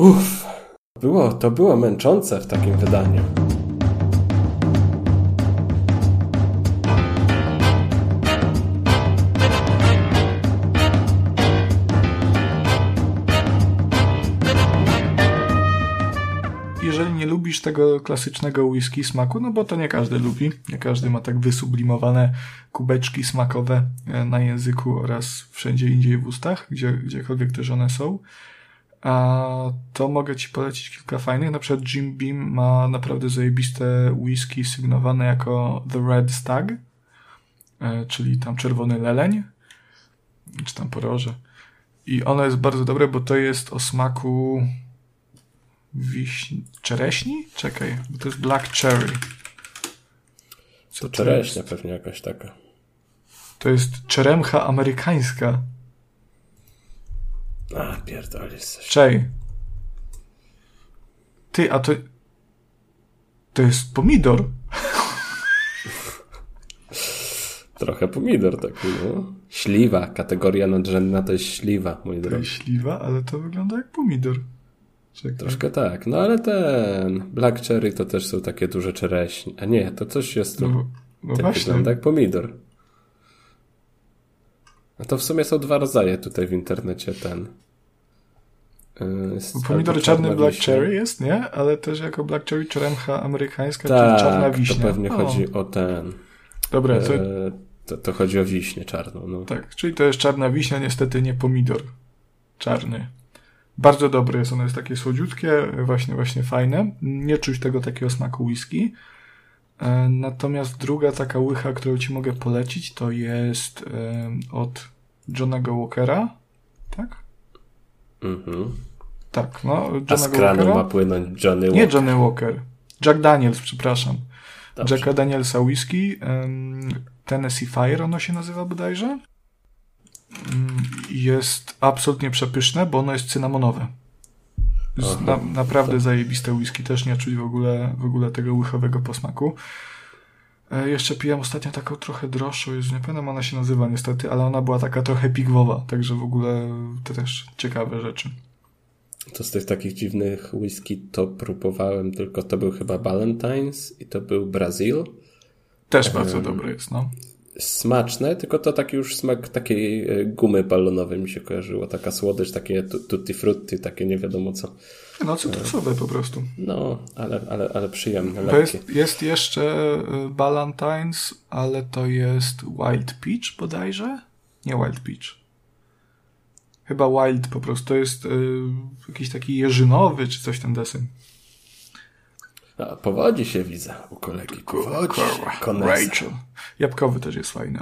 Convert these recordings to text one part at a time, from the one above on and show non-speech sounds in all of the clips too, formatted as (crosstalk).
Uff, było, to było męczące w takim wydaniu. jeżeli nie lubisz tego klasycznego whisky smaku, no bo to nie każdy lubi, nie każdy ma tak wysublimowane kubeczki smakowe e, na języku oraz wszędzie indziej w ustach, gdzie, gdziekolwiek też one są, a to mogę Ci polecić kilka fajnych. Na przykład Jim Beam ma naprawdę zajebiste whisky sygnowane jako The Red Stag, e, czyli tam czerwony leleń, czy tam poroże. I ono jest bardzo dobre, bo to jest o smaku wiśni... czereśni? Czekaj, bo to jest Black Cherry. Co to czereśnia pewnie jakaś taka. To jest czeremcha amerykańska. A, pierdol jesteś. Czej. Ty, a to... To jest pomidor. Trochę pomidor taki, no. Śliwa, kategoria nadrzędna to jest śliwa, mój drogi. To jest śliwa, ale to wygląda jak pomidor. Czekaj. Troszkę tak, no ale ten Black Cherry to też są takie duże czereśnie. A nie, to coś jest. No, no właśnie. wygląda jak pomidor. A to w sumie są dwa rodzaje tutaj w internecie ten. Y, jest pomidor czarny Black wiśnia. Cherry jest, nie? Ale też jako Black Cherry czeremcha amerykańska, tak, czyli czarna wiśnia. to pewnie o. chodzi o ten. Dobra, to... E, to... to... chodzi o wiśnię czarną. No. Tak, czyli to jest czarna wiśnia, niestety nie pomidor czarny. Bardzo dobre jest, ono jest takie słodziutkie, właśnie, właśnie fajne. Nie czuć tego takiego smaku whisky. E, natomiast druga taka łycha, którą ci mogę polecić, to jest od Johnego Walkera. Tak? Mhm. Tak, no. Johnego A z kranu Walkera. ma płynąć Johnny Walker. Nie Johnny Walker. Jack Daniels, przepraszam. Dobrze. Jacka Danielsa whisky. Tennessee Fire ono się nazywa bodajże. Mm, jest absolutnie przepyszne, bo ono jest cynamonowe. Na, naprawdę tak. zajebiste whisky, też nie czuć w ogóle, w ogóle tego łychowego posmaku. E, jeszcze piłem ostatnio taką trochę droższą, już nie pamiętam ona się nazywa niestety, ale ona była taka trochę pigwowa, także w ogóle to też ciekawe rzeczy. To z tych takich dziwnych whisky to próbowałem, tylko to był chyba Valentine's i to był Brazil. Też bardzo um, dobry jest, no smaczne, tylko to taki już smak takiej e, gumy balonowej mi się kojarzyło. Taka słodycz, takie tutti frutti, takie nie wiadomo co. No cytrusowe po prostu. No, ale, ale, ale przyjemne, to jest, jest jeszcze Ballantines, ale to jest Wild Peach bodajże? Nie Wild Peach. Chyba Wild po prostu. To jest y, jakiś taki jeżynowy, czy coś ten deseń. A, powodzi się widzę u kolegi. Powodzi Rachel. Jabłkowy też jest fajny.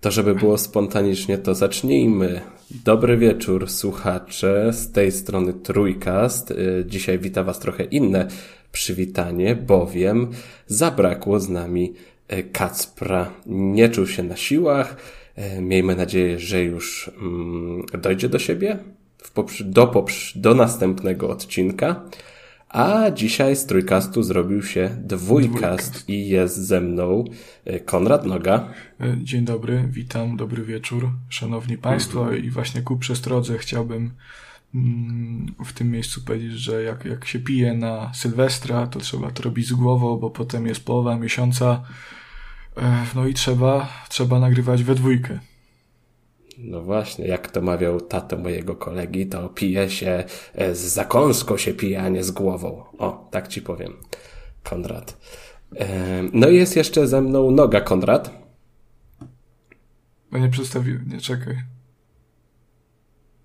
To żeby było spontanicznie, to zacznijmy. Dobry wieczór, słuchacze. Z tej strony Trójkast. Y, dzisiaj wita Was trochę inne przywitanie, bowiem zabrakło z nami y, Kacpra. Nie czuł się na siłach. Y, miejmy nadzieję, że już mm, dojdzie do siebie do, do następnego odcinka. A dzisiaj z trójkastu zrobił się dwójkast i jest ze mną e, Konrad Noga. E, dzień dobry, witam, dobry wieczór, szanowni państwo mhm. i właśnie ku przestrodze chciałbym mm, w tym miejscu powiedzieć, że jak, jak się pije na Sylwestra, to trzeba to robić z głową, bo potem jest połowa miesiąca, e, no i trzeba, trzeba nagrywać we dwójkę. No właśnie, jak to mawiał tato mojego kolegi, to pije się e, z zakąską się pije, a nie z głową. O, tak ci powiem, Konrad. E, no i jest jeszcze ze mną noga Konrad. Bo nie przedstawiłem, nie czekaj.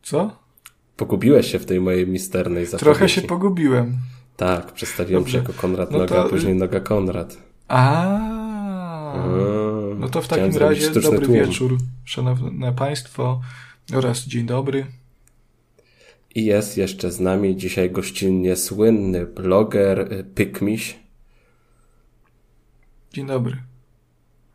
Co? Pogubiłeś się w tej mojej misternej zapowiedzi. Trochę się pogubiłem. Tak, przedstawiłem Dobrze. się jako Konrad no Noga, to... a później Noga Konrad. A. No to w takim razie dobry tłum. wieczór, szanowne państwo oraz dzień dobry. I jest jeszcze z nami dzisiaj gościnnie słynny bloger y, Pykmiś. Dzień dobry.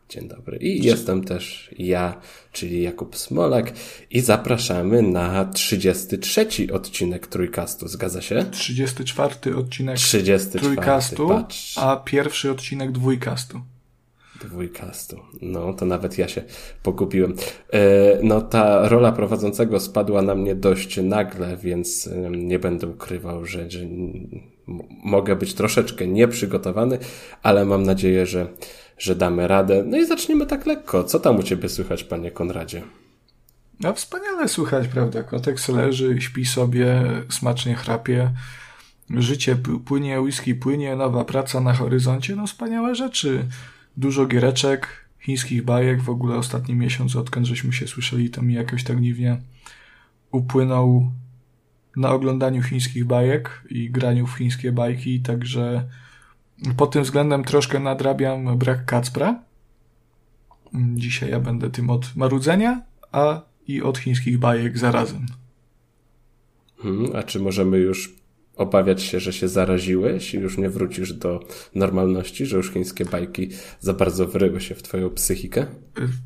Dzień dobry. I Dzień. jestem też ja, czyli Jakub Smolak i zapraszamy na 33 odcinek Trójkastu. Zgadza się? 34 odcinek 34, Trójkastu, patrz. a pierwszy odcinek Dwójkastu. Dwójkastu. No, to nawet ja się pogubiłem. No, ta rola prowadzącego spadła na mnie dość nagle, więc nie będę ukrywał, że, że mogę być troszeczkę nieprzygotowany, ale mam nadzieję, że, że damy radę. No i zaczniemy tak lekko. Co tam u Ciebie słychać, Panie Konradzie? No wspaniale słychać, prawda? Kotek leży, śpi sobie, smacznie chrapie. Życie płynie, whisky płynie, nowa praca na horyzoncie. No wspaniałe rzeczy. Dużo giereczek, chińskich bajek. W ogóle ostatni miesiąc, odkąd żeśmy się słyszeli, to mi jakoś tak dziwnie upłynął na oglądaniu chińskich bajek i graniu w chińskie bajki, także pod tym względem troszkę nadrabiam brak Kacpra. Dzisiaj ja będę tym od marudzenia, a i od chińskich bajek zarazem. Hmm, a czy możemy już obawiać się, że się zaraziłeś i już nie wrócisz do normalności, że już chińskie bajki za bardzo wryły się w twoją psychikę?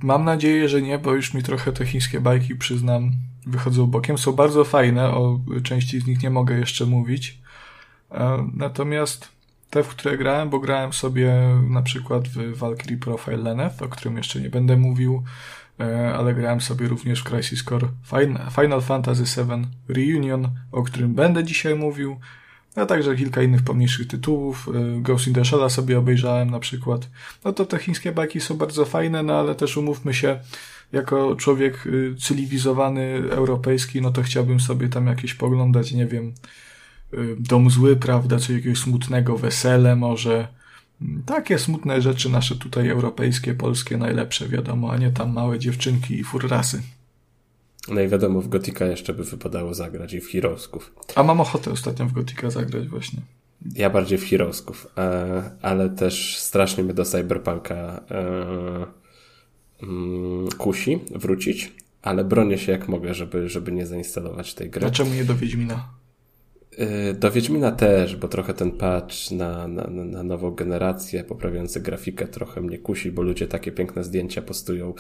Mam nadzieję, że nie, bo już mi trochę te chińskie bajki, przyznam, wychodzą bokiem. Są bardzo fajne, o części z nich nie mogę jeszcze mówić. E, natomiast te, w które grałem, bo grałem sobie na przykład w Valkyrie Profile Lenneth, o którym jeszcze nie będę mówił, ale grałem sobie również w Crisis Core Final Fantasy VII Reunion, o którym będę dzisiaj mówił, a także kilka innych pomniejszych tytułów. E, Ghost in the Shell'a sobie obejrzałem na przykład. No to te chińskie bajki są bardzo fajne, no ale też umówmy się, jako człowiek y, cywilizowany, europejski, no to chciałbym sobie tam jakieś poglądać, nie wiem, y, dom zły, prawda, czy jakiegoś smutnego wesele może. Takie smutne rzeczy nasze tutaj europejskie, polskie najlepsze, wiadomo, a nie tam małe dziewczynki i furrasy. No i wiadomo, w Gotika jeszcze by wypadało zagrać i w Heroesków. A mam ochotę ostatnio w Gotika zagrać właśnie. Ja bardziej w Heroesków, e, ale też strasznie mnie do Cyberpunka e, Mm, kusi wrócić, ale bronię się jak mogę, żeby, żeby nie zainstalować tej gry. A czemu nie do Wiedźmina? Y, do Wiedźmina też, bo trochę ten patch na, na, na nową generację, poprawiający grafikę, trochę mnie kusi, bo ludzie takie piękne zdjęcia postują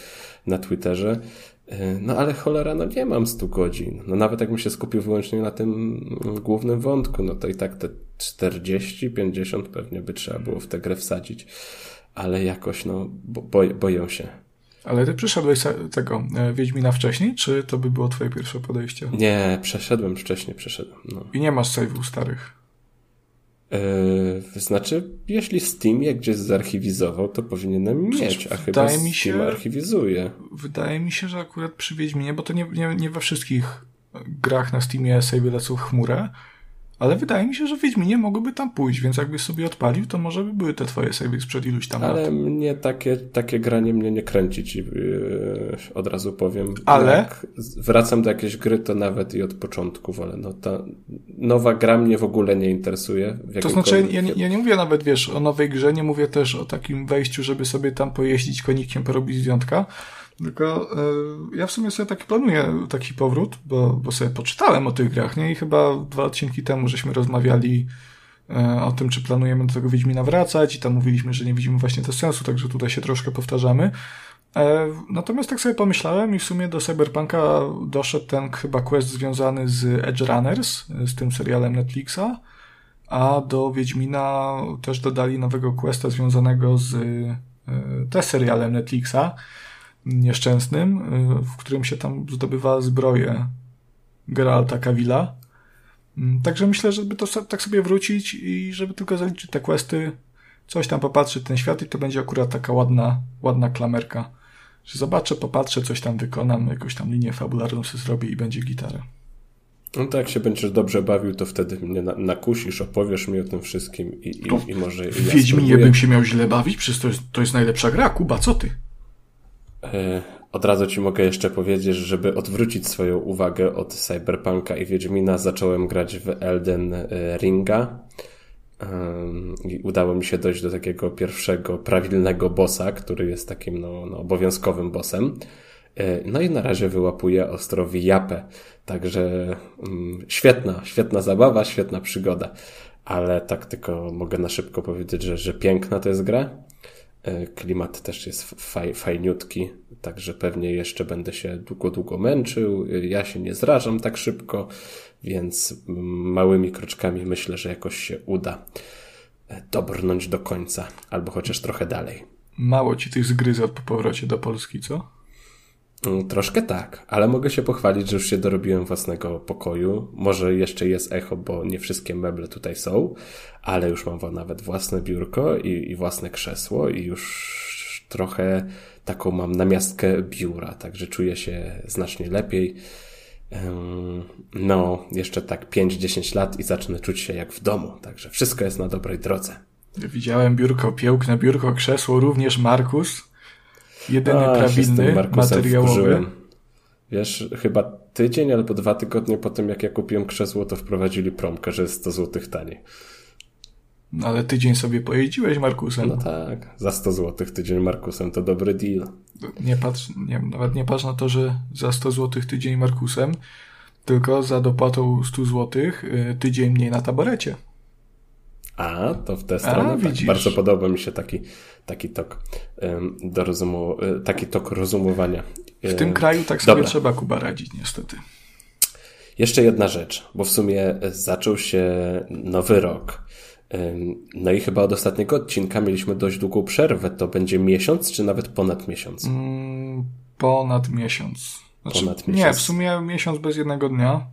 na Twitterze. Y, no ale cholera, no nie mam 100 godzin. No nawet jakbym się skupił wyłącznie na tym głównym wątku, no to i tak te 40, 50 pewnie by trzeba było w tę grę wsadzić. Ale jakoś, no, bo, boję się. Ale ty przeszedłeś tego e, Wiedźmina wcześniej, czy to by było twoje pierwsze podejście? Nie, przeszedłem wcześniej, przeszedłem. No. I nie masz save'ów starych? Yy, znaczy, jeśli Steam je gdzieś zarchiwizował, to powinienem mieć, a chyba Steam mi się, archiwizuje. Wydaje mi się, że akurat przy Wiedźminie, bo to nie, nie, nie we wszystkich grach na Steamie save'y lecą w chmurę, ale wydaje mi się, że Wiedźminie mogłyby tam pójść, więc jakbyś sobie odpalił, to może by były te twoje savey sprzed iluś tam Ale lat. mnie takie, takie granie mnie nie kręci ci, yy, od razu powiem. Ale? Jak wracam do jakiejś gry, to nawet i od początku wolę. No ta nowa gra mnie w ogóle nie interesuje. To znaczy, ja nie, ja nie mówię nawet, wiesz, o nowej grze, nie mówię też o takim wejściu, żeby sobie tam pojeździć konikiem, porobić zwiątka, tylko y, ja w sumie sobie taki planuję taki powrót, bo, bo sobie poczytałem o tych grach, nie? I chyba dwa odcinki temu żeśmy rozmawiali y, o tym, czy planujemy do tego Wiedźmina wracać i tam mówiliśmy, że nie widzimy właśnie to sensu, także tutaj się troszkę powtarzamy. E, natomiast tak sobie pomyślałem i w sumie do Cyberpunka doszedł ten chyba quest związany z Edge Runners, z tym serialem Netflixa, a do Wiedźmina też dodali nowego questa związanego z też serialem Netflixa, nieszczęsnym, y, w którym się tam zdobywa zbroję Geralta Kawila. Mm, także myślę, żeby to tak sobie wrócić i żeby tylko zaliczyć te questy, coś tam popatrzeć ten świat i to będzie akurat taka ładna, ładna klamerka. Że zobaczę, popatrzę, coś tam wykonam, jakąś tam linię fabularną sobie zrobię i będzie gitara. No to jak się będziesz dobrze bawił, to wtedy mnie nakusisz, opowiesz mi o tym wszystkim i, i, i może... W ja Wiedźminie bym się miał źle bawić, przecież to jest, to jest najlepsza gra, Kuba, co ty? E, od razu ci mogę jeszcze powiedzieć, żeby odwrócić swoją uwagę od Cyberpunka i Wiedźmina, zacząłem grać w Elden e, Ringa. I udało mi się dojść do takiego pierwszego prawilnego bossa, który jest takim no, no, obowiązkowym bossem. E, no i na razie wyłapuję ostro Japę. Także mm, świetna, świetna zabawa, świetna przygoda. Ale tak tylko mogę na szybko powiedzieć, że, że piękna to jest gra. E, klimat też jest faj, fajniutki, także pewnie jeszcze będę się długo, długo męczył. Ja się nie zrażam tak szybko, więc małymi kroczkami myślę, że jakoś się uda e, dobrnąć do końca, albo chociaż trochę dalej. mało ci tych zgryzot po powrocie do Polski, co? Mm, troszkę tak, ale mogę się pochwalić, że już się dorobiłem własnego pokoju. Może jeszcze jest echo, bo nie wszystkie meble tutaj są, ale już mam nawet własne biurko i, i własne krzesło i już trochę taką mam namiastkę biura, także czuję się znacznie lepiej. No, jeszcze tak 5-10 lat i zacznę czuć się jak w domu, także wszystko jest na dobrej drodze. Widziałem biurko, piękne biurko, krzesło, również Markus. Jedyny A, materiałowy. Wkurzyłem. Wiesz, chyba tydzień albo dwa tygodnie po tym, jak ja kupiłem krzesło, to wprowadzili promkę, że jest 100 zł taniej. No, ale tydzień sobie pojeździłeś Markusem. No tak, za 100 zł tydzień Markusem to dobry deal. Nie patrz, nie, nawet nie patrz na to, że za 100 zł tydzień Markusem, tylko za dopłatą 100 zł y, tydzień mniej na taborecie. A, to w tę stronę. A, tak. Bardzo podoba mi się taki, taki tok do rozumu, e, taki tok rozumowania. W tym kraju tak sobie Dobra. trzeba Kuba radzić, niestety. Jeszcze jedna rzecz, bo w sumie zaczął się nowy rok. No i chyba od ostatniego odcinka mieliśmy dość długą przerwę. To będzie miesiąc, czy nawet ponad miesiąc? Mm, ponad miesiąc. Znaczy, ponad miesiąc. Nie, w sumie miesiąc bez jednego dnia.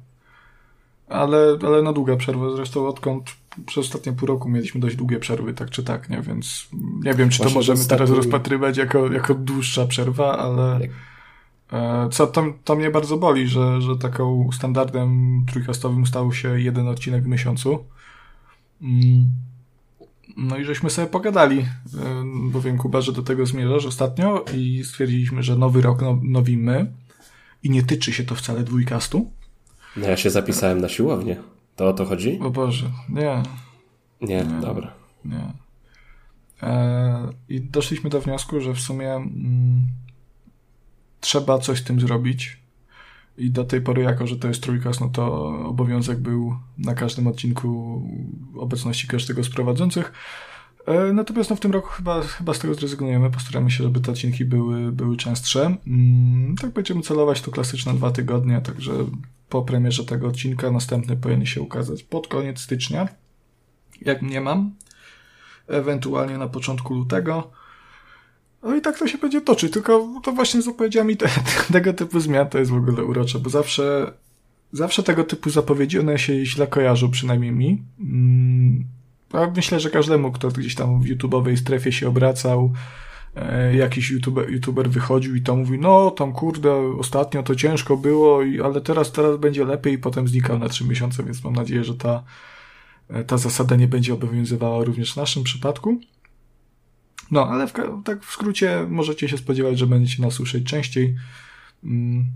Ale, ale na długa przerwa. Zresztą odkąd przez ostatnie pół roku mieliśmy dość długie przerwy, tak czy tak, nie? Więc nie wiem, czy Właśnie to możemy teraz rozpatrywać jako, jako dłuższa przerwa, ale e, co to, to mnie bardzo boli, że, że taką standardem trójkastowym stał się jeden odcinek w miesiącu. Mm. No i żeśmy sobie pogadali, e, bo wiem Kuba, że do tego zmierzasz ostatnio i stwierdziliśmy, że nowy rok no, nowimy i nie tyczy się to wcale dwójkastu. No ja się zapisałem na siłownię. To o to chodzi? O Boże, nie. Nie, nie dobra. Nie. E, I doszliśmy do wniosku, że w sumie mm, trzeba coś z tym zrobić. I do tej pory, jako że to jest trójkas, no to obowiązek był na każdym odcinku obecności każdego z prowadzących. E, natomiast no, w tym roku chyba, chyba z tego zrezygnujemy. Postaramy się, żeby te odcinki były, były częstsze. Mm, tak będziemy celować to klasyczne dwa tygodnie, także po premierze tego odcinka. Następny powinien się ukazać pod koniec stycznia, jak nie mam. Ewentualnie na początku lutego. No i tak to się będzie toczyć, tylko to właśnie z zapowiedziami te, (laughs) tego typu zmian to jest w ogóle urocze, bo zawsze, zawsze tego typu zapowiedzi, one się źle kojarzą, przynajmniej mi. Mm, a myślę, że każdemu, kto gdzieś tam w YouTube'owej strefie się obracał, E, jakiś YouTuber, YouTuber wychodził i to mówi, no tam kurde, ostatnio to ciężko było, ale teraz, teraz będzie lepiej i potem znikał na trzy miesiące, więc mam nadzieję, że ta, e, ta zasada nie będzie obowiązywała również w naszym przypadku. No, ale w, tak w skrócie możecie się spodziewać, że będziecie nas słyszeć częściej. Mm,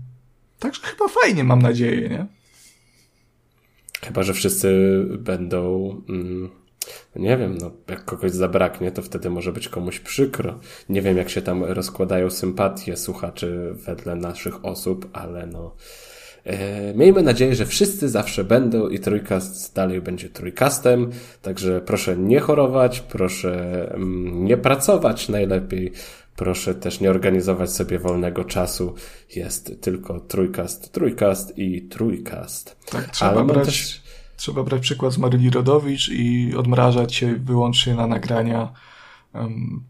także chyba fajnie, mam nadzieję, nie? Chyba, że wszyscy będą mm, nie wiem, no, jak kogoś zabraknie, to wtedy może być komuś przykro. Nie wiem, jak się tam rozkładają sympatie słuchaczy wedle naszych osób, ale no. E, miejmy nadzieję, że wszyscy zawsze będą i trójkast dalej będzie trójkastem. Także proszę nie chorować, proszę mm, nie pracować najlepiej. Proszę też nie organizować sobie wolnego czasu. Jest tylko trójkast, trójkast i trójkast. Tak, trzeba Ale brać... też Trzeba brać przykład z Maryli Rodowicz i odmrażać się wyłącznie na nagrania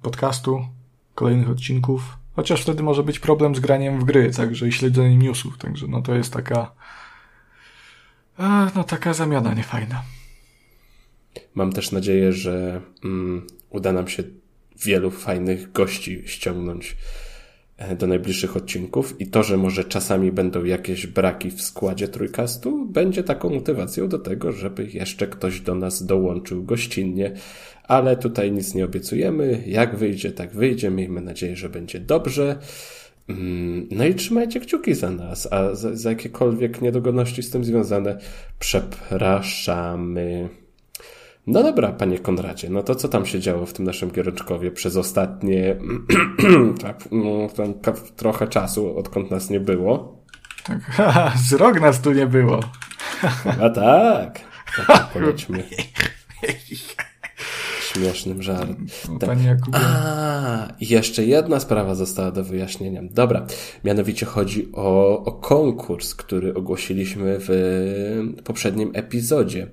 podcastu, kolejnych odcinków. Chociaż wtedy może być problem z graniem w gry, także i śledzeniem newsów. Także no to jest taka no taka zamiana niefajna. Mam też nadzieję, że mm, uda nam się wielu fajnych gości ściągnąć do najbliższych odcinków i to, że może czasami będą jakieś braki w składzie trójkastu, będzie taką motywacją do tego, żeby jeszcze ktoś do nas dołączył gościnnie, ale tutaj nic nie obiecujemy. Jak wyjdzie, tak wyjdzie. Miejmy nadzieję, że będzie dobrze. Mm, no i trzymajcie kciuki za nas, a za, za jakiekolwiek niedogodności z tym związane przepraszamy. No dobra, panie Konradzie, no to co tam się działo w tym naszym Giereczkowie przez ostatnie (clears throat) tak, no, trochę czasu, odkąd nas nie było? Tak, z rok nas tu nie było. A tak. tak (laughs) polećmy. Śmiesznym żartem. Panie Jakubie. A, jeszcze jedna sprawa została do wyjaśnienia. Dobra, mianowicie chodzi o, o konkurs, który ogłosiliśmy w poprzednim epizodzie.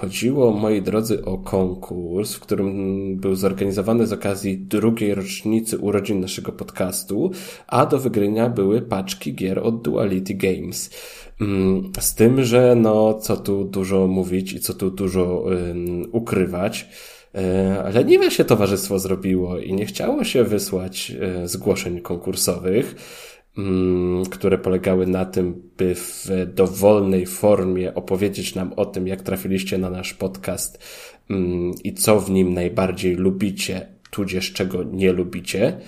Chodziło, moi drodzy, o konkurs, w którym był zorganizowany z okazji drugiej rocznicy urodzin naszego podcastu, a do wygrania były paczki gier od Duality Games. Mm, z tym, że no, co tu dużo mówić i co tu dużo um, ukrywać, e, ale nie się towarzystwo zrobiło i nie chciało się wysłać e, zgłoszeń konkursowych. Mm, które polegały na tym, by w dowolnej formie opowiedzieć nam o tym, jak trafiliście na nasz podcast mm, i co w nim najbardziej lubicie, tudzież czego nie lubicie.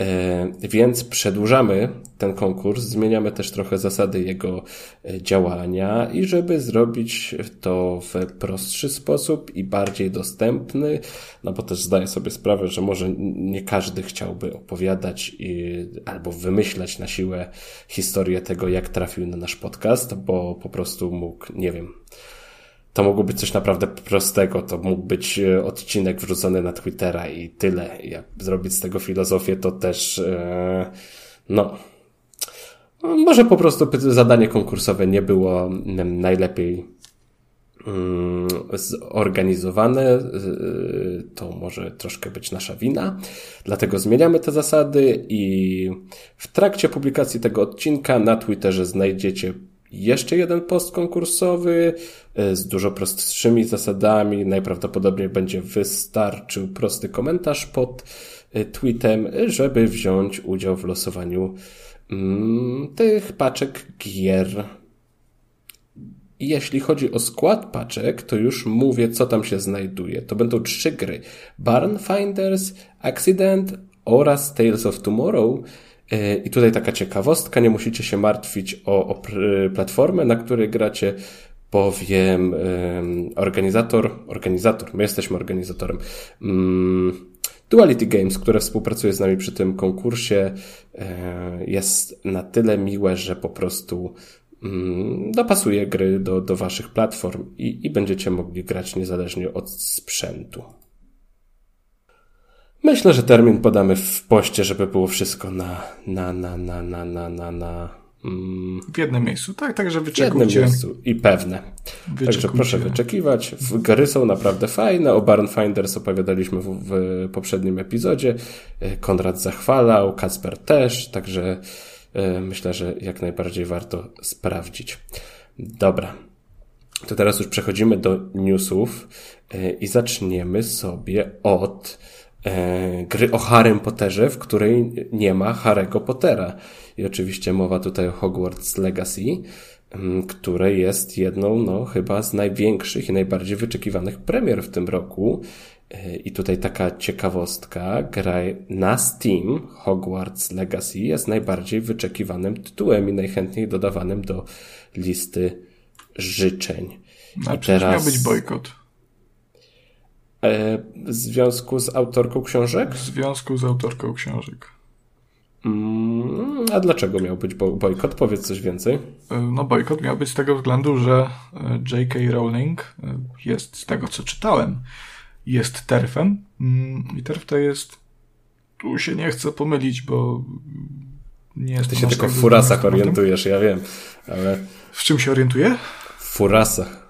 E, więc przedłużamy ten konkurs, zmieniamy też trochę zasady jego e, działania i żeby zrobić to w prostszy sposób i bardziej dostępny, no bo też zdaję sobie sprawę, że może nie każdy chciałby opowiadać i, albo wymyślać na siłę historię tego, jak trafił na nasz podcast, bo po prostu mógł, nie wiem, to mogło być coś naprawdę prostego. To mógł być e, odcinek wrzucony na Twittera i tyle. Jak zrobić z tego filozofię, to też, e, no, może po prostu zadanie konkursowe nie było najlepiej mm, zorganizowane, e, to może troszkę być nasza wina. Dlatego zmieniamy te zasady i w trakcie publikacji tego odcinka na Twitterze znajdziecie jeszcze jeden post konkursowy e, z dużo prostszymi zasadami. Najprawdopodobniej będzie wystarczył prosty komentarz pod e, tweetem, żeby wziąć udział w losowaniu mm, tych paczek gier. Jeśli chodzi o skład paczek, to już mówię, co tam się znajduje. To będą trzy gry: Barn Finders, Accident oraz Tales of Tomorrow. E, I tutaj taka ciekawostka, nie musicie się martwić o, o platformę, na której gracie, bowiem organizator, organizator, my jesteśmy organizatorem, um, Duality Games, które współpracuje z nami przy tym konkursie, e, jest na tyle miłe, że po prostu um, dopasuje gry do, do waszych platform i, i będziecie mogli grać niezależnie od sprzętu. Myślę, że termin podamy w poście, żeby było wszystko na, na, na, na, na, na, na, na mm, w jednym miejscu, tak, także wyczekujcie. W jednym miejscu i pewne. Także proszę wyczekiwać. Gry są naprawdę fajne. O Barn Finders opowiadaliśmy w, w poprzednim epizodzie. E, Konrad zachwalał, Kasper też, także e, myślę, że jak najbardziej warto sprawdzić. Dobra. To teraz już przechodzimy do newsów e, i zaczniemy sobie od gry o Harrym Potterze, w której nie ma Harry'ego Pottera. I oczywiście mowa tutaj o Hogwarts Legacy, które jest jedną, no, chyba z największych i najbardziej wyczekiwanych premier w tym roku. E, I tutaj taka ciekawostka, gra na Steam Hogwarts Legacy jest najbardziej wyczekiwanym tytułem i najchętniej dodawanym do listy życzeń. A I teraz miał być bojkot. E, w związku z autorką książek? W związku z autorką książek. Mm, a dlaczego miał być bojkot? Powiedz coś więcej. E, no, bojkot miał być z tego względu, że e, J.K. Rowling jest, z tego co czytałem, jest terfem. Mm, I terf to jest. Tu się nie chcę pomylić, bo nie jest. Ty się tylko w furasach orientujesz, ja wiem, ale. W czym się orientuję? W furasach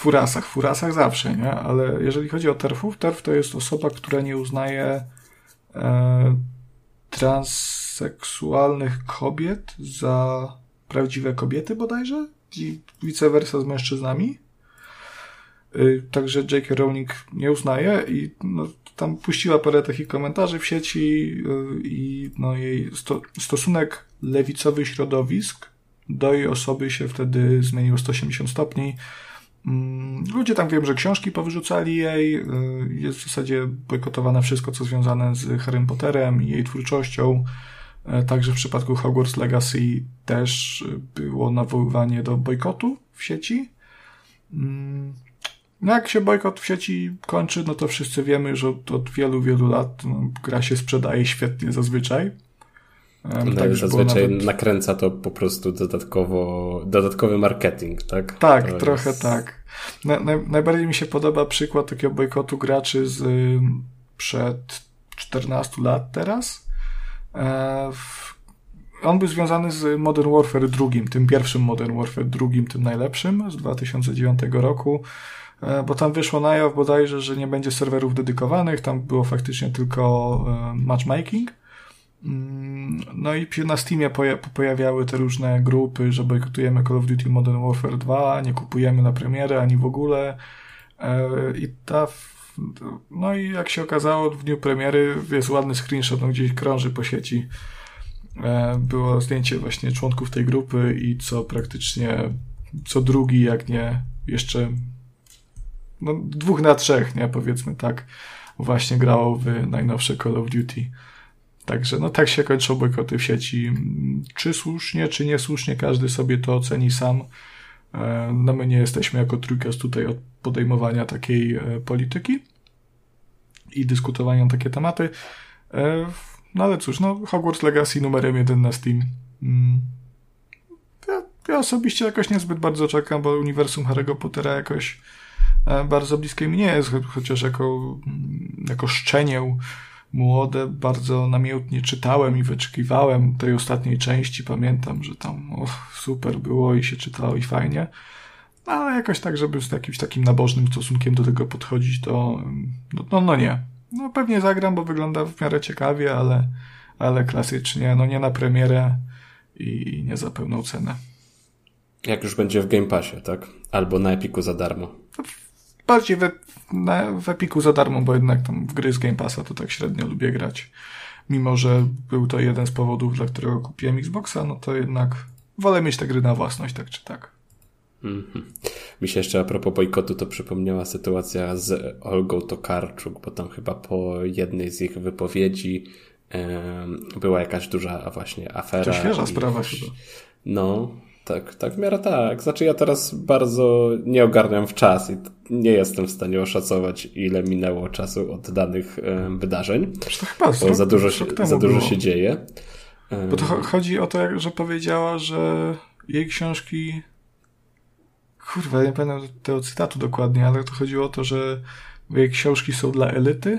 furasach, furasach zawsze, nie? Ale jeżeli chodzi o terfów, terf to jest osoba, która nie uznaje e, transseksualnych kobiet za prawdziwe kobiety bodajże i vice versa z mężczyznami. Y, także J.K. Rowling nie uznaje i no, tam puściła parę takich komentarzy w sieci y, i no, jej sto, stosunek lewicowy środowisk do jej osoby się wtedy zmienił 180 stopni. Mm, ludzie tam wiem, że książki powyrzucali jej, y, jest w zasadzie bojkotowane wszystko, co związane z Harry Potterem i jej twórczością. E, także w przypadku Hogwarts Legacy też było nawoływanie do bojkotu w sieci. Mm, no jak się bojkot w sieci kończy, no to wszyscy wiemy, że od, od wielu, wielu lat no, gra się sprzedaje świetnie zazwyczaj. No tak, zazwyczaj nawet... nakręca to po prostu dodatkowo, dodatkowy marketing, tak? Tak, to trochę jest... tak. Na, na, najbardziej mi się podoba przykład takiego bojkotu graczy z y, przed 14 lat teraz. E, w, on był związany z Modern Warfare II, tym pierwszym Modern Warfare II, tym najlepszym z 2009 roku. e, bo tam wyszło na jaw bodajże, że nie będzie serwerów dedykowanych, tam było faktycznie tylko e, matchmaking. Mm, no i na Steamie pojawiały te różne grupy, że bojkotujemy Call of Duty Modern Warfare 2, nie kupujemy na premierę ani w ogóle. I ta no i jak się okazało, w dniu premiery jest ładny screenshot, no gdzieś krąży po sieci. E, było zdjęcie właśnie członków tej grupy i co praktycznie co drugi, jak nie jeszcze no, dwóch na trzech, nie powiedzmy tak, właśnie grało w najnowsze Call of Duty. Także no tak się kończą bojkoty w sieci. Czy słusznie, czy niesłusznie, każdy sobie to oceni sam. E, no my nie jesteśmy jako trójkast tutaj od podejmowania takiej e, polityki i dyskutowania na takie tematy. E, no ale cóż, no Hogwarts Legacy numerem jeden na Steam. Mm. Ja, ja osobiście jakoś niezbyt bardzo czekam, bo uniwersum Harry'ego Pottera jakoś bardzo bliskie mi nie jest, chociaż jako, mm, jako szczenię młode bardzo namiętnie czytałem i wyczekiwałem tej ostatniej części. Pamiętam, że tam super było i się czytało i fajnie. Ale jakoś tak, żeby z jakimś takim nabożnym stosunkiem do tego podchodzić, to no, no, no nie. No pewnie zagram, bo wygląda w miarę ciekawie, ale, ale klasycznie, no nie na premierę i nie za pełną cenę. Jak już będzie w Game Passie, tak? Albo na Epiku za darmo. Bardziej w, na, w Epiku za darmo, bo jednak tam w gry z Game Passa to tak średnio lubię grać. Mimo, że był to jeden z powodów, dla którego kupiłem Xboxa, no to jednak wolę mieć te gry na własność, tak czy tak. Mm -hmm. Mi się jeszcze a propos bojkotu to przypomniała sytuacja z Olgą Tokarczuk, bo tam chyba po jednej z ich wypowiedzi była jakaś duża właśnie afera. To świeża sprawa chyba. No, tak, tak, w miarę tak. Znaczy ja teraz bardzo nie ogarniam w czas i nie jestem w stanie oszacować, ile minęło czasu od danych wydarzeń. To chyba bo za dużo, się, za dużo się dzieje. Bo to chodzi o to, że powiedziała, że jej książki kurwa, nie pamiętam tego cytatu dokładnie, ale to chodziło o to, że jej książki są dla elity,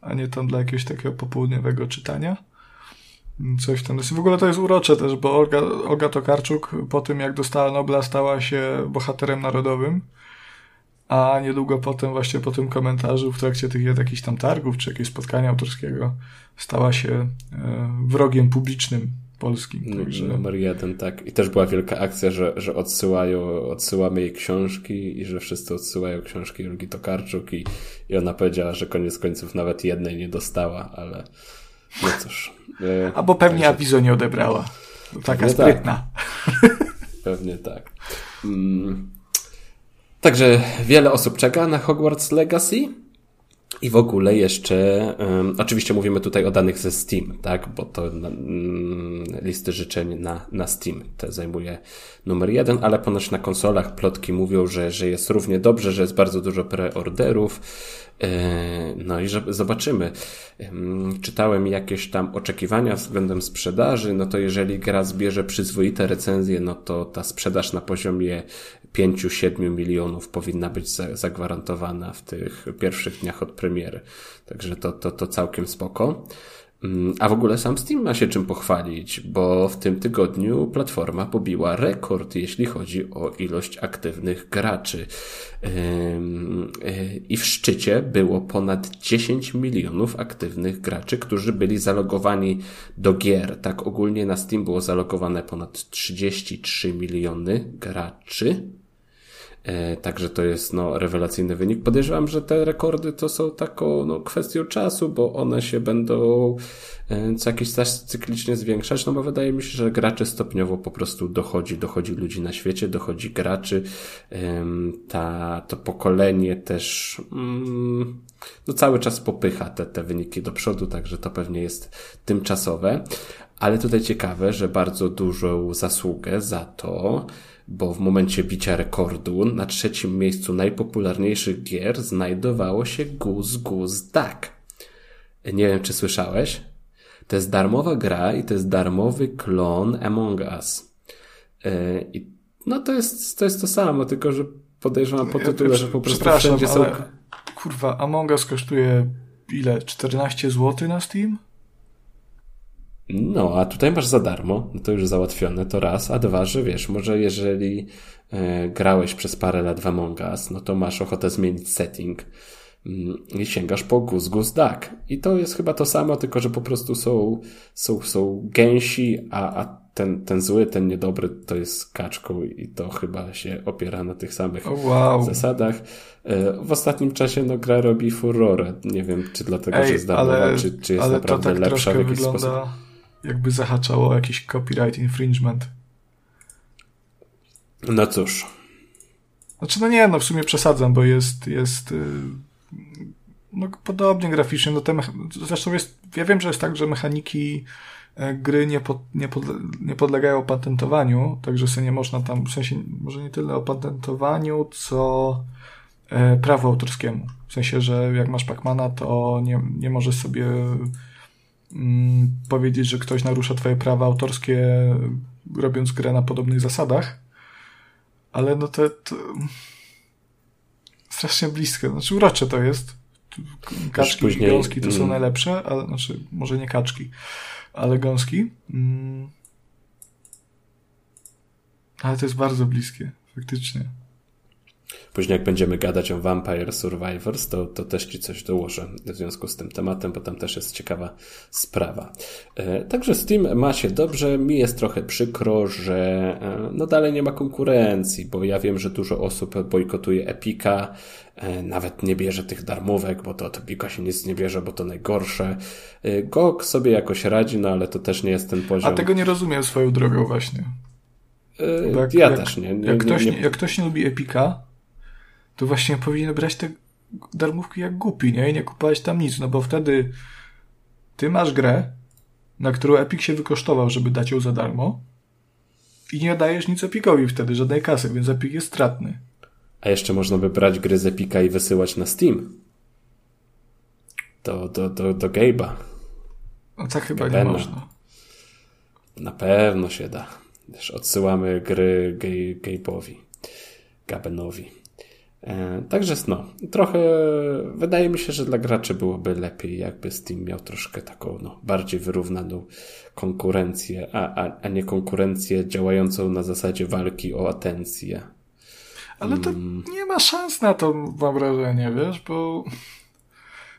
a nie tam dla jakiegoś takiego popołudniowego czytania. Coś w ten W ogóle to jest urocze też, bo Olga, Olga Tokarczuk po tym, jak dostała Nobla, stała się bohaterem narodowym, a niedługo potem, właśnie po tym komentarzu, w trakcie tych jakichś tam targów, czy jakiegoś spotkania autorskiego, stała się e, wrogiem publicznym polskim. No, także... Numer jeden, tak. I też była wielka akcja, że, że odsyłają, odsyłamy jej książki i że wszyscy odsyłają książki Olgi Tokarczuk i, i ona powiedziała, że koniec końców nawet jednej nie dostała, ale no cóż. E, Albo pewnie także... awizo nie odebrała. Taka pewnie sprytna. Tak. (laughs) Pewnie tak. Mm. Także wiele osób czeka na Hogwarts Legacy. I w ogóle jeszcze, um, oczywiście mówimy tutaj o danych ze Steam, tak, bo to um, listy życzeń na, na Steam te zajmuje numer jeden, ale ponoć na konsolach plotki mówią, że, że jest równie dobrze, że jest bardzo dużo preorderów, no i zobaczymy. Czytałem jakieś tam oczekiwania względem sprzedaży, no to jeżeli gra zbierze przyzwoite recenzje, no to ta sprzedaż na poziomie 5-7 milionów powinna być zagwarantowana w tych pierwszych dniach od premiery. Także to, to, to całkiem spoko. Mm, a w ogóle sam Steam ma się czym pochwalić, bo w tym tygodniu platforma pobiła rekord, jeśli chodzi o ilość aktywnych graczy. E, I w szczycie było ponad 10 milionów aktywnych graczy, którzy byli zalogowani do gier. Tak ogólnie na Steam było zalogowane ponad 33 miliony graczy. E, także to jest no, rewelacyjny wynik. Podejrzewam, że te rekordy to są taką no, kwestią czasu, bo one się będą e, co jakiś czas cyklicznie zwiększać, no bo wydaje mi się, że graczy stopniowo po prostu dochodzi, dochodzi ludzi na świecie, dochodzi graczy. Ta, to pokolenie też mm, no, cały czas popycha te, te wyniki do przodu, także to pewnie jest tymczasowe. Ale tutaj ciekawe, że bardzo dużą zasługę za to bo w momencie bicia rekordu na trzecim miejscu najpopularniejszych gier znajdowało się Goose Goose Duck. Nie wiem, czy słyszałeś? To jest darmowa gra i to jest darmowy klon Among Us. E, I no to jest, to jest to samo, tylko że podejrzewam po tytule, że po prostu wszędzie są... Ale, kurwa, Among Us kosztuje ile? 14 zł na Steam? No, a tutaj masz za darmo, no to już załatwione, to raz, a dwa, że wiesz, może jeżeli e, grałeś przez parę lat w Among Us, no to masz ochotę zmienić setting mm, i sięgasz po Goose Goose Duck. I to jest chyba to samo, tylko że po prostu są, są, są gęsi, a, a ten, ten zły, ten niedobry to jest kaczką i to chyba się opiera na tych samych oh, wow. zasadach. E, w ostatnim czasie no, gra robi furorę. Nie wiem, czy dlatego, Ej, że jest darmowa, czy, czy jest naprawdę tak lepsza w jakiś wygląda... sposób jakby zahaczało o jakiś copyright infringement. No cóż. Znaczy, no nie, no w sumie przesadzam, bo jest, jest y, no podobnie graficznie. No te zresztą jest, ja wiem, że jest tak, że mechaniki e, gry nie, pod, nie, pod, nie podlegają patentowaniu, także sobie nie można tam, w sensie może nie tyle o patentowaniu, co e, prawu autorskiemu. W sensie, że jak masz Pacmana, to nie, nie możesz sobie Mm, powiedzieć, że ktoś narusza twoje prawa autorskie, robiąc grę na podobnych zasadach, ale no to, to strasznie blisko. Znaczy urocze to jest. Kaczki później... i gąski to są mm. najlepsze, ale znaczy może nie kaczki, ale gąski. Mm. Ale to jest bardzo bliskie, faktycznie. Później jak będziemy gadać o Vampire Survivors, to, to też Ci coś dołożę w związku z tym tematem, bo tam też jest ciekawa sprawa. E, także Steam ma się dobrze. Mi jest trochę przykro, że e, no dalej nie ma konkurencji, bo ja wiem, że dużo osób bojkotuje Epika, e, nawet nie bierze tych darmówek, bo to od Epika się nic nie bierze, bo to najgorsze. GOG sobie jakoś radzi, no ale to też nie jest ten poziom. A tego nie rozumiem swoją drogą właśnie. Jak, ja jak, też nie. nie, jak, ktoś, nie, nie. jak ktoś nie lubi Epika, to właśnie powinien brać te darmówki jak głupi, nie? I nie kupować tam nic, no bo wtedy ty masz grę, na którą Epic się wykosztował, żeby dać ją za darmo i nie dajesz nic Epicowi wtedy, żadnej kasy, więc Epic jest stratny. A jeszcze można by brać gry z Epica i wysyłać na Steam. Do, do, do, do Gabe'a. No tak chyba nie można. Na pewno się da. Też odsyłamy gry Gabe'owi. Gabenowi. E, także no, trochę wydaje mi się, że dla graczy byłoby lepiej, jakby Steam miał troszkę taką no, bardziej wyrównaną konkurencję, a, a, a nie konkurencję działającą na zasadzie walki o atencję. Ale to mm. nie ma szans na to, mam wrażenie, wiesz, bo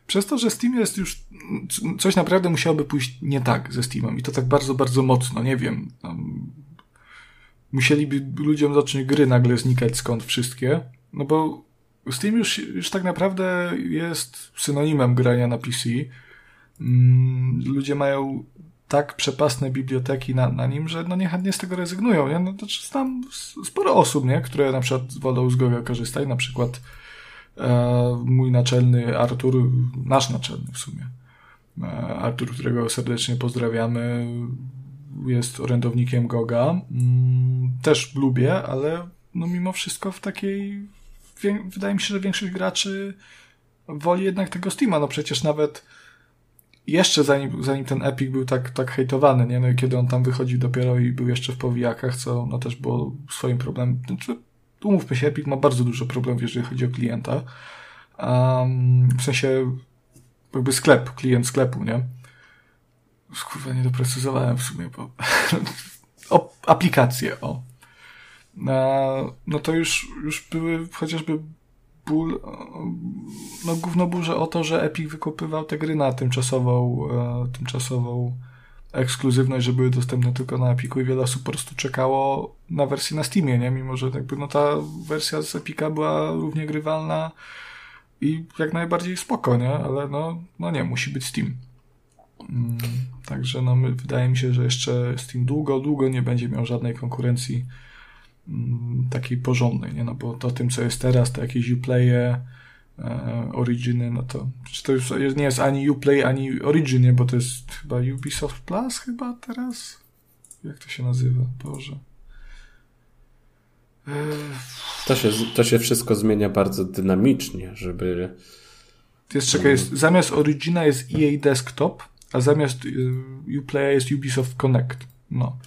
przez to, że Steam jest już. Coś naprawdę musiałoby pójść nie tak ze Steamem i to tak bardzo, bardzo mocno, nie wiem. musieliby ludziom zacząć gry nagle znikać skąd wszystkie no bo Steam już, już tak naprawdę jest synonimem grania na PC. Mm, ludzie mają tak przepasne biblioteki na, na nim, że no niechętnie z tego rezygnują. Nie? No to znam sporo osób, nie? które na przykład wolą z Goga korzystać. Na przykład e, mój naczelny Artur, nasz naczelny w sumie, e, Artur, którego serdecznie pozdrawiamy, jest orędownikiem Goga. Mm, też lubię, ale no mimo wszystko w takiej wydaje mi się, że większość graczy woli jednak tego Steama. No przecież nawet jeszcze zanim, zanim ten Epic był tak, tak hejtowany, nie? No i kiedy on tam wychodził dopiero i był jeszcze w powijakach, co no też było swoim problemem. Znaczy, umówmy się, Epic ma bardzo dużo problemów, jeżeli chodzi o klienta. Um, w sensie jakby sklep, klient sklepu, nie? Kurwa, nie doprecyzowałem w sumie, bo... (laughs) o, aplikacje, o no to już, już były chociażby ból, no główno burze o to, że Epic wykupywał te gry na tymczasową, e, tymczasową ekskluzywność, że były dostępne tylko na Epiku i wiele osób po prostu czekało na wersję na Steamie, nie? Mimo, że jakby no ta wersja z Epika była równie grywalna i jak najbardziej spoko, nie? Ale no, no nie, musi być Steam. Mm, także no, my, wydaje mi się, że jeszcze Steam długo, długo nie będzie miał żadnej konkurencji takiej porządnej, nie? No bo to tym, co jest teraz, to jakieś Uplaye, e, Originy, no to czy to już nie jest ani Uplay, ani Originy, bo to jest chyba Ubisoft Plus chyba teraz? Jak to się nazywa? Boże. E... To się, to się wszystko zmienia bardzo dynamicznie, żeby... Jest, czekaj, jest, zamiast Origina jest EA Desktop, a zamiast y, Uplaya jest Ubisoft Connect. No.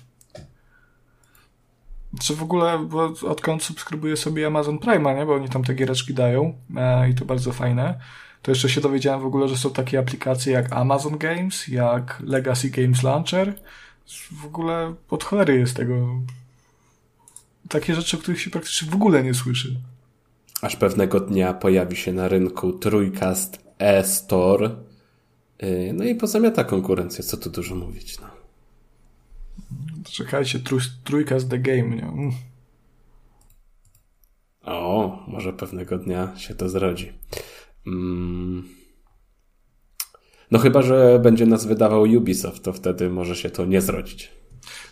Czy w ogóle, bo odkąd subskrybuję sobie Amazon Prime, nie? bo oni tam te giereczki dają e, i to bardzo fajne, to jeszcze się dowiedziałem w ogóle, że są takie aplikacje jak Amazon Games, jak Legacy Games Launcher. W ogóle od cholery jest tego. Takie rzeczy, o których się praktycznie w ogóle nie słyszy. Aż pewnego dnia pojawi się na rynku Trójkast e-Store. Y, no i pozamiata konkurencję, co tu dużo mówić. No. Czekajcie, trój, Trójkast The Game. Nie? Mm. O, może pewnego dnia się to zrodzi. Mm. No chyba, że będzie nas wydawał Ubisoft, to wtedy może się to nie zrodzić.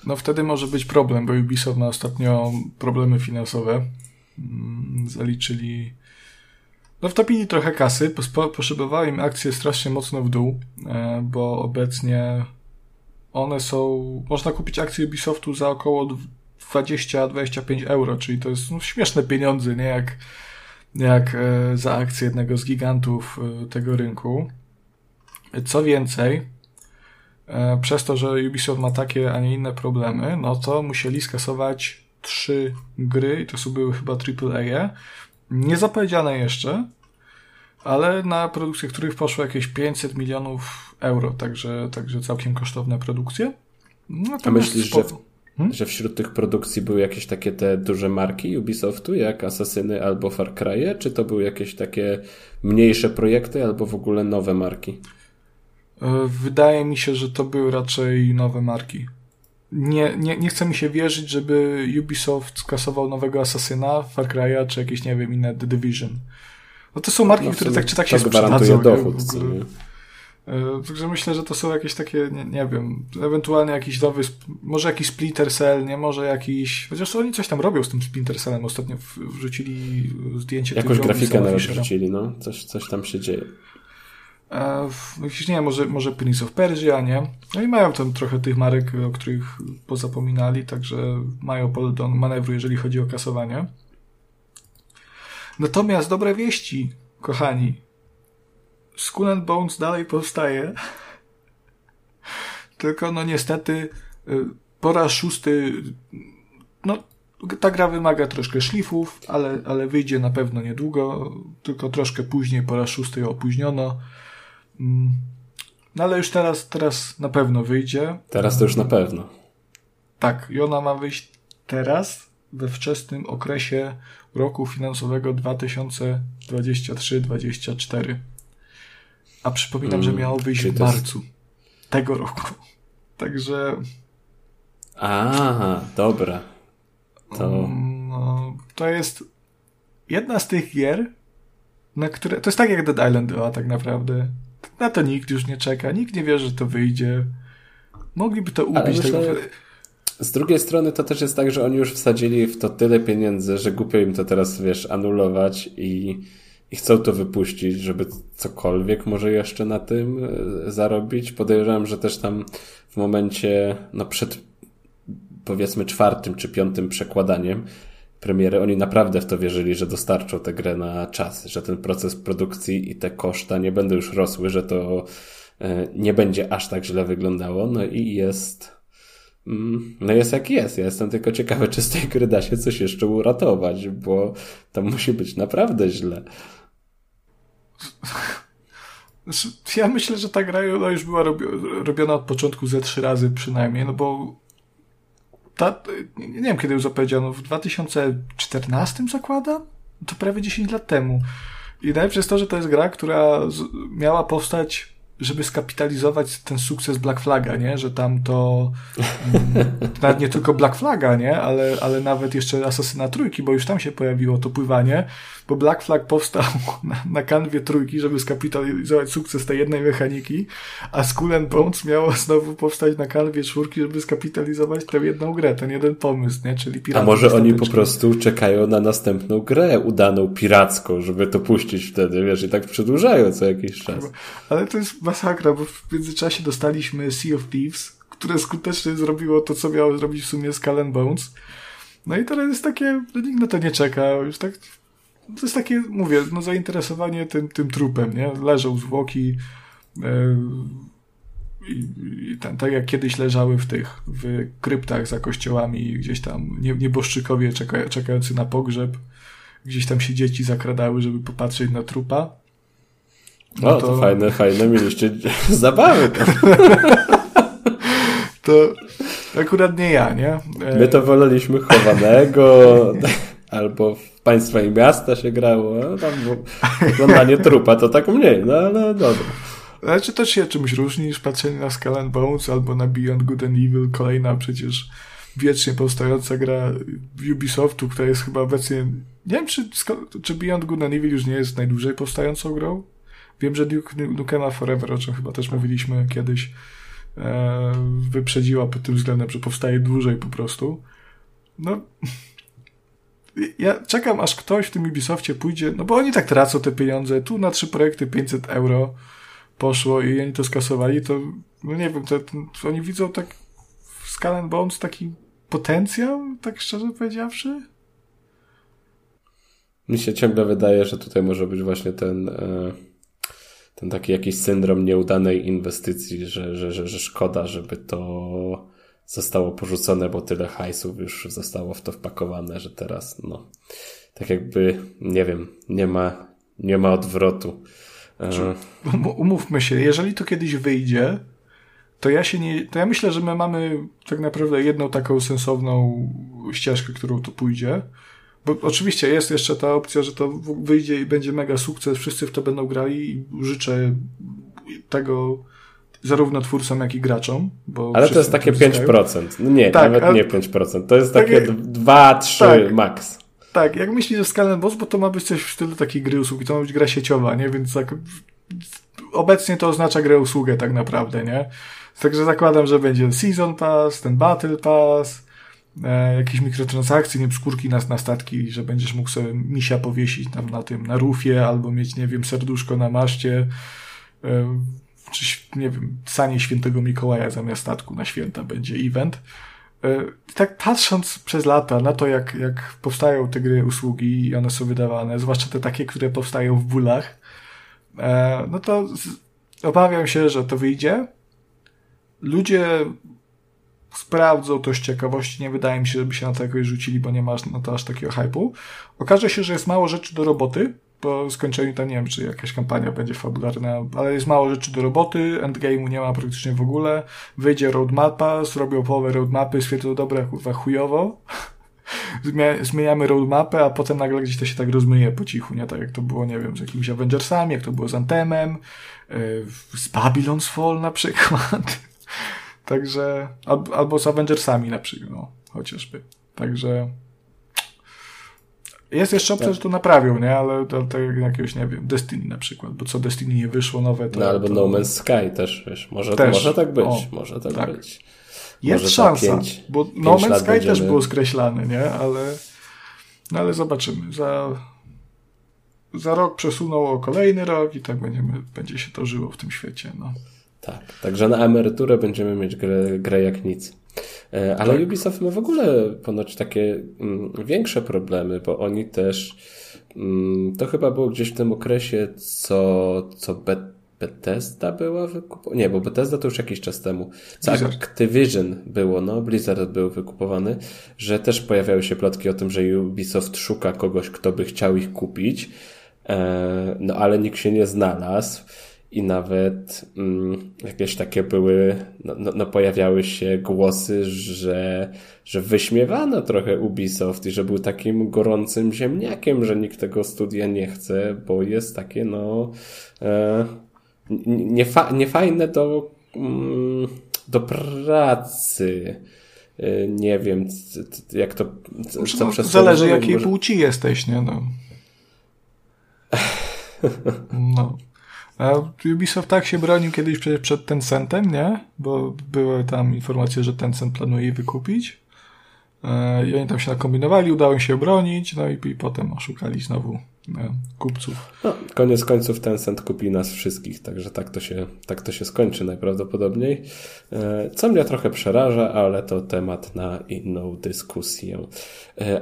No wtedy może być problem, bo Ubisoft ma ostatnio problemy finansowe. Mm, zaliczyli no wtopili trochę kasy, poszybowały im akcje strasznie mocno w dół, e, bo obecnie one są, można kupić akcje Ubisoftu za około 20-25 euro, czyli to jest no, śmieszne pieniądze, nie jak, jak e, za akcję jednego z gigantów e, tego rynku. Co więcej, e, przez to, że Ubisoft ma takie, a nie inne problemy, no to musieli skasować trzy gry, i to są były chyba AAA, niezapowiedziane jeszcze, ale na produkcję których poszło jakieś 500 milionów euro, także, także całkiem kosztowne produkcje. No, A myślisz, że, w, hmm? że wśród tych produkcji były jakieś takie te duże marki Ubisoftu, jak Asasyny albo Far Cry, czy to były jakieś takie mniejsze projekty, albo w ogóle nowe marki? E, wydaje mi się, że to były raczej nowe marki. Nie, nie, nie chce mi się wierzyć, żeby Ubisoft skasował nowego Asasyna, Far Cry'a, czy jakieś, nie wiem, inne The Division. No to są marki, no, które tak czy tak się sprzedadzą. dochód. E, także myślę, że to są jakieś takie, nie, nie, wiem, ewentualnie jakiś nowy, może jakiś Splinter Cell, nie, może jakiś, chociaż oni coś tam robią z tym Splinter Cellem, ostatnio wrzucili zdjęcie Jakąś grafikę nawet wrzucili, no, coś, coś tam się dzieje. E, nie, może, może Prince of Persia, nie? No i mają tam trochę tych marek, o których pozapominali, także mają pole do manewru, jeżeli chodzi o kasowanie. Natomiast dobre wieści, kochani. Skull and Bones dalej powstaje. Tylko no niestety y, po raz szósty no ta gra wymaga troszkę szlifów, ale, ale wyjdzie na pewno niedługo, tylko troszkę później, po raz szósty ją opóźniono. Mm. No ale już teraz, teraz na pewno wyjdzie. Teraz to już na pewno. Tak, i ona ma wyjść teraz, we wczesnym okresie roku finansowego 2023-2024. A przypominam, mm, że miało wyjść w marcu jest... tego roku. (laughs) Także. A, dobra. To... Mm, no, to jest jedna z tych gier, na które. To jest tak jak Dead Island 2, tak naprawdę. Na to nikt już nie czeka, nikt nie wie, że to wyjdzie. Mogliby to ubić. Myślę, tego... Z drugiej strony to też jest tak, że oni już wsadzili w to tyle pieniędzy, że głupio im to teraz, wiesz, anulować i, i chcą to wypuścić, żeby cokolwiek może jeszcze na tym e, zarobić. Podejrzewam, że też tam w momencie, no przed powiedzmy czwartym czy piątym przekładaniem premiery, oni naprawdę w to wierzyli, że dostarczą tę grę na czas, że ten proces produkcji i te koszta nie będą już rosły, że to e, nie będzie aż tak źle wyglądało. No i jest no jest jak jest. Ja jestem tylko ciekawy, czy z tej gry da się coś jeszcze uratować, bo to musi być naprawdę źle. Ja myślę, że ta gra no, już była robiona od początku ze trzy razy przynajmniej, no bo ta, nie wiem kiedy ją zapowiedziano, w 2014 zakładam? To prawie 10 lat temu. I najlepsze jest to, że to jest gra, która miała powstać żeby skapitalizować ten sukces Black Flaga, nie? Że tam to mm, nawet nie tylko Black Flaga, nie? Ale, ale nawet jeszcze Asasyna Trójki, bo już tam się pojawiło to pływanie, bo Black Flag powstał (laughs) na, na kanwie trójki, żeby skapitalizować sukces tej jednej mechaniki, a Skull and Bones miało (laughs) znowu powstać na kanwie czwórki, żeby skapitalizować tę jedną grę, ten jeden pomysł, nie? Czyli A może oni po prostu czekają na następną grę udaną piracką, żeby to puścić wtedy, wiesz, i tak przedłużają co jakiś czas. Ale to jest masakra, bo w międzyczasie dostaliśmy Sea of Thieves, które skutecznie zrobiło to, co miało zrobić w sumie Skull and Bones. No i teraz jest takie, no nikt na to nie czeka, już tak to jest takie, mówię, no zainteresowanie tym, tym trupem, nie? Leżą zwłoki yy, i, i ten, tak jak kiedyś leżały w tych, w kryptach za kościołami gdzieś tam nie, nieboszczykowie czeka, czekający na pogrzeb, gdzieś tam się dzieci zakradały, żeby popatrzeć na trupa. No to... to fajne, fajne mieliście (laughs) zabawy. (laughs) to akurat nie ja, nie? My to woleliśmy chowanego, (laughs) albo w Państwa i Miasta się grało, a tam oglądanie trupa to tak mniej, no ale dobra. Ale czy to się czymś różni niż patrzenie na Skull and Bones albo na Beyond Good and Evil, kolejna przecież wiecznie powstająca gra Ubisoftu, która jest chyba obecnie, nie wiem czy, czy Beyond Good and Evil już nie jest najdłużej powstającą grą. Wiem, że Duke Nukema Forever, o czym chyba też mówiliśmy kiedyś, e, wyprzedziła pod tym względem, że powstaje dłużej po prostu. No, (laughs) ja czekam, aż ktoś w tym Ubisoftie pójdzie, no bo oni tak tracą te pieniądze, tu na trzy projekty 500 euro poszło i oni to skasowali, to no nie wiem, to, to oni widzą tak w Skull Bones taki potencjał, tak szczerze powiedziawszy? Mi się ciągle wydaje, że tutaj może być właśnie ten, e, ten taki jakiś syndrom nieudanej inwestycji, że, że, że, że szkoda, żeby to zostało porzucone, bo tyle hajsów już zostało w to wpakowane, że teraz, no, tak jakby, nie wiem, nie ma, nie ma odwrotu. E, umówmy się, jeżeli to kiedyś wyjdzie, to ja się nie, to ja myślę, że my mamy tak naprawdę jedną taką sensowną ścieżkę, którą to pójdzie. Bo oczywiście jest jeszcze ta opcja, że to wyjdzie i będzie mega sukces, wszyscy w to będą grali i życzę tego zarówno twórcom, jak i graczom. ale to jest takie 5%. No nie, tak, nawet nie 5%. To jest takie, takie 2-3 tak, max. Tak, jak myślisz, że Skull Boss, bo to ma być coś w stylu takiej gry usługi, to ma być gra sieciowa, nie? Więc tak obecnie to oznacza grę usługę tak naprawdę, nie? Także zakładam, że będzie Season Pass, ten Battle Pass, e, jakieś mikrotransakcje, nie skórki na, na statki, że będziesz mógł sobie misia powiesić tam na tym, na rufie, albo mieć, nie wiem, serduszko na maszcie, e, czy, nie wiem, sanie świętego Mikołaja zamiast statku na święta będzie event. E, tak patrząc przez lata na to, jak, jak powstają te gry, usługi i one są wydawane, zwłaszcza te takie, które powstają w bólach, e, no to obawiam się, że to wyjdzie, ludzie sprawdzą to z ciekawości, nie wydaje mi się, żeby się na to jakoś rzucili, bo nie masz na to aż takiego hypu. Okaże się, że jest mało rzeczy do roboty, po skończeniu tam nie wiem, czy jakaś kampania będzie fabularna, ale jest mało rzeczy do roboty, endgame'u nie ma praktycznie w ogóle, wyjdzie roadmapa, zrobią połowę roadmapy, stwierdzą, dobra, kurwa, chujowo, (laughs) zmieniamy roadmapę, a potem nagle gdzieś to się tak rozmyje po cichu, nie? Tak jak to było, nie wiem, z jakimiś Avengersami, jak to było z Antemem, yy, z Babylon's Fall na przykład. Także, albo z Avengersami na przykład, no, chociażby. Także jest jeszcze opcja, tak. że to naprawią, nie? Ale to, to jakiegoś, nie wiem, Destiny na przykład, bo co Destiny nie wyszło nowe, to... No albo to... No Man's Sky też, wiesz, może, też. może tak być, o, może tak, tak, być. Jest może szansa, pięć, bo pięć No Man's Sky będziemy... też było skreślane, nie? Ale, no ale zobaczymy. Za, za rok przesunął kolejny rok i tak będziemy, będzie się to żyło w tym świecie, no. Tak, także na emeryturę będziemy mieć grę, grę jak nic. E, ale tak. Ubisoft ma w ogóle ponoć takie mm, większe problemy, bo oni też mm, to chyba było gdzieś w tym okresie, co, co Bet Bethesda była wykupowana. Nie, bo Bethesda to już jakiś czas temu. Co Activision było, no, Blizzard był wykupowany, że też pojawiały się plotki o tym, że Ubisoft szuka kogoś, kto by chciał ich kupić. E, no ale nikt się nie znalazł i nawet mm, jakieś takie były, no, no, no, pojawiały się głosy, że, że wyśmiewano trochę Ubisoft i że był takim gorącym ziemniakiem, że nikt tego studia nie chce, bo jest takie no e, niefa, niefajne do, mm, do pracy. E, nie wiem, jak to. Co, no, zależy, jakiej może... płci jesteś, nie? No. (laughs) no. A Ubisoft tak się bronił kiedyś przed, przed Tencentem, nie? Bo były tam informacje, że Tencent planuje je wykupić. E, I oni tam się nakombinowali, udało im się obronić, no i, i potem oszukali znowu e, kupców. No, koniec końców Tencent kupi nas wszystkich, także tak to się, tak to się skończy najprawdopodobniej. E, co mnie trochę przeraża, ale to temat na inną dyskusję.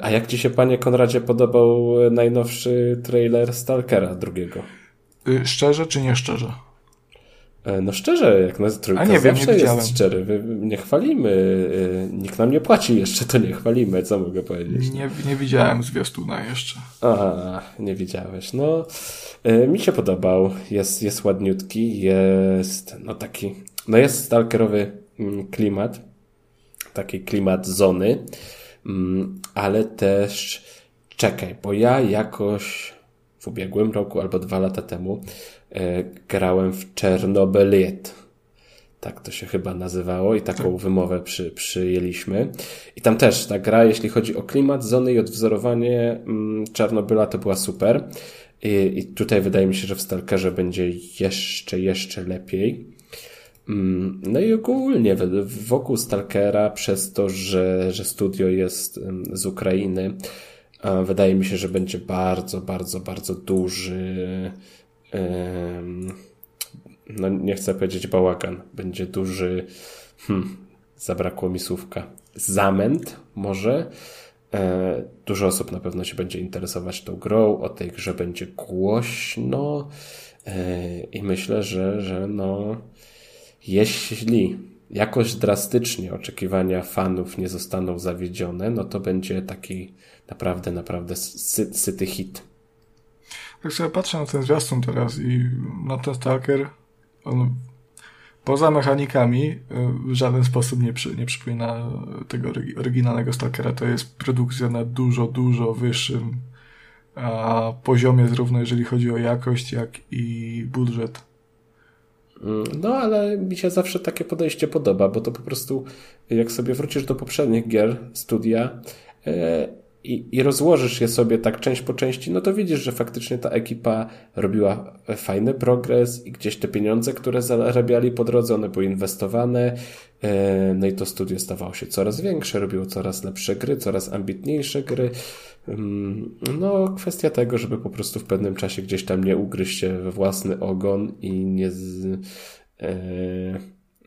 A jak Ci się, Panie Konradzie, podobał najnowszy trailer Stalkera drugiego? Y, szczerze czy nie szczerze? E, no szczerze, jak na trójka A nie zawsze wiem, nie jest szczery. Nie chwalimy. E, nikt nam nie płaci jeszcze, to nie chwalimy. Co mogę powiedzieć? Nie, nie widziałem zwiastuna jeszcze. A, nie widziałeś. No, e, mi się podobał. Jest, jest ładniutki. Jest, no taki, no jest stalkerowy mm, klimat. Taki klimat zony. Mm, ale też czekaj, bo ja jakoś w ubiegłym roku albo dwa lata temu E, grałem w Czernobyliet. Tak to się chyba nazywało i taką tak. wymowę przy, przyjęliśmy. I tam też ta gra, jeśli chodzi o klimat, zony i odwzorowanie mm, Czarnobyla, to była super. I, I, tutaj wydaje mi się, że w Stalkerze będzie jeszcze, jeszcze lepiej. Mm, no i ogólnie wokół Stalkera, przez to, że, że studio jest z Ukrainy, wydaje mi się, że będzie bardzo, bardzo, bardzo duży no nie chcę powiedzieć bałagan, będzie duży, hmm, zabrakło mi słówka, zamęt może. E, dużo osób na pewno się będzie interesować tą grą, o tej grze będzie głośno e, i myślę, że, że no, jeśli jakoś drastycznie oczekiwania fanów nie zostaną zawiedzione, no to będzie taki naprawdę, naprawdę sy syty hit. Tak sobie patrzę na ten zwiastun teraz i na ten Stalker, on poza mechanikami y, w żaden sposób nie, przy, nie przypomina tego oryginalnego Stalkera. To jest produkcja na dużo, dużo wyższym poziomie, zarówno jeżeli chodzi o jakość, jak i budżet. Mm, no, ale mi się zawsze takie podejście podoba, bo to po prostu, jak sobie wrócisz do poprzednich gier studia, e, i, i rozłożysz je sobie tak część po części, no to widzisz, że faktycznie ta ekipa robiła fajny progres i gdzieś te pieniądze, które zarabiali po drodze, one były inwestowane, e, no i to studio stawało się coraz większe, robiło coraz lepsze gry, coraz ambitniejsze gry. No, kwestia tego, żeby po prostu w pewnym czasie gdzieś tam nie ugryźć się we własny ogon i nie z, e,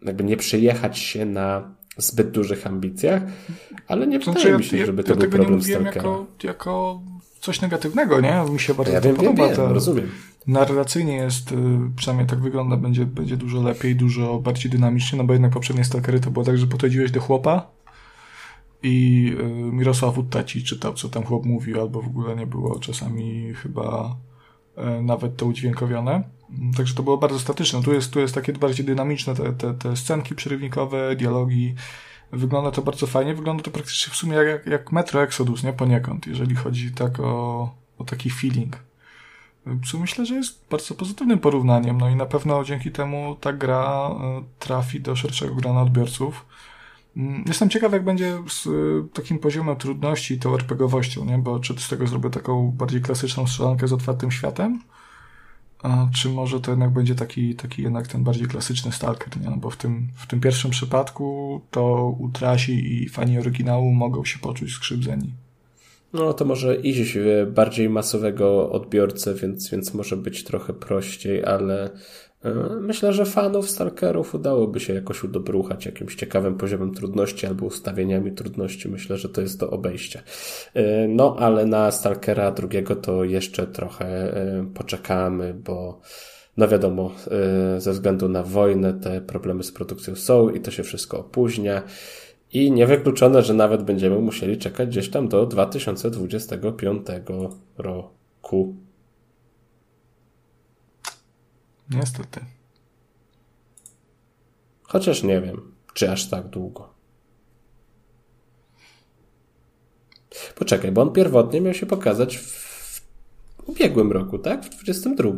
jakby nie przejechać się na zbyt dużych ambicjach, ale nie znaczy, wydaje mi się, żeby ja, to ja był problem nie jako, jako coś negatywnego, nie? Mi się bardzo ja to wiem, podoba. Wiem, wiem, rozumiem. Narracyjnie jest, y, przynajmniej tak wygląda, będzie, będzie dużo lepiej, dużo bardziej dynamicznie, no bo jednak poprzednie stalkery to było tak, że podchodziłeś do chłopa i y, Mirosław Uttaci czytał, co tam chłop mówił, albo w ogóle nie było czasami chyba y, nawet to udźwiękowione. Także to było bardzo statyczne. Tu jest, tu jest takie bardziej dynamiczne, te, te, te scenki przerywnikowe, dialogi. Wygląda to bardzo fajnie. Wygląda to praktycznie w sumie jak, jak Metro Exodus, nie? Poniekąd, jeżeli chodzi tak o, o taki feeling. Co myślę, że jest bardzo pozytywnym porównaniem. No i na pewno dzięki temu ta gra e, trafi do szerszego grona odbiorców. Mm, jestem ciekaw, jak będzie z e, takim poziomem trudności i tą RPGowością, nie? Bo czy z tego zrobię taką bardziej klasyczną strzelankę z otwartym światem? A czy może to jednak będzie taki, taki jednak ten bardziej klasyczny Stalker, nie? No bo w tym, w tym pierwszym przypadku to utrasi i fani oryginału mogą się poczuć skrzywdzeni. No to może iść w bardziej masowego odbiorcę, więc, więc może być trochę prościej, ale myślę, że fanów Stalkerów udałoby się jakoś udobruchać jakimś ciekawym poziomem trudności albo ustawieniami trudności. Myślę, że to jest do obejścia. E, no, ale na Stalkera drugiego to jeszcze trochę e, poczekamy, bo no wiadomo, ze względu na wojnę te problemy z produkcją są i to się wszystko opóźnia. I niewykluczone, że nawet będziemy musieli czekać gdzieś tam do 2025 roku. Niestety. Chociaż nie wiem, czy aż tak długo. Poczekaj, bo on pierwotnie miał się pokazać w ubiegłym roku, tak? W 22.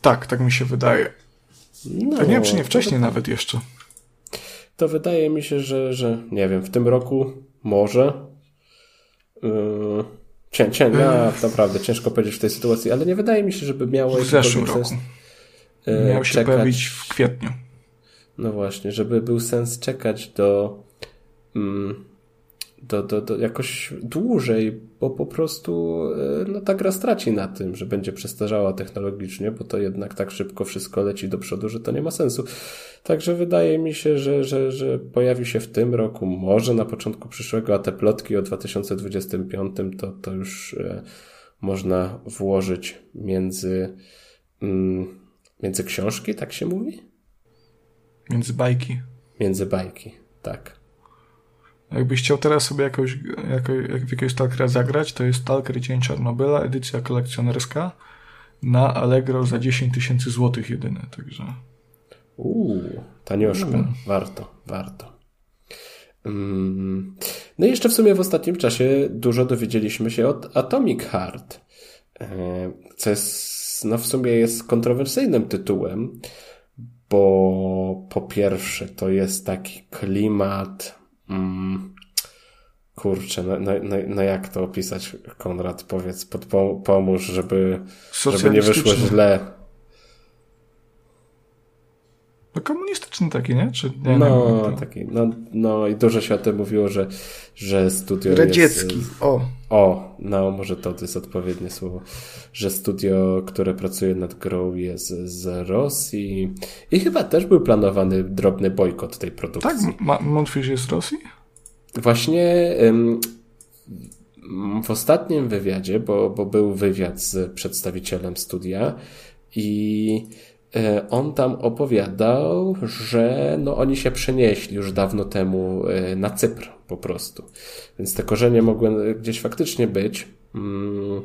Tak, tak mi się wydaje. No, nie wiem, czy nie wcześniej to, nawet jeszcze. To wydaje mi się, że, że nie wiem, w tym roku może. Yy, cię, cię, no, naprawdę ciężko powiedzieć w tej sytuacji, ale nie wydaje mi się, żeby miało w zeszłym roku. Sens. E, Miał się czekać. pojawić w kwietniu. No właśnie, żeby był sens czekać do, mm, do, do, do jakoś dłużej, bo po prostu e, no, ta gra straci na tym, że będzie przestarzała technologicznie, bo to jednak tak szybko wszystko leci do przodu, że to nie ma sensu. Także wydaje mi się, że, że, że pojawi się w tym roku, może na początku przyszłego, a te plotki o 2025 to, to już e, można włożyć między. Mm, Między książki, tak się mówi? Między bajki. Między bajki, tak. Jakbyś chciał teraz sobie jakoś, jako, jak w jakiegoś Stalkera zagrać, to jest Stalker Cień Czarnobyla, edycja kolekcjonerska na Allegro za 10 tysięcy złotych jedyne, także... Uuu, tanioszka. Mm. Warto, warto. Mm. No i jeszcze w sumie w ostatnim czasie dużo dowiedzieliśmy się od Atomic Heart, e, co jest, no w sumie jest kontrowersyjnym tytułem, bo po pierwsze to jest taki klimat mm, kurczę, no, no, no, no, jak to opisać, Konrad, powiedz, pomóż, żeby, żeby nie wyszło źle. No komunistyczny taki, nie? Czy nie, no, nie taki. No, no i dużo się o tym mówiło, że, że studio Radziecki. jest... o. O, no może to jest odpowiednie słowo. Że studio, które pracuje nad grą jest z Rosji i chyba też był planowany drobny bojkot tej produkcji. Tak, Montfish jest z Rosji? Właśnie w ostatnim wywiadzie, bo, bo był wywiad z przedstawicielem studia i on tam opowiadał, że no oni się przenieśli już dawno temu e, na Cypr po prostu. Więc te korzenie mogły gdzieś faktycznie być. Mm,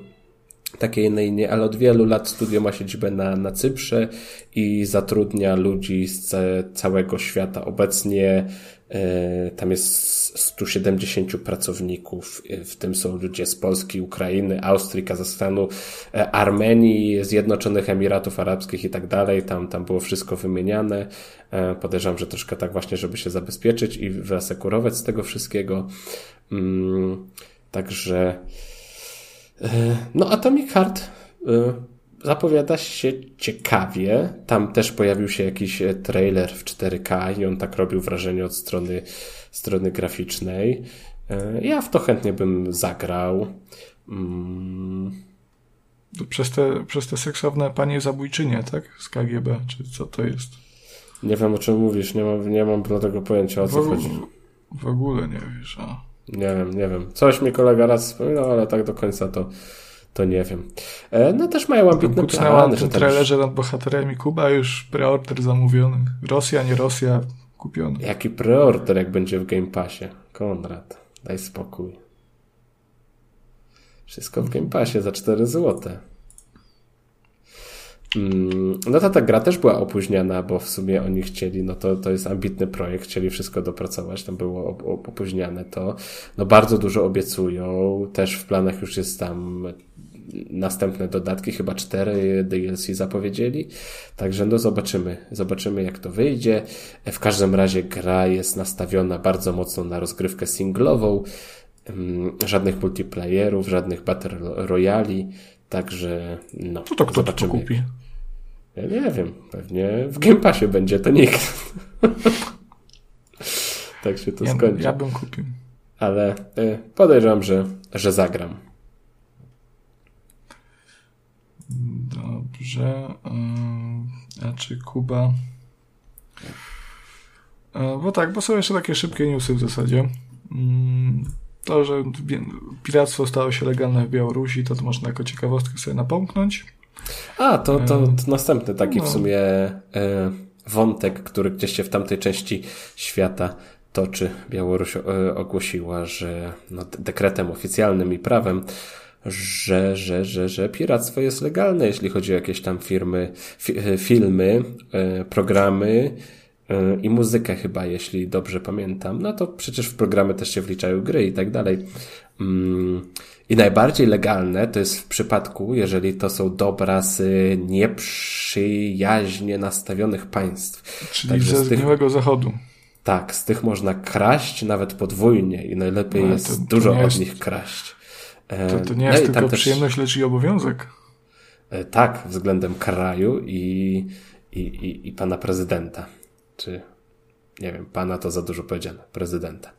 takie inne inne, ale od wielu lat studio ma siedzibę na, na Cyprze i zatrudnia ludzi z całego świata. Obecnie e, tam jest 170 pracowników, w tym są ludzie z Polski, Ukrainy, Austrii, Kazachstanu, e, Armenii, Zjednoczonych Emiratów Arabskich i tak dalej. Tam, tam było wszystko wymieniane. E, podejrzewam, że troszkę tak właśnie, żeby się zabezpieczyć i wyasekurować z tego wszystkiego. Mm, także no Atomic Heart zapowiada się ciekawie. Tam też pojawił się jakiś e, trailer w 4K i on tak robił wrażenie od strony, strony graficznej. E, ja w to chętnie bym zagrał. Mm. Przez te, przez te seksowne panie zabójczynie, tak? Z KGB, czy co to jest? Nie wiem o czym mówisz, nie mam, nie mam tego pojęcia o co w, chodzi. W ogóle nie wiesz, a. Nie wiem, nie wiem. Coś mi kolega raz wspominał, ale tak do końca to to nie wiem. E, no też mają ambitne plany. Na tym trailerze nad bohaterami Kuba już preorder zamówiony. Rosja, nie Rosja, kupiony. Jaki preorder, jak będzie w Game Passie? Konrad, daj spokój. Wszystko w Game Passie za 4 złote. Mm, no ta, ta gra też była opóźniana, bo w sumie oni chcieli, no to, to jest ambitny projekt, chcieli wszystko dopracować, tam było opóźniane to. No bardzo dużo obiecują, też w planach już jest tam następne dodatki, chyba cztery DLC zapowiedzieli. Także no zobaczymy, zobaczymy jak to wyjdzie. W każdym razie gra jest nastawiona bardzo mocno na rozgrywkę singlową. Mm, żadnych multiplayerów, żadnych Battle Royali. Także no, to, to kto zobaczymy. To kupi? Ja nie wiem, pewnie w Game Passie będzie to nikt. (laughs) tak się to ja, skończy. Ja bym kupił. Ale y, podejrzewam, że, że zagram. Dobrze. A czy Kuba? Bo tak, bo są jeszcze takie szybkie newsy w zasadzie. Mm, to, że piractwo stało się legalne w Białorusi, to, to można jako ciekawostkę sobie napomknąć. A, to, to, to następny taki no. w sumie e, wątek, który gdzieś się w tamtej części świata toczy. Białoruś e, ogłosiła, że no, dekretem oficjalnym i prawem że, że, że, że piractwo jest legalne, jeśli chodzi o jakieś tam firmy, fi, e, filmy, e, programy e, i muzykę chyba, jeśli dobrze pamiętam. No to przecież w programy też się wliczają gry i tak dalej. Mm, I najbardziej legalne to jest w przypadku, jeżeli to są dobra z nieprzyjaźnie nastawionych państw. Czyli Także ze tych... zachodu. Tak, z tych można kraść nawet podwójnie i najlepiej no, jest to, to dużo od nich kraść. To, to nie jest no tylko przyjemność, lecz i obowiązek. E, tak, względem kraju i, i, i, i pana prezydenta. Czy nie wiem, pana to za dużo powiedziane, prezydenta.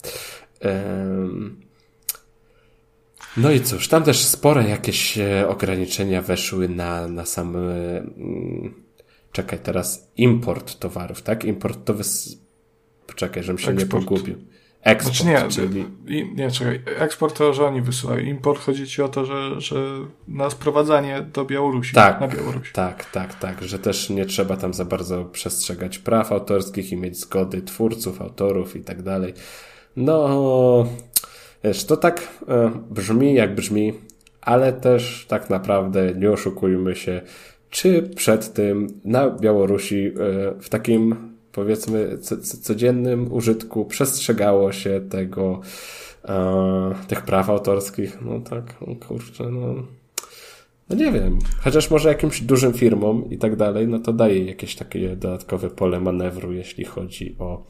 No i cóż, tam też spore jakieś e, ograniczenia weszły na, na sam. Mm, czekaj, teraz import towarów, tak? Importowy. Poczekaj, żebym się Eksport. nie pogubił. Eksport, znaczy nie, czyli... Nie, czekaj, eksport to, że oni wysyłają. Import chodzi ci o to, że, że na sprowadzanie do Białorusi. Tak, na Białorusi. tak, tak, tak, że też nie trzeba tam za bardzo przestrzegać praw autorskich i mieć zgody twórców, autorów i tak dalej. No, wiesz, to tak e, brzmi jak brzmi, ale też tak naprawdę nie oszukujmy się, czy przed tym na Białorusi e, w takim powiedzmy codziennym użytku przestrzegało się tego e, tych praw autorskich, no tak, no kurczę, no. No nie wiem, chociaż może jakimś dużym firmom i tak dalej, no to daje jakieś takie dodatkowe pole manewru, jeśli chodzi o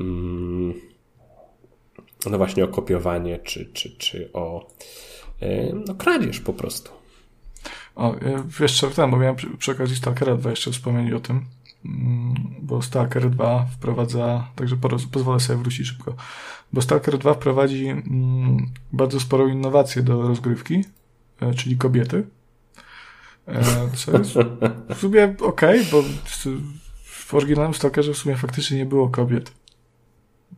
mm, no właśnie o kopiowanie, czy, czy, czy o e, no kradzież po prostu. O, jeszcze ten, bo miałem przy, przy okazji Stalkera 2 jeszcze wspomnieć o tym, bo Stalker 2 wprowadza, także pozwolę sobie wrócić szybko, bo Stalker 2 wprowadzi mm, bardzo sporą innowację do rozgrywki, e, czyli kobiety. E, co jest w sumie okej, okay, bo w oryginalnym Stalkerze w sumie faktycznie nie było kobiet.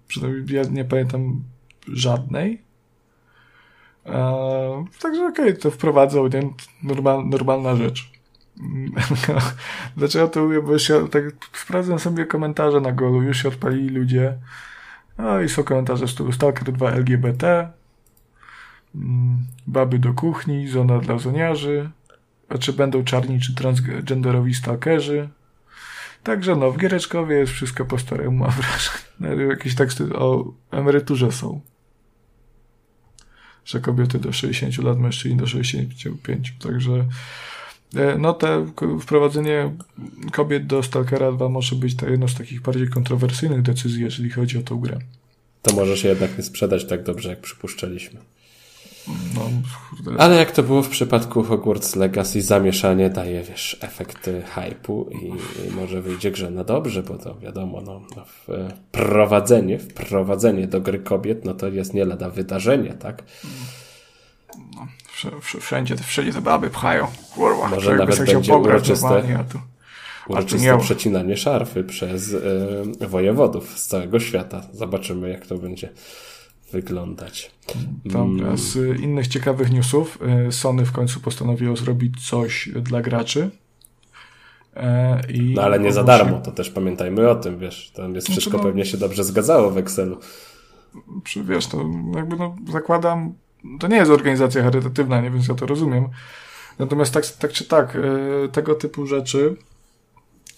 Przynajmniej ja nie pamiętam żadnej. Eee, także okej, okay, to wprowadzał, nie? Normal, normalna rzecz. (laughs) Dlaczego to mówię? Bo się, tak sprawdzam sobie komentarze na golu, już się odpalili ludzie. No i są komentarze z tyłu Stalker 2 LGBT, mm, baby do kuchni, zona dla zoniarzy, a czy będą czarni czy transgenderowi stalkerzy. Także no, w Giereczkowie jest wszystko po staremu, mam wrażenie. (laughs) Jakieś teksty o emeryturze są że kobiety do 60 lat, mężczyźni do 65. Także no te wprowadzenie kobiet do Stalkera 2 może być to jedno z takich bardziej kontrowersyjnych decyzji, jeżeli chodzi o tę grę. To może się jednak nie sprzedać tak dobrze, jak przypuszczaliśmy. No, Ale jak to było w przypadku Hogwarts Legacy, zamieszanie daje, wiesz, efekty hypu i, i może wyjdzie grze na dobrze, bo to wiadomo, no, no wprowadzenie, wprowadzenie do gry kobiet, no to jest nie lada wydarzenie, tak? No, wszędzie, wszędzie te baby pchają. Kurwa, może nawet będzie uroczyste, tu, uroczyste przecinanie szarfy przez y, wojewodów z całego świata. Zobaczymy, jak to będzie wyglądać. Dobra, z innych ciekawych newsów y, Sony w końcu postanowiło zrobić coś dla graczy. E, I no ale nie za darmo, to też pamiętajmy o tym, wiesz, tam jest wszystko no, pewnie się dobrze zgadzało w Excelu. Wiesz, to jakby no, zakładam, to nie jest organizacja charytatywna, nie, więc ja to rozumiem. Natomiast tak, tak czy tak, y, tego typu rzeczy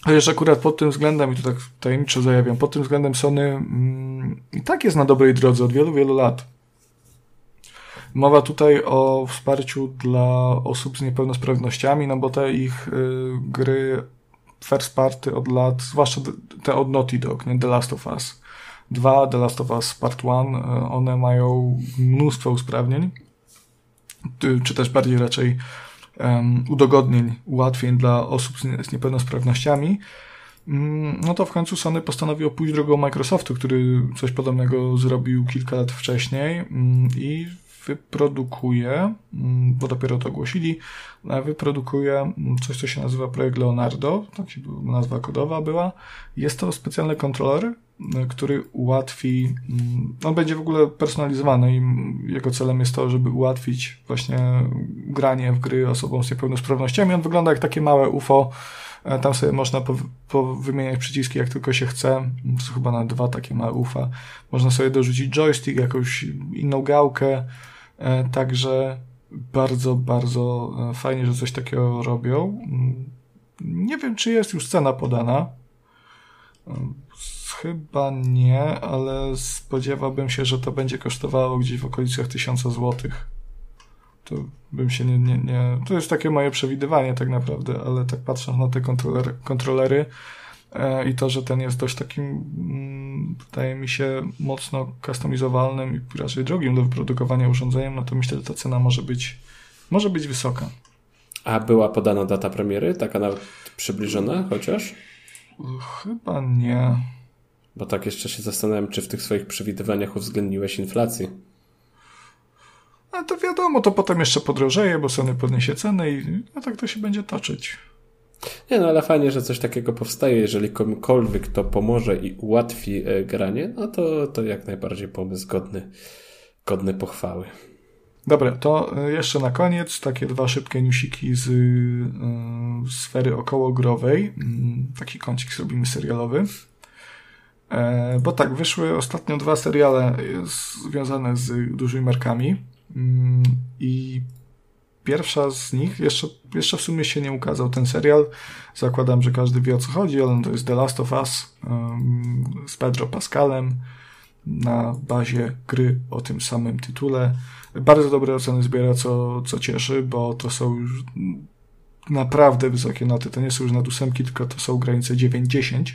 Chociaż akurat pod tym względem, i to tak tajemniczo zajawiam, pod tym względem Sony mm, i tak jest na dobrej drodze od wielu, wielu lat. Mowa tutaj o wsparciu dla osób z niepełnosprawnościami, no bo te ich y, gry first party od lat, zwłaszcza te od Naughty Dog, nie The Last of Us 2, The Last of Us Part 1, y, one mają mnóstwo usprawnień, czy też bardziej raczej um, udogodnień, ułatwień dla osób z, niepełnosprawnościami, um, no to w końcu Sony postanowiło pójść drogą Microsoftu, który coś podobnego zrobił kilka lat wcześniej um, i wyprodukuje, bo dopiero to ogłosili, wyprodukuje coś, co się nazywa projekt Leonardo, tak się nazwa kodowa była. Jest to specjalny kontroler, który ułatwi, mm, on będzie w ogóle personalizowany i jego celem jest to, żeby ułatwić właśnie granie w gry osobom z niepełnosprawnościami. On wygląda jak takie małe UFO, e, tam sobie można wymieniać przyciski jak tylko się chce. To są chyba na dwa takie małe UFA. Można sobie dorzucić joystick, jakąś inną gałkę. E, także bardzo, bardzo e, fajnie, że coś takiego robią. Mm, nie wiem, czy jest już cena podana. Chyba nie, ale spodziewałbym się, że to będzie kosztowało gdzieś w okolicach 1000 złotych. To bym się nie, nie, nie. To jest takie moje przewidywanie, tak naprawdę, ale tak patrząc na te kontrolery, kontrolery e, i to, że ten jest dość takim, mm, wydaje mi się, mocno customizowalnym i raczej drogim do wyprodukowania urządzeniem, no to myślę, że ta cena może być, może być wysoka. A była podana data premiery? Taka nawet przybliżona chociaż? Chyba nie. Bo tak jeszcze się zastanawiam, czy w tych swoich przewidywaniach uwzględniłeś inflację. A to wiadomo, to potem jeszcze podrożeje, bo Sony podniesie ceny i no tak to się będzie toczyć. Nie no, ale fajnie, że coś takiego powstaje. Jeżeli komukolwiek to pomoże i ułatwi e, granie, no to, to jak najbardziej pomysł godny, godny pochwały. Dobra, to e, jeszcze na koniec takie dwa szybkie newsiki z y, sfery okołogrowej. Mm, taki kącik zrobimy serialowy. E, bo tak, wyszły ostatnio dwa seriale związane z dużymi markami. Mm, I pierwsza z nich, jeszcze, jeszcze w sumie się nie ukazał ten serial. Zakładam, że każdy wie o co chodzi, ale to jest The Last of Us z Pedro Pascalem na bazie gry o tym samym tytule. Bardzo dobre oceny zbiera, co, co cieszy, bo to są już naprawdę wysokie noty. To nie są już nad ósemki, tylko to są granice 9-10.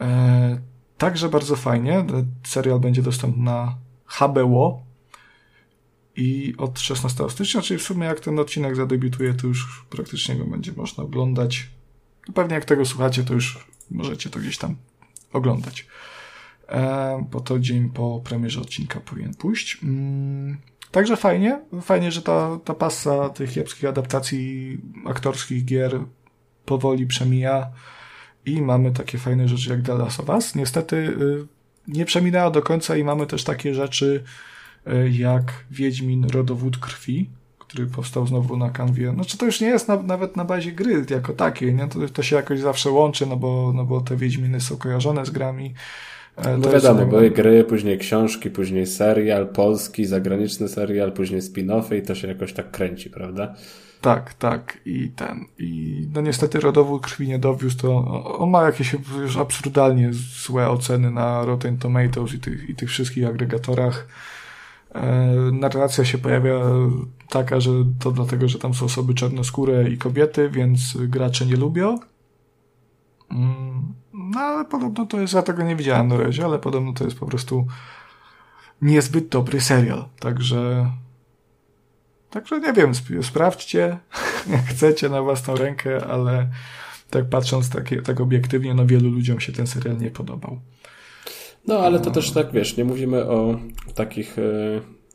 E, także bardzo fajnie. Serial będzie dostępny na HBO i od 16 stycznia, czyli w sumie jak ten odcinek zadebiutuje, to już praktycznie go będzie można oglądać. No pewnie jak tego słuchacie, to już możecie to gdzieś tam oglądać. E, bo to dzień po premierze odcinka powinien pójść. Mm, także fajnie, fajnie, że ta, ta pasa tych kiepskich adaptacji aktorskich gier powoli przemija i mamy takie fajne rzeczy jak The Last of Us. Niestety y, nie przeminęła do końca i mamy też takie rzeczy, E, jak Wiedźmin Rodowód Krwi, który powstał znowu na kanwie. Znaczy to już nie jest na, nawet na bazie gry jako takiej, nie? To, to się jakoś zawsze łączy, no bo, no bo te Wiedźminy są kojarzone z grami. E, no wiadomo, były gry, później książki, później serial polski, zagraniczny serial, później spin-offy i to się jakoś tak kręci, prawda? Tak, tak. I ten. I no niestety rodowód krwi nie dowiózł, to on ma jakieś już absurdalnie złe oceny na Rotten Tomatoes i tych, i tych wszystkich agregatorach. E, narracja się pojawia taka, że to dlatego, że tam są osoby czarnoskóre i kobiety, więc gracze nie lubią. Mm, no ale podobno to jest, ja tego nie widziałem na razie, ale podobno to jest po prostu niezbyt dobry serial. Także Także nie wiem, sprawdźcie, (laughs) jak chcecie na własną rękę, ale tak patrząc tak, tak obiektywnie, no wielu ludziom się ten serial nie podobał. No, ale to też tak, wiesz, nie mówimy o takich e,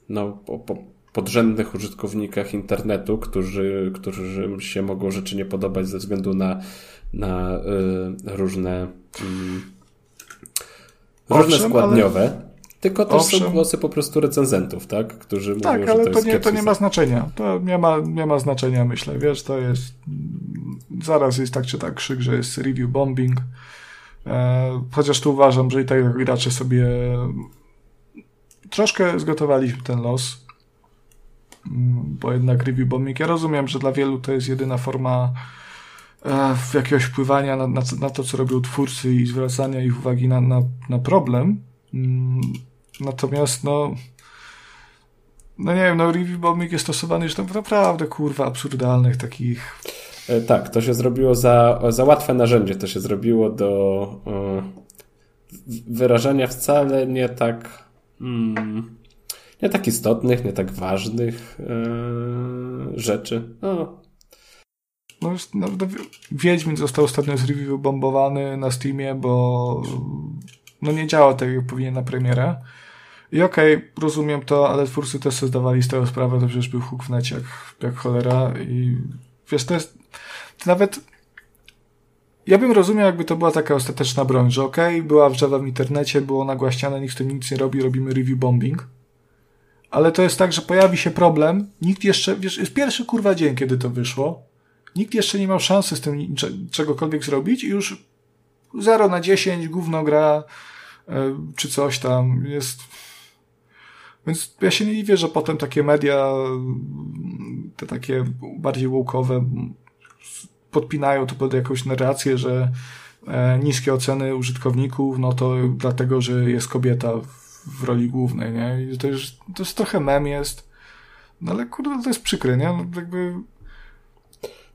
no, podrzędnych użytkownikach internetu, którzy, którzy się mogą rzeczy nie podobać ze względu na, na y, różne, y, różne składniowe. Ale... Tylko też Owszem. są głosy po prostu recenzentów, tak? Którzy tak, mówią, ale to, to, nie, to nie ma znaczenia. To nie ma, nie ma znaczenia, myślę. Wiesz, to jest. Zaraz jest tak czy tak krzyk, że jest review bombing. E, chociaż tu uważam, że i tak gracze sobie troszkę zgotowaliśmy ten los, bo jednak review bombing, ja rozumiem, że dla wielu to jest jedyna forma e, jakiegoś wpływania na, na, na, to, co robią twórcy i zwracania ich uwagi na, na, na problem. Mm, natomiast no no nie wiem, no review bombing jest stosowany już naprawdę kurwa absurdalnych takich E, tak, to się zrobiło za, za łatwe narzędzie. To się zrobiło do e, wyrażania wcale nie tak mm, nie tak istotnych, nie tak ważnych e, rzeczy. No. No, no, Wiedźmin został ostatnio z review bombowany na Steamie, bo no nie działa tak jak powinien na premierę. I okej, okay, rozumiem to, ale twórcy też sobie zdawali z tego sprawę, to przecież był huk w necie jak, jak cholera i wiesz, to jest to nawet ja bym rozumiał, jakby to była taka ostateczna broń, że okej, okay, była wrzawa w internecie, było nagłaśniane, nikt z tym nic nie robi, robimy review bombing. Ale to jest tak, że pojawi się problem, nikt jeszcze, wiesz, jest pierwszy kurwa dzień, kiedy to wyszło, nikt jeszcze nie miał szansy z tym czegokolwiek zrobić i już 0 na 10 gówno gra, e, czy coś tam jest. Więc ja się nie dziwię, że potem takie media, te takie bardziej łukowe, podpinają to pod jakąś narrację, że e, niskie oceny użytkowników, no to dlatego, że jest kobieta w roli głównej, nie? I to, już, to jest trochę mem jest, no ale kurde, to jest przykre, nie? No, jakby...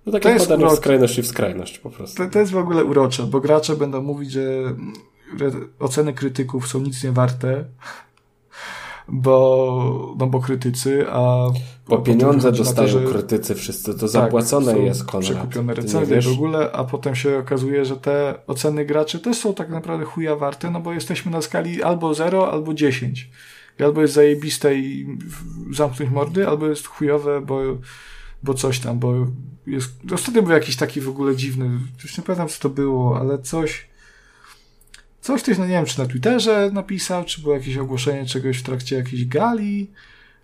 No takie to podanie w skrajność i w skrajność po prostu. To, to jest w ogóle urocze, bo gracze będą mówić, że oceny krytyków są nic nie warte, bo, no bo krytycy, a... Bo pieniądze dostają to, że, krytycy wszyscy, to tak, zapłacone jest Konrad. Przekupione recenzje w ogóle, a potem się okazuje, że te oceny graczy też są tak naprawdę chuja warte, no bo jesteśmy na skali albo 0, albo 10. I albo jest zajebiste i zamknąć mordy, albo jest chujowe, bo, bo coś tam, bo jest, ostatnio był jakiś taki w ogóle dziwny, już nie pamiętam co to było, ale coś, coś ktoś, no nie wiem, czy na Twitterze napisał, czy było jakieś ogłoszenie czegoś w trakcie jakiejś gali,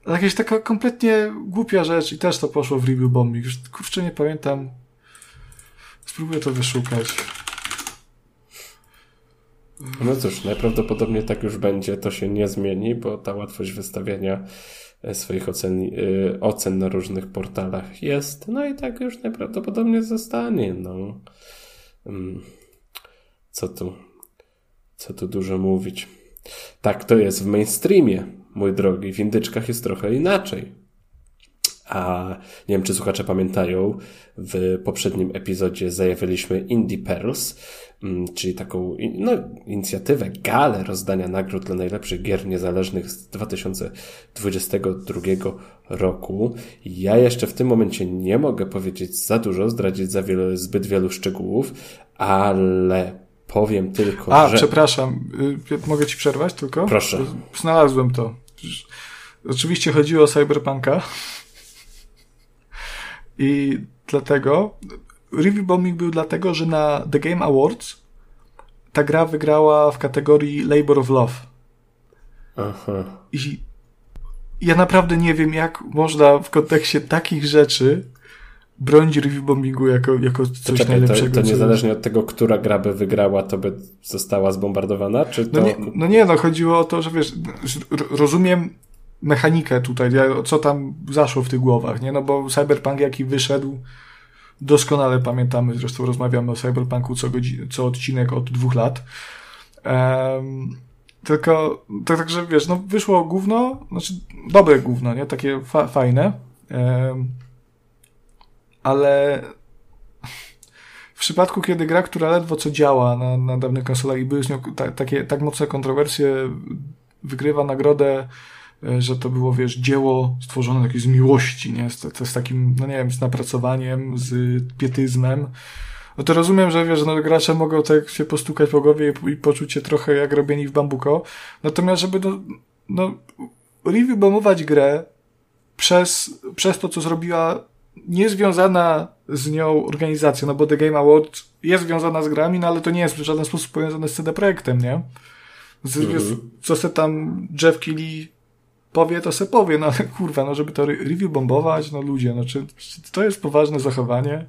jakaś taka kompletnie głupia rzecz i też to poszło w review bombing. Już kurczę nie pamiętam. Spróbuję to wyszukać. No cóż, najprawdopodobniej tak już będzie, to się nie zmieni, bo ta łatwość wystawiania e, swoich ocen, e, ocen na różnych portalach jest, no i tak już najprawdopodobniej zostanie, no. Mm. Co tu, co tu dużo mówić. Tak to jest w mainstreamie, mój drogi, w indyczkach jest trochę inaczej. A nie wiem, czy słuchacze pamiętają, w poprzednim epizodzie zajawiliśmy Indie Pearls, mm, czyli taką no, inicjatywę, galę rozdania nagród dla najlepszych gier niezależnych z 2022 roku. Ja jeszcze w tym momencie nie mogę powiedzieć za dużo, zdradzić za wiele, zbyt wielu szczegółów, ale powiem tylko, A, że... przepraszam, y, mogę ci przerwać tylko? Proszę. Znalazłem to. Oczywiście chodziło o Cyberpunka. I dlatego review bombing był dlatego, że na The Game Awards ta gra wygrała w kategorii Labor of Love. Aha. I ja naprawdę nie wiem, jak można w kontekście takich rzeczy bronić review bombingu jako, jako coś Czekaj, najlepszego. To, to niezależnie od tego, która gra by wygrała, to by została zbombardowana? Czy to... no, nie, no nie, no chodziło o to, że wiesz, rozumiem mechanikę tutaj, co tam zaszło w tych głowach, nie? No bo Cyberpunk jaki wyszedł, doskonale pamiętamy, zresztą rozmawiamy o Cyberpunku co, godzin, co odcinek od dwóch lat. Um, tylko, tak, także wiesz, no wyszło gówno, znaczy dobre gówno, nie? Takie fa fajne. Um, ale w przypadku, kiedy gra, która ledwo co działa na, na dawnych konsolach i były z nią ta, takie, tak mocne kontrowersje, wygrywa nagrodę E, że to było, wiesz, dzieło stworzone jakieś z miłości, nie? Z, to, z takim, no nie wiem, z napracowaniem, z pietyzmem. No to rozumiem, że wiesz, no gracze mogą tak się postukać po głowie i, i poczuć się trochę jak robieni w bambuko. Natomiast, żeby no, no review grę przez, przez to, co zrobiła niezwiązana z nią organizacja, no bo The Game Awards jest związana z grami, no ale to nie jest w żaden sposób powiązane z CD Projektem, nie? Z, mm -hmm. Co se tam Jeff Keighley powie, to se powie, no ale kurwa, no żeby to review bombować, no ludzie, no czy, czy to jest poważne zachowanie?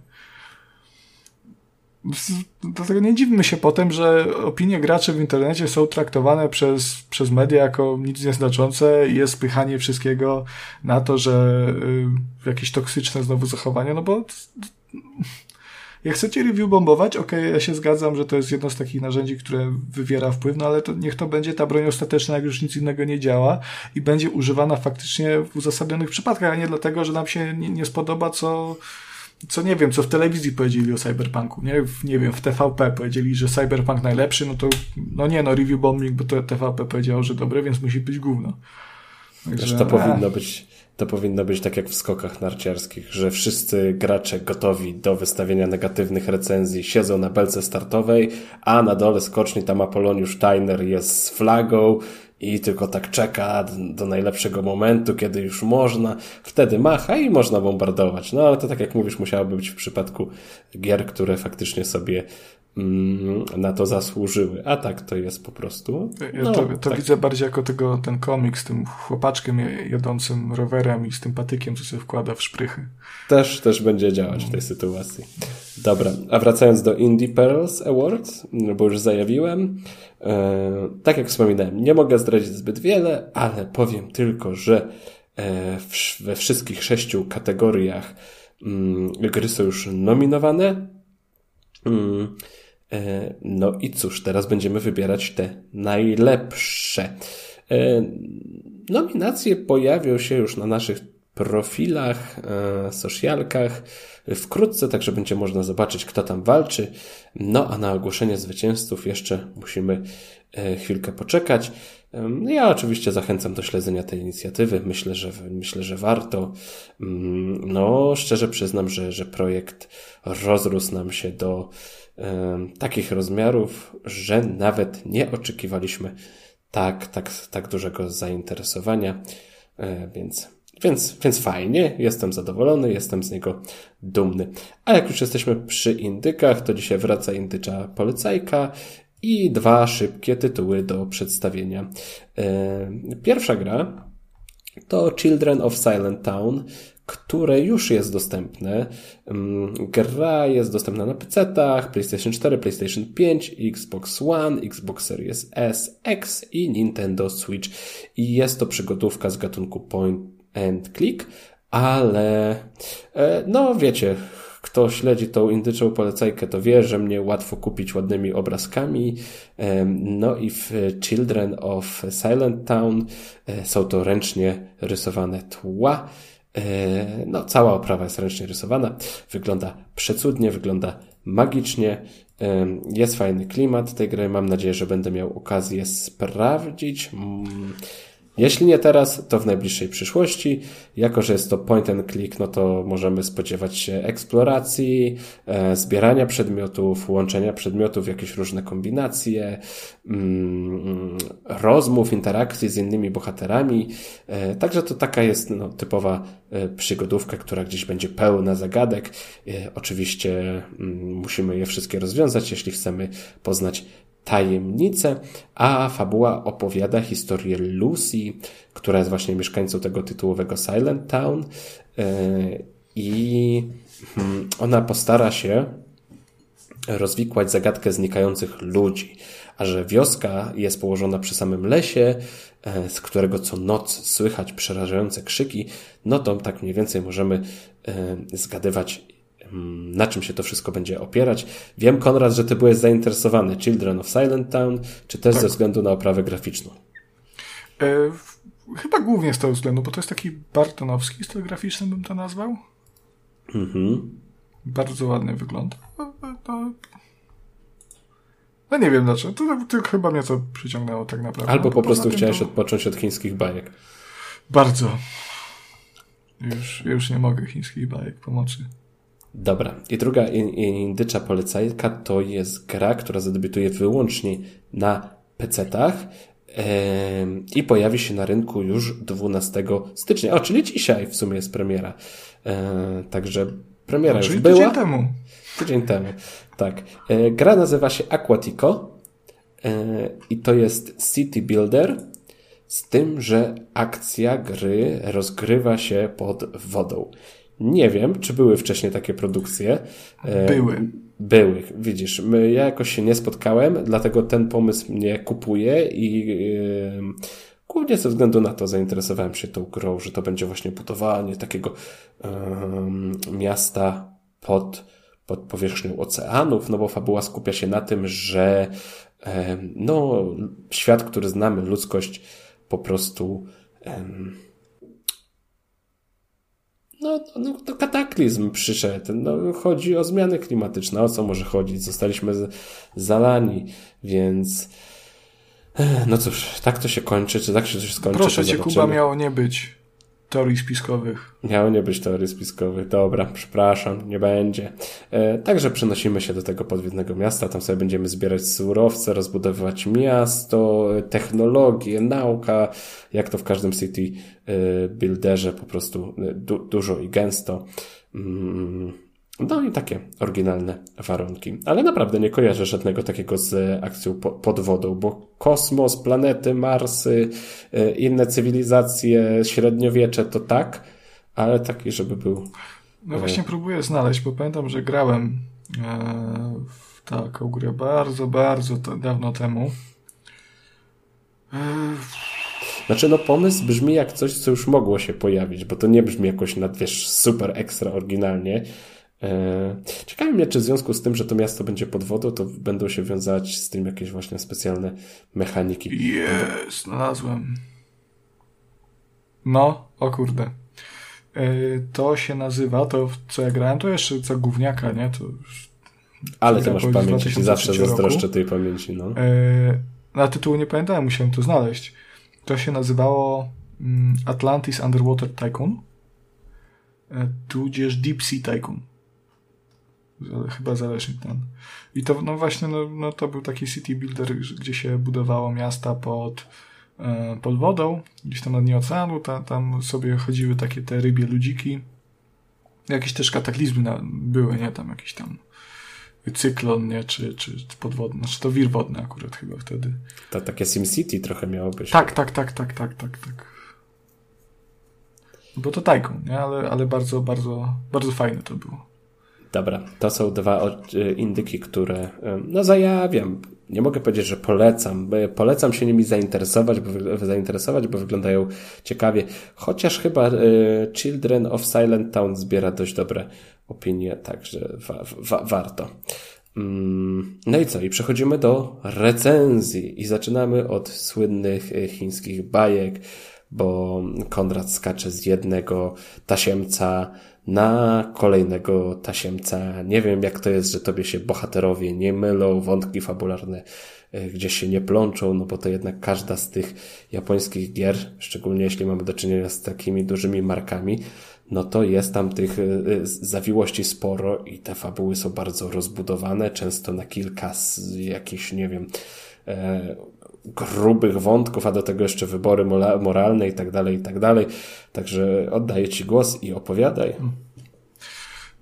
Dlatego nie dziwmy się potem, że opinie graczy w internecie są traktowane przez, przez media jako nic nieznaczące i jest spychanie wszystkiego na to, że y, jakieś toksyczne znowu zachowanie, no bo jak chcecie review bombować, okej, okay, ja się zgadzam, że to jest jedno z takich narzędzi, które wywiera wpływ, no ale to niech to będzie ta broń ostateczna, jak już nic innego nie działa i będzie używana faktycznie w uzasadnionych przypadkach, a nie dlatego, że nam się nie, nie spodoba, co, co nie wiem, co w telewizji powiedzieli o Cyberpunku, nie? Nie wiem, w TVP powiedzieli, że Cyberpunk najlepszy, no to, no nie, no review bombing, bo to TVP powiedziało, że dobre, więc musi być gówno. Także, to powinno być to powinno być tak jak w skokach narciarskich, że wszyscy gracze gotowi do wystawienia negatywnych recenzji siedzą na belce startowej, a na dole skoczni tam Apoloniusz Steiner jest z flagą i tylko tak czeka do najlepszego momentu, kiedy już można, wtedy macha i można bombardować. No ale to tak jak mówisz, musiałoby być w przypadku gier, które faktycznie sobie Mm, na to zasłużyły. A tak to jest po prostu. No, to, to tak. widzę bardziej jako tego, ten komik z tym chłopaczkiem jadącym rowerem i z tym patykiem, co się wkłada w szprychy. Też, też będzie działać w tej sytuacji. Dobra, a wracając do Indie Pearls Awards, bo już zajawiłem, tak jak wspominałem, nie mogę zdradzić zbyt wiele, ale powiem tylko, że e, we wszystkich sześciu kategoriach mm, gry są już nominowane. Mm, E, no i cóż, teraz będziemy wybierać te najlepsze. E, nominacje pojawią się już na naszych profilach, e, socialkach wkrótce, także będzie można zobaczyć, kto tam walczy. No a na ogłoszenie zwycięzców jeszcze musimy chwilkę poczekać. Ja oczywiście zachęcam do śledzenia tej inicjatywy. Myślę, że, myślę, że warto. Mm, no, szczerze przyznam, że, że projekt rozrósł nam się do takich rozmiarów, że nawet nie oczekiwaliśmy tak, tak, tak dużego zainteresowania, e, więc więc, więc fajnie, jestem zadowolony, jestem z niego dumny. A jak już jesteśmy przy indykach, to dzisiaj wraca indycza polecajka i dwa szybkie tytuły do przedstawienia. E, pierwsza gra to Children of Silent Town, które już jest dostępne. Mm, gra jest dostępna na PC-tach, PlayStation 4, PlayStation 5, Xbox One, Xbox Series S, X i Nintendo Switch. I jest to przygodówka z gatunku point and click, ale e, no wiecie, kto śledzi tą indyczą polecajkę, to wie, że mnie łatwo kupić ładnymi obrazkami. No i w Children of Silent Town e, są to ręcznie rysowane tła. E, no, cała oprawa jest ręcznie rysowana. Wygląda przecudnie, wygląda magicznie. Jest fajny klimat tej gry. Mam nadzieję, że będę miał okazję sprawdzić. Jeśli nie teraz, to w najbliższej przyszłości. Jako, że jest to point and click, no to możemy spodziewać się eksploracji, e, zbierania przedmiotów, łączenia przedmiotów, jakieś różne kombinacje, mm, rozmów, interakcji z innymi bohaterami. E, także to taka jest no, typowa e, przygodówka, która gdzieś będzie pełna zagadek. E, oczywiście mm, musimy je wszystkie rozwiązać, jeśli chcemy poznać tajemnice, a fabuła opowiada historię Lucy, która jest właśnie mieszkańcą tego tytułowego Silent Town e, i hmm, ona postara się rozwikłać zagadkę znikających ludzi, a że wioska jest położona przy samym lesie, e, z którego co noc słychać przerażające krzyki, no to tak mniej więcej możemy e, zgadywać, na czym się to wszystko będzie opierać. Wiem, Konrad, że ty byłeś zainteresowany Children of Silent Town, czy też tak. ze względu na oprawę graficzną? E, chyba głównie z tego względu, bo to jest taki bartonowski styl graficzny, bym to nazwał. Mhm. Bardzo ładny wygląd. No, no, no nie wiem dlaczego. To, to, chyba mnie to przyciągnęło tak naprawdę. Albo po prostu chciałeś to... odpocząć od chińskich bajek. Bardzo. Już, już nie mogę chińskich bajek pomocy. Dobra. I druga indycza polecajka to jest gra, która zadebiutuje wyłącznie na PC-tach i pojawi się na rynku już 12 stycznia. O, czyli dzisiaj w sumie jest premiera. Także premiera no, już była. Tydzień temu. Tydzień temu, tak. E, gra nazywa się Aquatico e, i to jest City Builder z tym, że akcja gry rozgrywa się pod wodą. Nie wiem, czy były wcześniej takie produkcje. E, były. Były, widzisz. My, ja jakoś się nie spotkałem, dlatego ten pomysł mnie kupuje i yy, głównie ze względu na to zainteresowałem się tą grą, że to będzie właśnie budowanie takiego yy, miasta pod, pod powierzchnią oceanów, no bo fabuła skupia się na tym, że yy, no, świat, który znamy, ludzkość po prostu no, no, to kataklizm przyszedł. No, chodzi o zmiany klimatyczne. O co może chodzić? Zostaliśmy zalani, więc no cóż, tak to się kończy, czy tak się coś skończy. Proszę cię, Kuba, miało nie być teorii spiskowych. Miało nie być teorii spiskowych. Dobra, przepraszam, nie będzie. E, także przenosimy się do tego podwodnego miasta. Tam sobie będziemy zbierać surowce, rozbudowywać miasto, technologię, nauka, jak to w każdym city e, builderze, po prostu e, du dużo i gęsto. Mm no i takie oryginalne warunki. Ale naprawdę nie kojarzę żadnego takiego z akcją pod wodą, bo kosmos, planety, Marsy, e, inne cywilizacje, średniowiecze to tak, ale taki, żeby był. No właśnie e, próbuję znaleźć, bo pamiętam, że grałem e, w taką grę bardzo, bardzo dawno temu. Znaczy, no pomysł brzmi jak coś, co już mogło się pojawić, bo to nie brzmi jakoś na, wiesz, super ekstra oryginalnie, ciekawi mnie, czy w związku z tym, że to miasto będzie pod wodą, to będą się wiązać z tym jakieś właśnie specjalne mechaniki. Jest, znalazłem. No, o kurde. E, to się nazywa, to co ja grałem, to jeszcze co gówniaka, nie? To już Ale ty masz pamięć, zawsze zazdroszczę tej pamięci, no. E, na tytułu nie pamiętałem, musiałem to znaleźć. To się nazywało mm, Atlantis Underwater Tycoon, tudzież Deep Sea Tycoon chyba zależy ten. I to no właśnie, no, no to był taki city builder, gdzie się budowało miasta pod e, pod wodą, gdzieś tam na dnie oceanu, ta, tam sobie chodziły takie te rybie ludziki. Jakieś też kataklizmy na, były, nie? Tam jakiś tam cyklon, nie? Czy, czy, czy podwodny, znaczy to wir wodny akurat chyba wtedy. To takie SimCity trochę miało być. Tak, tak, tak, tak, tak, tak, tak. Bo to tajką, nie? Ale, ale bardzo, bardzo, bardzo fajne to było. Dobra, to są dwa indyki, które no zajawiam. Nie mogę powiedzieć, że polecam. Polecam się nimi zainteresować, bo, zainteresować, bo wyglądają ciekawie. Chociaż chyba Children of Silent Town zbiera dość dobre opinie, także wa wa warto. Mm, no i co? I przechodzimy do recenzji i zaczynamy od słynnych e, chińskich bajek, bo Konrad skacze z jednego tasiemca na kolejnego tasiemca. Nie wiem, jak to jest, że tobie się bohaterowie nie mylą, wątki fabularne e, gdzieś się nie plączą, no bo to jednak każda z tych japońskich gier, szczególnie jeśli mamy do czynienia z takimi dużymi markami, no to jest tam tych e, e, zawiłości sporo i te fabuły są bardzo rozbudowane, często na kilka z jakichś, nie wiem, grubych wątków, a do tego jeszcze wybory moralne i tak dalej, i tak dalej. Także oddaję Ci głos i opowiadaj.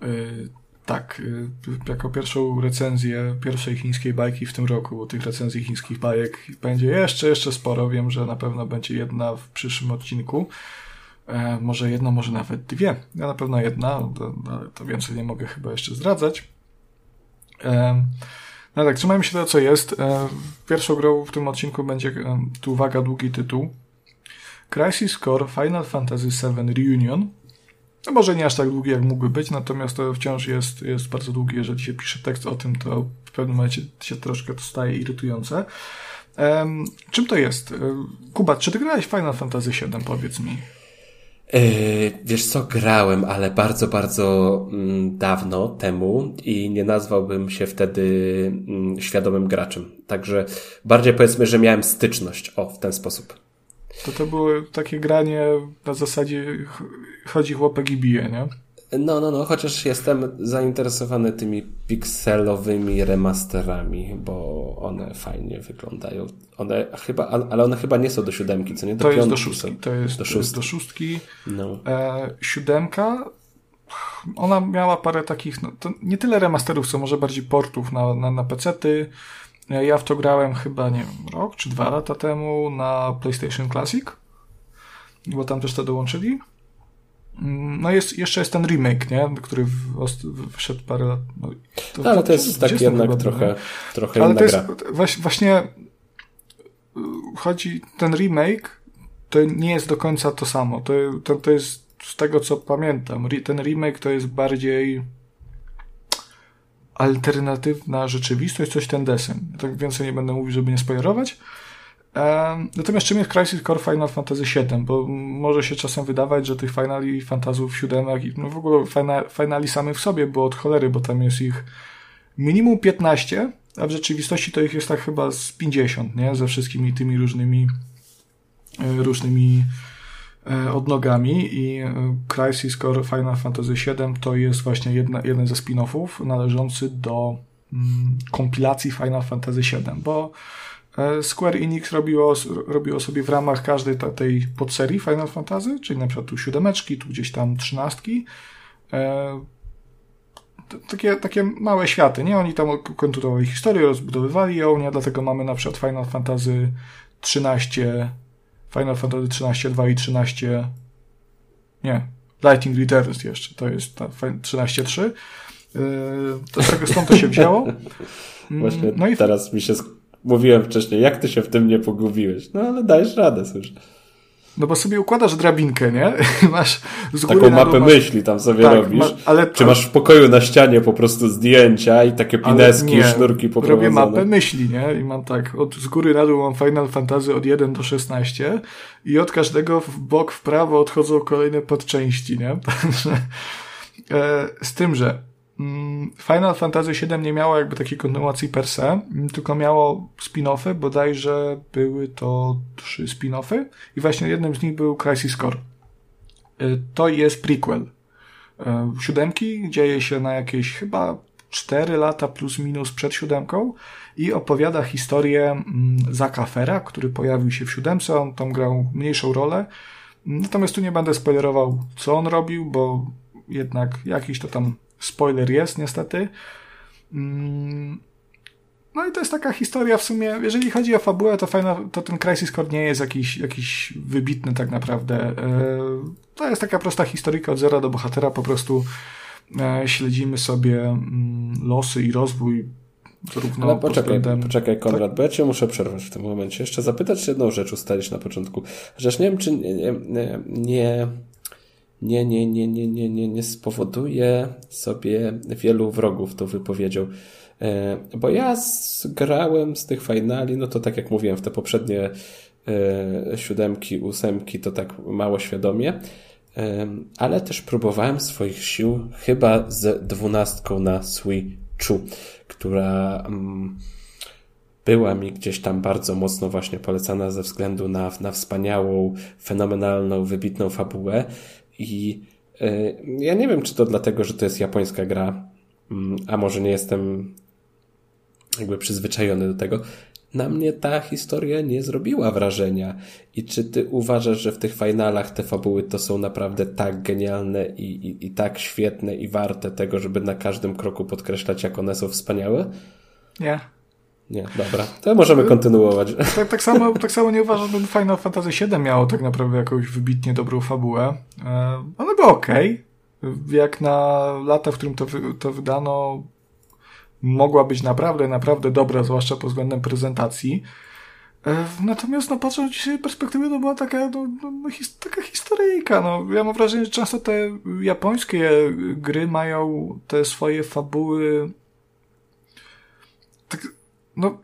Yy, tak, yy, jako pierwszą recenzję pierwszej chińskiej bajki w tym roku, bo tych recenzji chińskich bajek będzie jeszcze, jeszcze sporo. Wiem, że na pewno będzie jedna w przyszłym odcinku. E, może jedna, może nawet dwie. Ja na pewno jedna, to, to więcej nie mogę chyba jeszcze zdradzać. E, no tak, trzymajmy się tego, co jest. E, pierwszą grą w tym odcinku będzie, e, tu uwaga, długi tytuł. Crisis Core Final Fantasy VII Reunion. No może nie aż tak długi, jak mógłby być, natomiast to wciąż jest, jest bardzo długi. Jeżeli się pisze tekst o tym, to w pewnym momencie się troszkę to staje irytujące. Um, czym to jest? E, Kuba, czy ty grałeś Final Fantasy VII, powiedz mi? Yy, wiesz co, grałem, ale bardzo, bardzo mm, dawno temu i nie nazwałbym się wtedy mm, świadomym graczem. Także bardziej powiedzmy, że miałem styczność, o, w ten sposób. To to było takie granie na zasadzie chodzi chłopek i bije, nie? No, no, no, chociaż jestem zainteresowany tymi pikselowymi remasterami, bo one fajnie wyglądają. One chyba, ale one chyba nie są do siódemki, co nie? Do to jest do szóstki. Są. To jest do szóstki. Do szóstki. No. E, siódemka, ona miała parę takich, no, nie tyle remasterów, co może bardziej portów na, na, na pecety. Ja w to grałem chyba, nie wiem, rok czy dwa lata temu na PlayStation Classic, bo tam też to dołączyli. No jest, jeszcze jest ten remake, nie? który wszedł parę lat. No, to, ale to jest tak jednak trochę, trochę ale to jest, gra. Właśnie y, chodzi, ten remake to nie jest do końca to samo. To, to, to jest z tego, co pamiętam. Ten remake to jest bardziej alternatywna rzeczywistość, coś ten desem. Tak więcej nie będę mówił, żeby nie spoilerować. Natomiast czym jest Crisis Core Final Fantasy VII? Bo może się czasem wydawać, że tych Finali Fantazów siódemek, no w ogóle Finali samych w sobie było od cholery, bo tam jest ich minimum 15, a w rzeczywistości to ich jest tak chyba z 50, nie? Ze wszystkimi tymi różnymi e, różnymi e, odnogami i e, Crisis Core Final Fantasy VII to jest właśnie jedna, jeden ze spin-offów należący do mm, kompilacji Final Fantasy VII, bo Square Enix robiło, robiło sobie w ramach każdej tej podserii Final Fantasy, czyli na przykład tu siódemeczki, tu gdzieś tam trzynastki, e, takie, takie małe światy, nie? Oni tam kontynuowali historię, rozbudowywali ją, nie? Dlatego mamy na przykład Final Fantasy 13, Final Fantasy 13 2 i 13 nie, Lightning Returns jeszcze, to jest 13.3. Yy, to z tego stąd to się wzięło. (laughs) Właśnie no i teraz mi się mówiłem wcześniej, jak ty się w tym nie pogubiłeś? No ale dajesz radę, słyszę. No bo sobie układasz drabinkę, nie? (laughs) masz z góry Taką mapę masz... myśli tam sobie tak, robisz. Ma... Ale... Czy masz w pokoju na ścianie po prostu zdjęcia i takie pineski, nie, sznurki poprowadzone? Robię mapę myśli, nie? I mam tak, od, z góry na dół mam Final Fantasy od 1 do 16 i od każdego w bok, w prawo odchodzą kolejne podczęści, nie? (laughs) E, z tym, że Final Fantasy VII nie miało jakby takiej kontynuacji per se, mm, tylko miało spin-offy, bodajże były to trzy spin-offy i właśnie jednym z nich był Crisis Core. Y, to jest prequel. Y, siódemki dzieje się na jakiejś chyba 4 lata plus minus przed siódemką i opowiada historię mm, Zaka Fera, który pojawił się w siódemce, on tam grał mniejszą rolę. Natomiast tu nie będę spoilerował, co on robił, bo jednak jakiś to tam spoiler jest niestety. Mm, no i to jest taka historia w sumie, jeżeli chodzi o fabułę, to fajna, to ten Crisis Core nie jest jakiś, jakiś wybitny tak naprawdę. E, to jest taka prosta historyjka od zera do bohatera, po prostu e, śledzimy sobie mm, losy i rozwój Zarówno Ale poczekaj, względem... poczekaj Konrad, tak? bo ja cię muszę przerwać w tym momencie. Jeszcze zapytać jedną rzecz ustalić na początku. Chociaż nie wiem, czy nie, nie, nie, nie, nie, nie, nie, nie, nie, nie spowoduje sobie wielu wrogów tą wypowiedzią. E, bo ja grałem z tych finali, no to tak jak mówiłem, w te poprzednie e, siódemki, ósemki, to tak mało świadomie, e, ale też próbowałem swoich sił chyba z dwunastką na Switchu, która mm, była mi gdzieś tam bardzo mocno właśnie polecana ze względu na, na wspaniałą, fenomenalną, wybitną fabułę i ja nie wiem, czy to dlatego, że to jest japońska gra, mm, a może nie jestem jakby przyzwyczajony do tego. Na mnie ta historia nie zrobiła wrażenia. I czy ty uważasz, że w tych finalach te fabuły to są naprawdę tak genialne i, i, i tak świetne i warte tego, żeby na każdym kroku podkreślać, jak one są wspaniałe? Nie. Nie, dobra. To możemy kontynuować. (laughs) Tak, tak, samo, tak samo nie uważam, że Final Fantasy VII miało tak naprawdę jakąś wybitnie dobrą fabułę. E, one były ok. Jak na lata, w którym to, to wydano, mogła być naprawdę, naprawdę dobra, zwłaszcza pod względem prezentacji. E, natomiast no, patrząc z dzisiejszej perspektywy, to była taka, no, no, no, his, taka historyjka. No. Ja mam wrażenie, że często te japońskie gry mają te swoje fabuły no,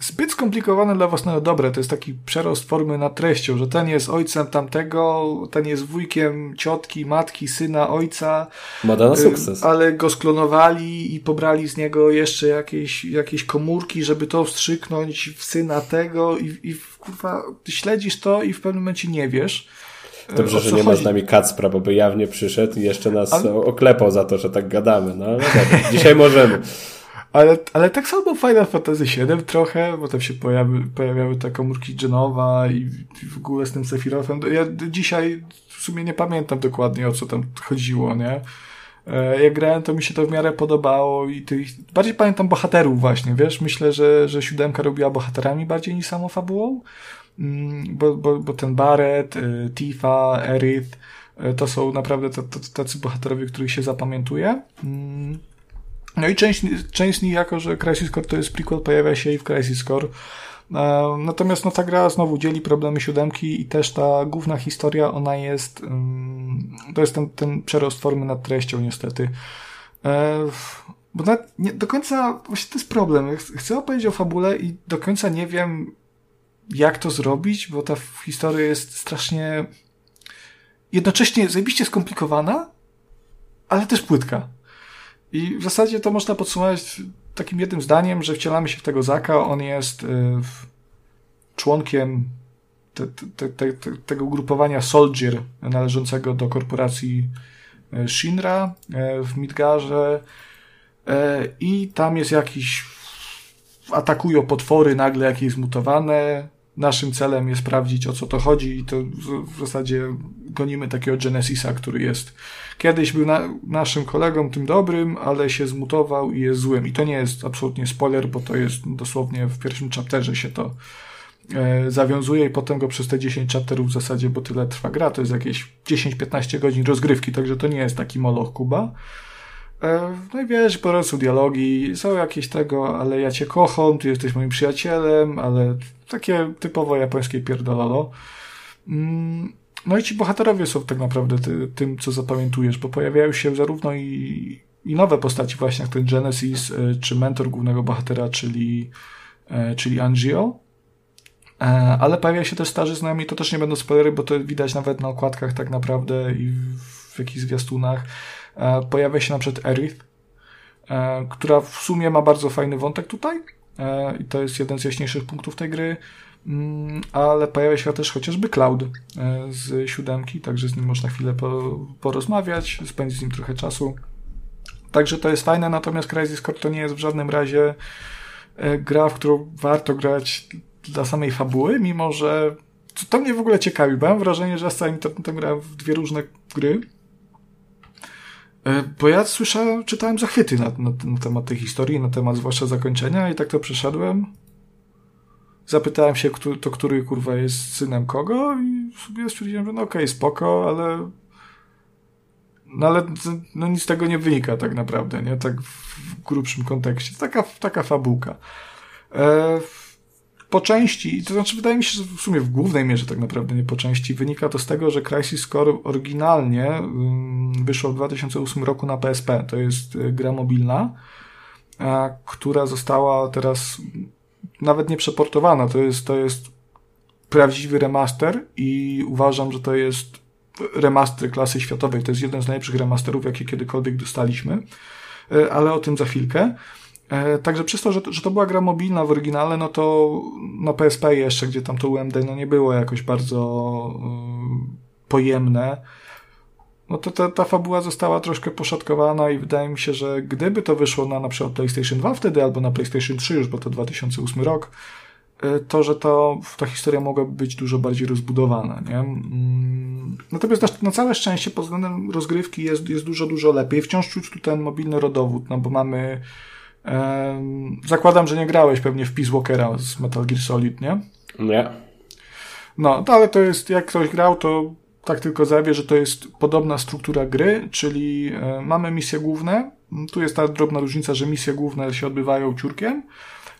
zbyt skomplikowane dla własnego dobra. To jest taki przerost formy nad treścią, że ten jest ojcem tamtego, ten jest wujkiem ciotki, matki, syna, ojca. Moda na sukces. Ale go sklonowali i pobrali z niego jeszcze jakieś, jakieś komórki, żeby to wstrzyknąć w syna tego i, i kurwa, śledzisz to i w pewnym momencie nie wiesz. Dobrze, że nie chodzi? ma z nami Kacpra, bo by jawnie przyszedł i jeszcze nas ale... oklepał za to, że tak gadamy. No, no dobra, dzisiaj możemy. Ale, ale tak samo Final Fantasy VII trochę, bo tam się pojawi, pojawiały te komórki Genowa i, w ogóle z tym Sephirothem. Ja dzisiaj w sumie nie pamiętam dokładnie o co tam chodziło, nie? E, jak grałem, to mi się to w miarę podobało i bardziej pamiętam bohaterów właśnie, wiesz? Myślę, że, że siódemka robiła bohaterami bardziej niż samą fabułą, mm, bo, bo, bo ten Barret, y, Tifa, Erith, y, to są naprawdę tacy bohaterowie, których się zapamiętuje. No i część, część z nich, jako że Crisis Core to jest prequel, pojawia się i w Crisis Core. E, natomiast no, ta gra znowu dzieli problemy siódemki i też ta główna historia, ona jest, mm, to jest ten, ten przerost formy nad treścią niestety. E, bo nie, do końca, właśnie to jest problem. Chcę opowiedzieć o fabule i do końca nie wiem, jak to zrobić, bo ta historia jest strasznie jednocześnie zajebiście skomplikowana, ale też płytka. I w zasadzie to można podsumować takim jednym zdaniem, że wcielamy się w tego Zaka. On jest y, członkiem te, te, te, tego ugrupowania Soldier należącego do korporacji y, Shinra y, w Midgarze i tam jest jakiś atakują potwory nagle jakieś zmutowane naszym celem jest sprawdzić o co to chodzi i to w zasadzie gonimy takiego Genesisa, który jest kiedyś był na, naszym kolegą tym dobrym, ale się zmutował i jest złym. I to nie jest absolutnie spoiler, bo to jest dosłownie w pierwszym chapterze się to e, zawiązuje i potem go przez te 10 chapterów w zasadzie, bo tyle trwa gra, to jest jakieś 10-15 godzin rozgrywki, także to nie jest taki moloch Kuba. E, no i wiesz, po prostu dialogi, są jakieś tego, ale ja cię kocham, ty jesteś moim przyjacielem, ale takie typowo japońskie pierdololo. Mm, no i ci bohaterowie są tak naprawdę ty, tym, co zapamiętujesz, bo pojawiają się zarówno i, i nowe postaci właśnie, jak ten Genesis, e, czy mentor głównego bohatera, czyli, e, czyli Angio, ale pojawia się też starzy znajomi, to też nie będą spoilery, bo to widać nawet na okładkach tak naprawdę i w jakichś zwiastunach. E, pojawia się na przykład Erith, e, która w sumie ma bardzo fajny wątek tutaj e, i to jest jeden z jaśniejszych punktów tej gry, mm, ale pojawia się też chociażby Cloud z siódemki, także z nim można chwilę porozmawiać, spędzić z nim trochę czasu. Także to jest fajne, natomiast Crisis Core to nie jest w żadnym razie gra, w którą warto grać dla samej fabuły, mimo że to mnie w ogóle ciekawi, bo mam wrażenie, że ja stałem to grałem w dwie różne gry. E, bo ja słyszałem, czytałem zachwyty na, na, na temat tej historii, na temat zwłaszcza zakończenia i tak to przeszedłem. Zapytałem się, kto, to który kurwa jest synem kogo i sobie stwierdziłem, że no okej, okay, spoko, ale no ale no nic z tego nie wynika tak naprawdę, nie? Tak w grubszym kontekście. Taka, taka fabułka. E, po części, to znaczy wydaje mi się, że w sumie w głównej mierze tak naprawdę nie po części, wynika to z tego, że Crisis Core oryginalnie um, wyszło w 2008 roku na PSP. To jest e, gra mobilna, która została teraz nawet nie przeportowana. To jest, to jest prawdziwy remaster i uważam, że to jest remaster klasy światowej. To jest jeden z najlepszych remasterów, jakie kiedykolwiek dostaliśmy, e, ale o tym za chwilkę. E, także przez to, że, że to była gra mobilna w oryginale, no to na PSP jeszcze, gdzie tam to UMD no nie było jakoś bardzo y, pojemne, no to ta, ta fabuła została troszkę poszatkowana i wydaje mi się, że gdyby to wyszło na na przykład PlayStation 2 wtedy, albo na PlayStation 3 już, bo to 2008 rok, y, to, że to, ta historia mogłaby być dużo bardziej rozbudowana, nie? Mm, natomiast na, całe szczęście pod względem rozgrywki jest, jest dużo, dużo lepiej. Wciąż czuć tu ten mobilny rodowód, no bo mamy Zakładam, że nie grałeś pewnie w Peace Walkera z Metal Gear Solid, nie? Nie. No, ale to jest, jak ktoś grał, to tak tylko zawie, że to jest podobna struktura gry, czyli e, mamy misje główne. Tu jest ta drobna różnica, że misje główne się odbywają ciurkiem.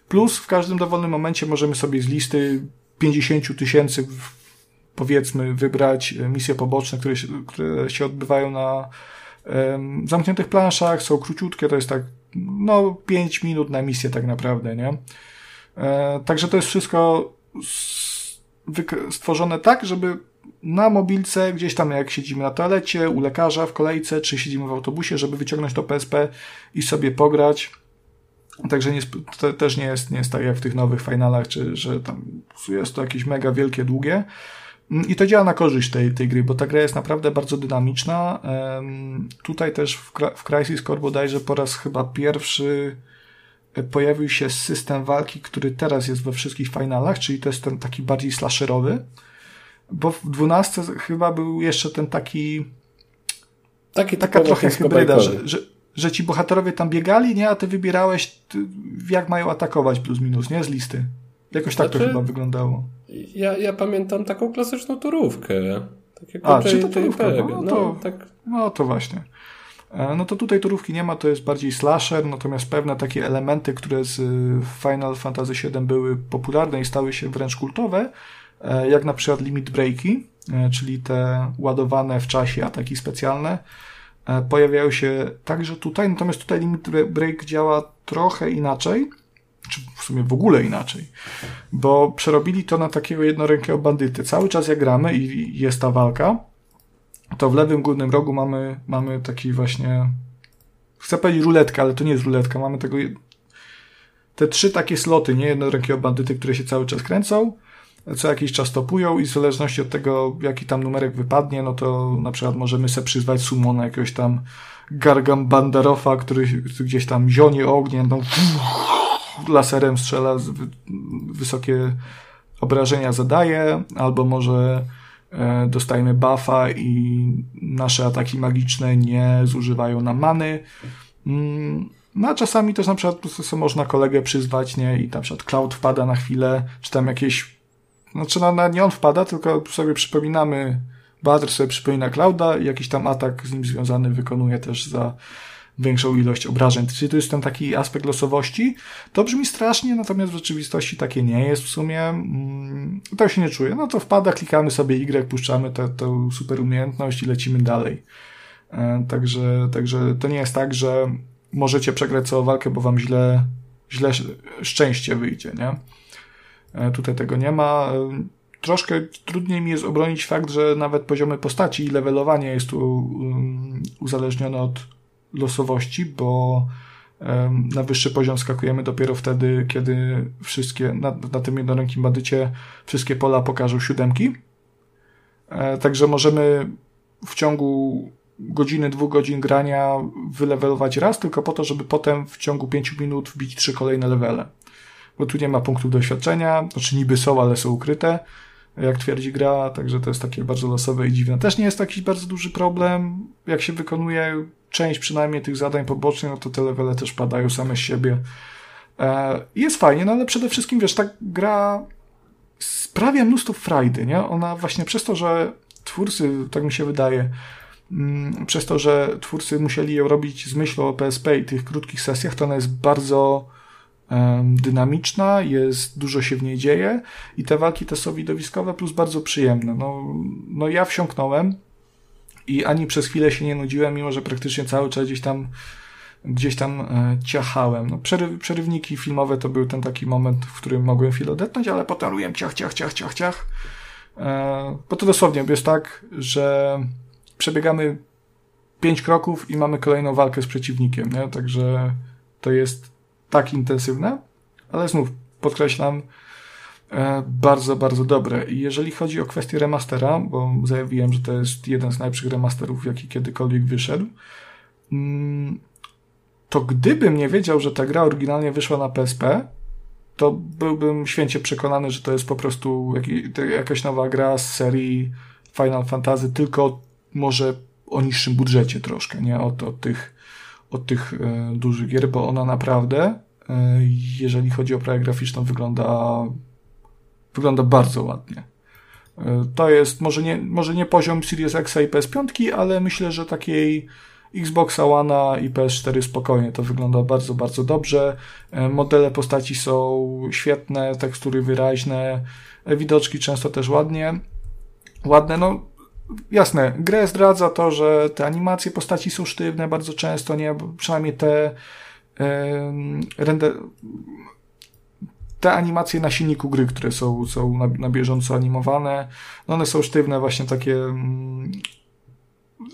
Plus w każdym dowolnym momencie możemy sobie z listy 50 tysięcy powiedzmy wybrać e, misje poboczne, które się, które się odbywają na zamkniętych planszach, są króciutkie, to jest tak no 5 minut na misję tak naprawdę, nie? E, także to jest wszystko stworzone tak, żeby na mobilce, gdzieś tam jak siedzimy na toalecie, u lekarza, w kolejce, czy siedzimy w autobusie, żeby wyciągnąć to PSP i sobie pograć. Także nie, to też nie jest, nie jest tak jak w tych nowych finalach, czy że tam jest to jakieś mega wielkie, długie. I to działa na korzyść tej, tej gry, bo ta gra jest naprawdę bardzo dynamiczna. Tutaj też w, w Crisis Core bodajże po raz chyba pierwszy e, pojawił się system walki, który teraz jest we wszystkich finalach, czyli to jest ten taki bardziej slasherowy. Bo w 12 chyba był jeszcze ten taki. Taki taka trochę hybryda, że, że, że ci bohaterowie tam biegali, nie? A ty wybierałeś, jak mają atakować plus minus, nie? Z listy. Jakoś tak znaczy, to chyba wyglądało. Ja, ja pamiętam taką klasyczną turówkę. Takiego A, czy to turówka? No, no, to, tak. no to właśnie. E, no to tutaj turówki nie ma, to jest bardziej slasher, natomiast pewne takie elementy, które z y, Final Fantasy VII były popularne i stały się wręcz kultowe, e, jak na przykład limit breaki, e, czyli te ładowane w czasie ataki specjalne, pojawiają się także tutaj, natomiast tutaj limit break działa trochę inaczej, czy w sumie w ogóle inaczej, bo przerobili to na takiego jednorękiego bandyty. Cały czas jak gramy i jest ta walka, to w lewym górnym rogu mamy, mamy taki właśnie, chcę powiedzieć ruletkę, ale to nie jest ruletka, mamy tego, te trzy takie sloty, nie jednorękiego bandyty, które się cały czas kręcą, co jakiś czas topują i w zależności od tego, jaki tam numerek wypadnie, no to na przykład możemy sobie przyzwać sumona jakiegoś tam Gargam Bandarofa, który, gdzieś tam zionie ogniem, no, laserem strzela, wysokie obrażenia zadaje, albo może e, dostajemy buffa i nasze ataki magiczne nie zużywają nam many. Mm, no a czasami też na przykład można kolegę przyzwać, nie? I na przykład Cloud wpada na chwilę, czy tam jakieś, znaczy na, na nie on wpada, tylko sobie przypominamy, Badr sobie przypomina Clouda i jakiś tam atak z nim związany wykonuje też za większą ilość obrażeń. Czyli to jest ten taki aspekt losowości. To brzmi strasznie, natomiast w rzeczywistości takie nie jest w sumie. Mm, tak się nie czuję. No to wpada, klikamy sobie Y, puszczamy tę super umiejętność i lecimy dalej. E, także, także to nie jest tak, że możecie przegrać całą walkę, bo wam źle, źle szczęście wyjdzie, nie? E, tutaj tego nie ma. E, troszkę trudniej mi jest obronić fakt, że nawet poziomy postaci i levelowanie jest tu um, uzależnione od losowości, bo na wyższy poziom skakujemy dopiero wtedy, kiedy wszystkie, na, na tym jednorękim badycie wszystkie pola pokażą siódemki. E, także możemy w ciągu godziny, dwóch godzin grania wylewelować raz, tylko po to, żeby potem w ciągu pięciu minut wbić trzy kolejne levele. Bo tu nie ma punktów doświadczenia, znaczy niby są, ale są ukryte, jak twierdzi gra, także to jest takie bardzo losowe i dziwne. Też nie jest to jakiś bardzo duży problem, jak się wykonuje część przynajmniej tych zadań pobocznych, no to te levele też padają same z siebie. E, jest fajnie, no ale przede wszystkim, wiesz, ta gra sprawia mnóstwo frajdy, nie? Ona właśnie przez to, że twórcy, tak mi się wydaje, mm, przez to, że twórcy musieli ją robić z myślą o PSP i tych krótkich sesjach, to ona jest bardzo dynamiczna, jest, dużo się w niej dzieje i te walki te są widowiskowe plus bardzo przyjemne. No, no ja wsiąknąłem i ani przez chwilę się nie nudziłem, mimo że praktycznie cały czas gdzieś tam gdzieś tam e, ciachałem. No, przeryw, przerywniki filmowe to był ten taki moment, w którym mogłem chwilę odetnąć, ale potem ciach, ciach, ciach, ciach, ciach. E, bo to dosłownie jest tak, że przebiegamy pięć kroków i mamy kolejną walkę z przeciwnikiem, nie? Także to jest tak intensywne, ale znów podkreślam, e, bardzo, bardzo dobre. I jeżeli chodzi o kwestię remastera, bo zajawiłem, że to jest jeden z najlepszych remasterów, jaki kiedykolwiek wyszedł, mm, to gdybym nie wiedział, że ta gra oryginalnie wyszła na PSP, to byłbym święcie przekonany, że to jest po prostu jakaś nowa gra z serii Final Fantasy, tylko może o niższym budżecie troszkę, nie? Od, od tych, od tych e, dużych gier, bo ona naprawdę, e, jeżeli chodzi o prawie graficzną, wygląda, wygląda bardzo ładnie. E, to jest może nie, może nie poziom Series X i PS5, ale myślę, że takiej Xbox One i PS4 spokojnie to wygląda bardzo, bardzo dobrze. Modele postaci są świetne, tekstury wyraźne, widoczki często też ładnie. Ładne, no jasne, grę zdradza to, że te animacje postaci są sztywne bardzo często, nie, przynajmniej te render, te animacje na silniku gry, które są, są na, na bieżąco animowane, no one są sztywne, właśnie takie mm,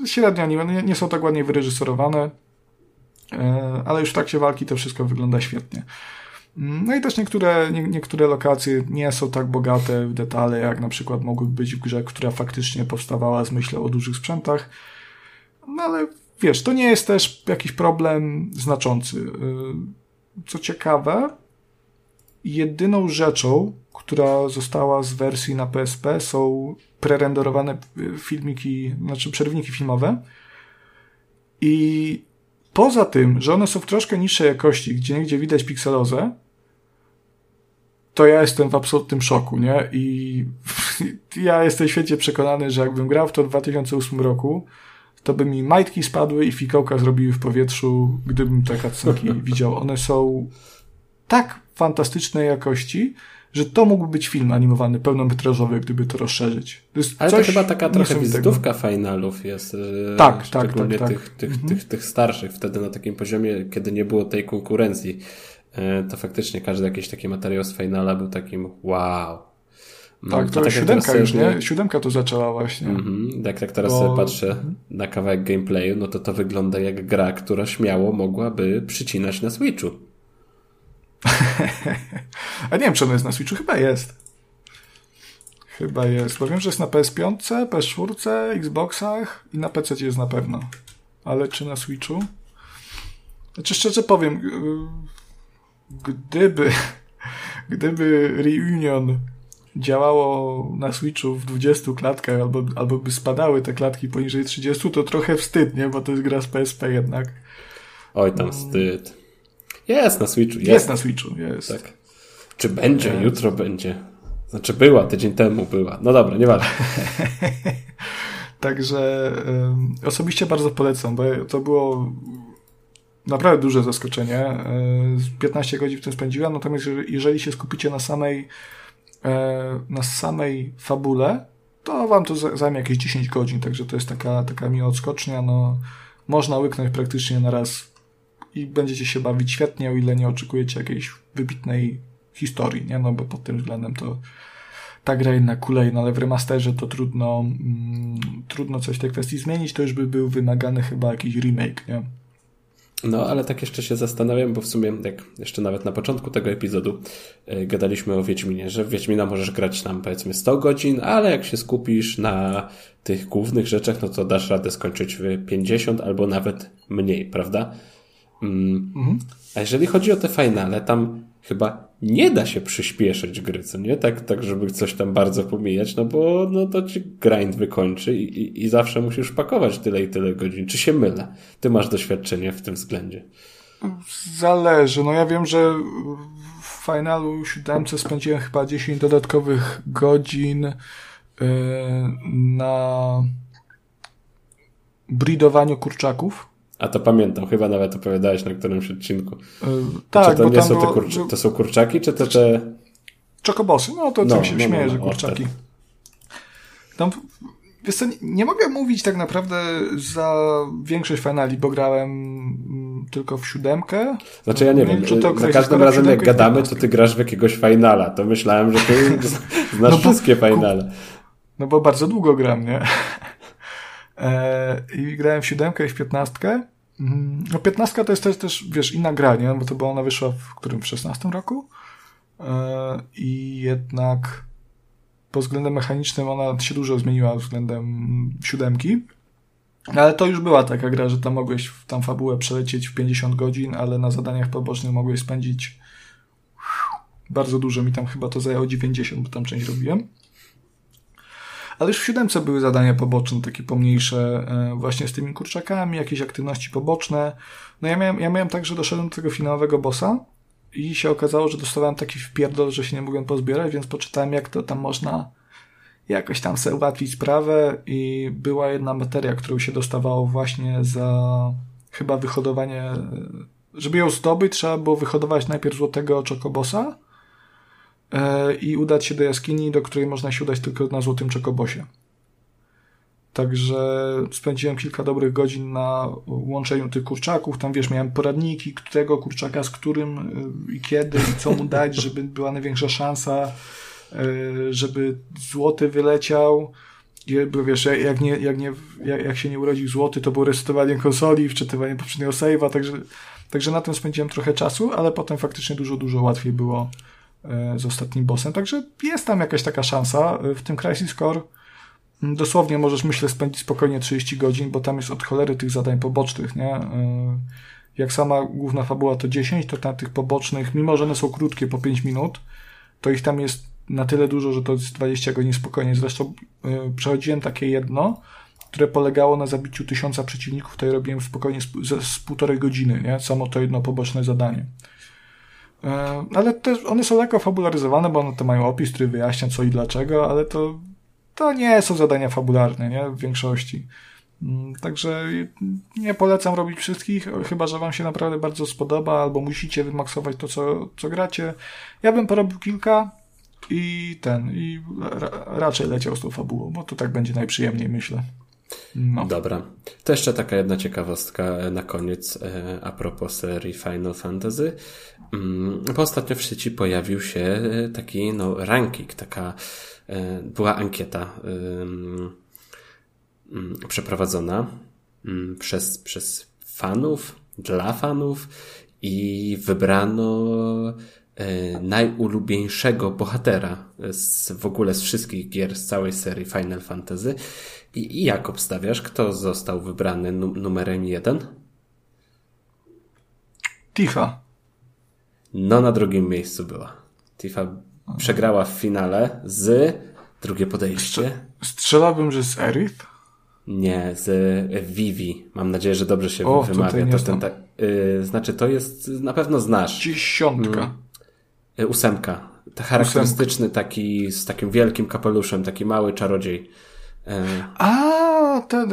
średnio anime, nie, nie są tak ładnie wyreżyserowane, e, ale już w trakcie walki to wszystko wygląda świetnie. Mm, no i też niektóre, nie, niektóre lokacje nie są tak bogate w detale, jak na przykład mogłyby być w grze, która faktycznie powstawała z myślą o dużych sprzętach. No ale wiesz, to nie jest też jakiś problem znaczący. E, co ciekawe, jedyną rzeczą, która została z wersji na PSP są prerenderowane filmiki, znaczy przerywniki filmowe. I poza tym, że one są w troszkę niższej jakości, gdzie niegdzie widać pikselozę, to ja jestem w absolutnym szoku, nie? I (laughs) ja jestem świecie przekonany, że jakbym grał w to w 2008 roku, to by mi majtki spadły i fikołka zrobiły w powietrzu, gdybym te cutscenki (laughs) widział. One są tak fantastycznej jakości, że to mógłby być film animowany, pełnometrażowy, gdyby to rozszerzyć. To Ale to chyba taka trochę wizytówka finalów jest. Tak, tak, tak, tak. Tych, tych, mhm. tych, tych starszych, wtedy na takim poziomie, kiedy nie było tej konkurencji, e, to faktycznie każdy jakiś taki materiał z finala był takim wow. No, tak, to, tak siódemka już, nie? Siódemka to zaczęła właśnie. Mhm. Jak tak teraz Bo... patrzę mhm. na kawałek gameplayu, no to to wygląda jak gra, która śmiało mogłaby przycinać na Switchu. (laughs) A nie wiem, czy ono jest na Switchu. Chyba jest. Chyba jest. Bo wiem, że jest na PS5, PS4, Xboxach i na PC jest na pewno. Ale czy na Switchu? Znaczy szczerze powiem, gdyby (laughs) gdyby Reunion działało na Switchu w 20 klatkach, albo, albo by spadały te klatki poniżej 30, to trochę wstyd, nie? Bo to jest gra z PSP jednak. Oj, tam wstyd. Jest na Switchu. Jest, jest na Switchu, jest. Tak. Czy będzie? Jest. Jutro będzie. Znaczy była, tydzień temu była. No dobra, nieważne. (laughs) Także um, osobiście bardzo polecam, bo to było naprawdę duże zaskoczenie. 15 godzin w tym spędziłem, natomiast jeżeli się skupicie na samej e, na samej fabule, to wam to zajmie jakieś 10 godzin, także to jest taka, taka miła odskocznia, no można łyknąć praktycznie na raz i będziecie się bawić świetnie, o ile nie oczekujecie jakiejś wybitnej historii, nie? No bo pod tym względem to ta gra jednak kuleje, no ale w remasterze to trudno, mm, trudno coś w tej kwestii zmienić, to już by był wymagany chyba jakiś remake, nie? No, ale tak jeszcze się zastanawiam, bo w sumie, jak jeszcze nawet na początku tego epizodu yy, gadaliśmy o Wiedźminie, że w Wiedźmina możesz grać tam powiedzmy 100 godzin, ale jak się skupisz na tych głównych rzeczach, no to dasz radę skończyć w 50 albo nawet mniej, prawda? Mm. Mhm. A jeżeli chodzi o te finale, tam chyba nie da się przyspieszyć gry, co nie? Tak, tak żeby coś tam bardzo pomijać, no bo no to ci grind wykończy i, i, i zawsze musisz pakować tyle i tyle godzin. Czy się mylę? Ty masz doświadczenie w tym względzie. Zależy. No ja wiem, że w finalu 7 spędziłem chyba 10 dodatkowych godzin yy, na bridowaniu kurczaków. A to pamiętam, chyba nawet opowiadałeś na którymś odcinku. Yy, tak, czy to nie są te kurczaki, to są kurczaki, czy to te... Czokobosy, no to no, tym się no, śmieję, no, że no, kurczaki. Tam, wiesz co, nie mogę mówić tak naprawdę za większość finali, bo grałem mm, tylko w siódemkę. Znaczy ja nie, wiem, czy to za każdym razem jak gadamy, to ty grasz w jakiegoś finala. To myślałem, że ty (laughs) znasz no wszystkie finale. No bo bardzo długo gram, nie? (laughs) E, I grałem w siódemkę i w piętnastkę. Mhm. No piętnastka to jest też, też, wiesz, inna gra, nie? Bo to była ona wyszła w którym? W szesnastym roku? E, I jednak pod względem mechanicznym ona się dużo zmieniła względem siódemki. Ale to już była taka gra, że tam mogłeś tam fabułę przelecieć w 50 godzin, ale na zadaniach pobocznych mogłeś spędzić bardzo dużo. Mi tam chyba to zajęło 90, bo tam część robiłem. Ale już w siódemce były zadania poboczne, takie pomniejsze, e, właśnie z tymi kurczakami, jakieś aktywności poboczne. No ja miałem, ja miałem tak, że doszedłem do tego finałowego bossa i się okazało, że dostawałem taki wpierdol, że się nie mogłem pozbierać, więc poczytałem, jak to tam można jakoś tam sobie ułatwić sprawę i była jedna materia, którą się dostawało właśnie za chyba wyhodowanie, żeby ją zdobyć, trzeba było wyhodować najpierw złotego czokobosa, E, i udać się do jaskini, do której można się udać tylko na Złotym Czekobosie. Także spędziłem kilka dobrych godzin na łączeniu tych kurczaków. Tam wiesz, miałem poradniki, którego kurczaka z którym e, i kiedy i co mu dać, żeby była największa szansa, e, żeby złoty wyleciał. I, bo wiesz, jak, nie, jak, nie, jak, jak się nie urodził złoty, to było resetowanie konsoli, wczytywanie poprzedniego save'a, także, także na tym spędziłem trochę czasu, ale potem faktycznie dużo, dużo łatwiej było E, z ostatnim bossem. Także jest tam jakaś taka szansa. E, w tym Crisis Core mm, dosłownie możesz, myślę, spędzić spokojnie 30 godzin, bo tam jest od cholery tych zadań pobocznych, nie? E, jak sama główna fabuła to 10, to na tych pobocznych, mimo że one są krótkie, po 5 minut, to ich tam jest na tyle dużo, że to jest 20 godzin spokojnie. Zresztą przechodziłem takie jedno, które polegało na zabiciu tysiąca przeciwników, to ja robiłem spokojnie z, z, z półtorej godziny, nie? Samo to jedno poboczne zadanie. E, ale też one są lekko fabularyzowane, bo one to mają opis, który wyjaśnia co i dlaczego, ale to, to nie są zadania fabularne, nie? W większości. Mm, także nie polecam robić wszystkich, chyba że Wam się naprawdę bardzo spodoba, albo musicie wymaksować to, co, co gracie. Ja bym porobił kilka i ten, i ra raczej leciał z tą fabułą, bo to tak będzie najprzyjemniej, myślę. No. Dobra. To jeszcze taka jedna ciekawostka na koniec e, a propos serii Final Fantasy. Mm, bo ostatnio w sieci pojawił się e, taki no, ranking, taka e, była ankieta mm, przeprowadzona mm, przez, przez fanów, dla fanów i wybrano najulubieńszego bohatera z, w ogóle z wszystkich gier z całej serii Final Fantasy i, jak obstawiasz, kto został wybrany numerem jeden? Tifa. No, na drugim miejscu była. Tifa przegrała w finale z drugie podejście. Strzelałbym, że z Erith? Nie, z Vivi. Mam nadzieję, że dobrze się o, wymawia. To ten, ta, y, znaczy, to jest, na pewno znasz. Dziesiątka. Y, ósemka. Ta charakterystyczny taki, z takim wielkim kapeluszem, taki mały czarodziej. A, ten,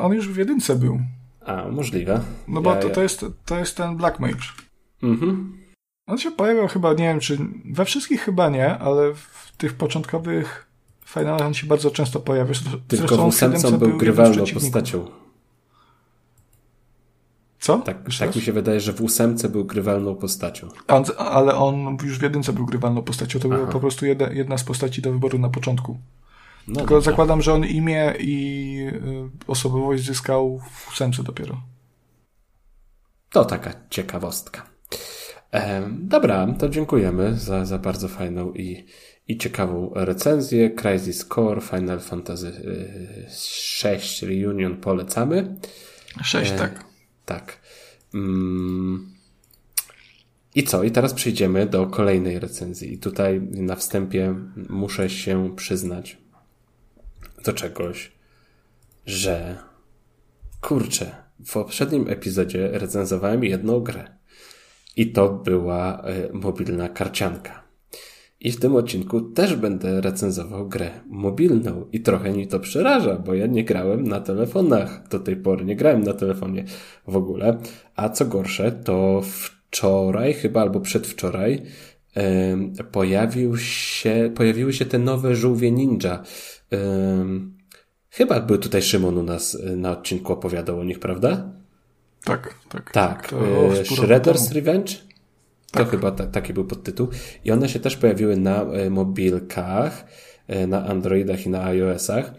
on już w jedynce był. A, możliwe. No bo ja, to, to, jest, to jest ten Black Mage. Mhm. On się pojawiał chyba, nie wiem czy, we wszystkich chyba nie, ale w tych początkowych finalach on się bardzo często pojawia. Tylko w ósemce był, był grywalną postacią. Co? Tak, tak mi się wydaje, że w ósemce był grywalną postacią. On, ale on już w jedynce był grywalną postacią. To była po prostu jedna, jedna z postaci do wyboru na początku. No Tylko zakładam, że on imię i y, osobowość zyskał w ósemce dopiero. to taka ciekawostka. Dobra, to dziękujemy za, za bardzo fajną i, i ciekawą recenzję. Crisis Core, Final Fantasy VI Reunion polecamy. 6, tak. Tak. Mm. I co? I teraz przejdziemy do kolejnej recenzji. I tutaj na wstępie muszę się przyznać do czegoś, że kurczę, w poprzednim epizodzie recenzowałem jedną grę. I to była y, mobilna karcianka. I w tym odcinku też będę recenzował grę mobilną. I trochę mi to przeraża, bo ja nie grałem na telefonach do tej pory. Nie grałem na telefonie w ogóle. A co gorsze, to wczoraj, chyba albo przedwczoraj, pojawił się, pojawiły się te nowe żółwie ninja. Y, chyba był tutaj Szymon u nas na odcinku opowiadał o nich, prawda? Tak, tak. Tak. E, Shredder's Revenge? Tak. To chyba ta, taki był podtytuł. I one się też pojawiły na e, mobilkach, na Androidach i na iOSach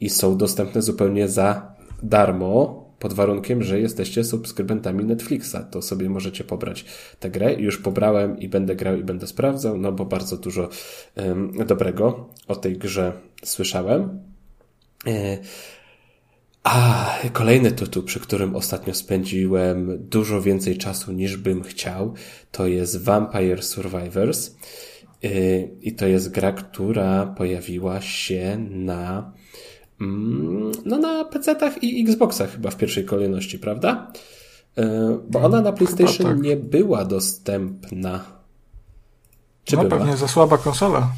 i są dostępne zupełnie za darmo, pod warunkiem, że jesteście subskrybentami Netflixa. To sobie możecie pobrać tę grę. Już pobrałem i będę grał i będę sprawdzał, no bo bardzo dużo um, dobrego o tej grze słyszałem. A, kolejny tytuł, przy którym ostatnio spędziłem dużo więcej czasu niż bym chciał, to jest Vampire Survivors. Y, I to jest gra, która pojawiła się na, no na PC-tach i Xboxach chyba w pierwszej kolejności, prawda? Y, bo ona na PlayStation tak. nie była dostępna. Czy no była? pewnie za słaba konsola.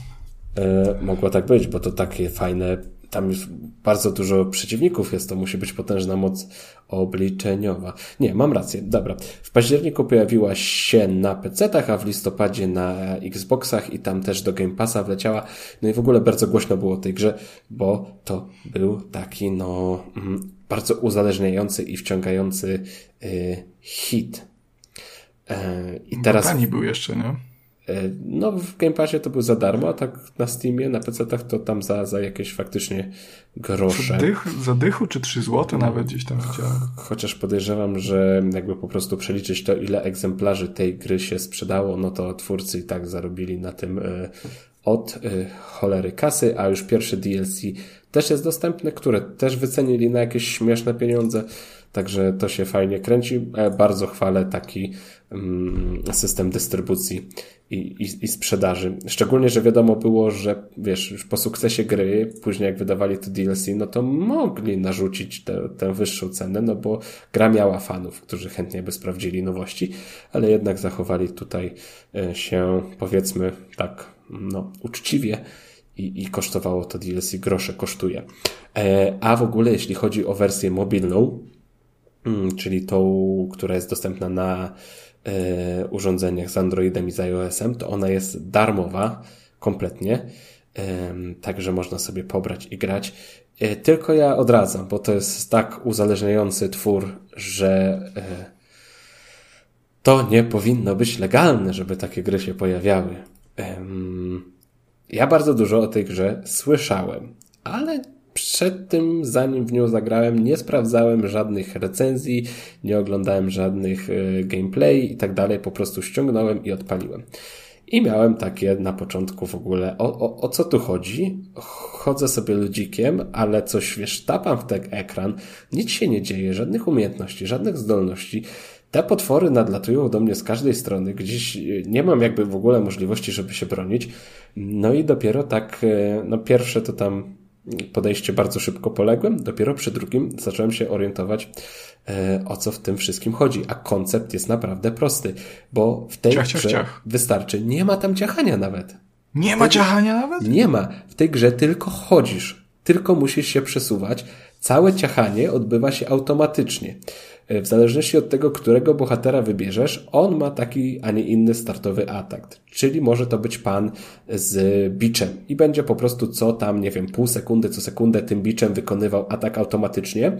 Y, mogło tak być, bo to takie fajne tam już bardzo dużo przeciwników jest, to musi być potężna moc obliczeniowa. Nie, mam rację, dobra. W październiku pojawiła się na PC-tach, a w listopadzie na Xboxach i tam też do Game Passa wleciała. No i w ogóle bardzo głośno było o tej grze, bo to był taki, no, mm, bardzo uzależniający i wciągający y, hit. E, I teraz. Tani był jeszcze, nie? E, no, w Game Passie to był za darmo, a tak na Steamie, na PC-tach to tam za, za jakieś faktycznie grosze. Dych, za dychu czy 3 zł nawet gdzieś tam widziałem. Chociaż podejrzewam, że jakby po prostu przeliczyć to, ile egzemplarzy tej gry się sprzedało, no to twórcy i tak zarobili na tym e, od e, cholery kasy, a już pierwszy DLC też jest dostępny, które też wycenili na jakieś śmieszne pieniądze. Także to się fajnie kręci. Bardzo chwalę taki mm, system dystrybucji i, i, i sprzedaży. Szczególnie, że wiadomo było, że wiesz, już po sukcesie gry, później jak wydawali to DLC, no to mogli narzucić tę, tę wyższą cenę, no bo gra miała fanów, którzy chętnie by sprawdzili nowości, ale jednak zachowali tutaj e, się, powiedzmy tak, no, uczciwie i, i kosztowało to DLC, grosze kosztuje. E, a w ogóle, jeśli chodzi o wersję mobilną, mm, czyli tą, która jest dostępna na urządzeniach z Androidem i z iOS-em, to ona jest darmowa kompletnie, także można sobie pobrać i grać. E, tylko ja odradzam, bo to jest tak uzależniający twór, że e, to nie powinno być legalne, żeby takie gry się pojawiały. Ja bardzo dużo o tej grze słyszałem, ale przed tym, zanim w nią zagrałem, nie sprawdzałem żadnych recenzji, nie oglądałem żadnych e, gameplay i tak dalej, po prostu ściągnąłem i odpaliłem. I miałem takie na początku w ogóle, o, o, o co tu chodzi? Chodzę sobie ludzikiem, ale coś, wiesz, tapam w ten ekran, nic się nie dzieje, żadnych umiejętności, żadnych zdolności. Te potwory nadlatują do mnie z każdej strony, gdzieś e, nie mam jakby w ogóle możliwości, żeby się bronić. No i dopiero tak, e, no pierwsze to tam podejście bardzo szybko poległem. Dopiero przy drugim zacząłem się orientować, e, o co w tym wszystkim chodzi. A koncept jest naprawdę prosty, bo w tej ciach, grze ciach. wystarczy, nie ma tam ciachania nawet. Nie ma ciachania nawet? Nie ma. W tej grze tylko chodzisz. Tylko musisz się przesuwać. Całe ciachanie odbywa się automatycznie. E, w zależności od tego, którego bohatera wybierzesz, on ma taki, a nie inny startowy atak. Czyli może to być pan z biczem i będzie po prostu co tam, nie wiem, pół sekundy, co sekundę tym biczem wykonywał atak automatycznie,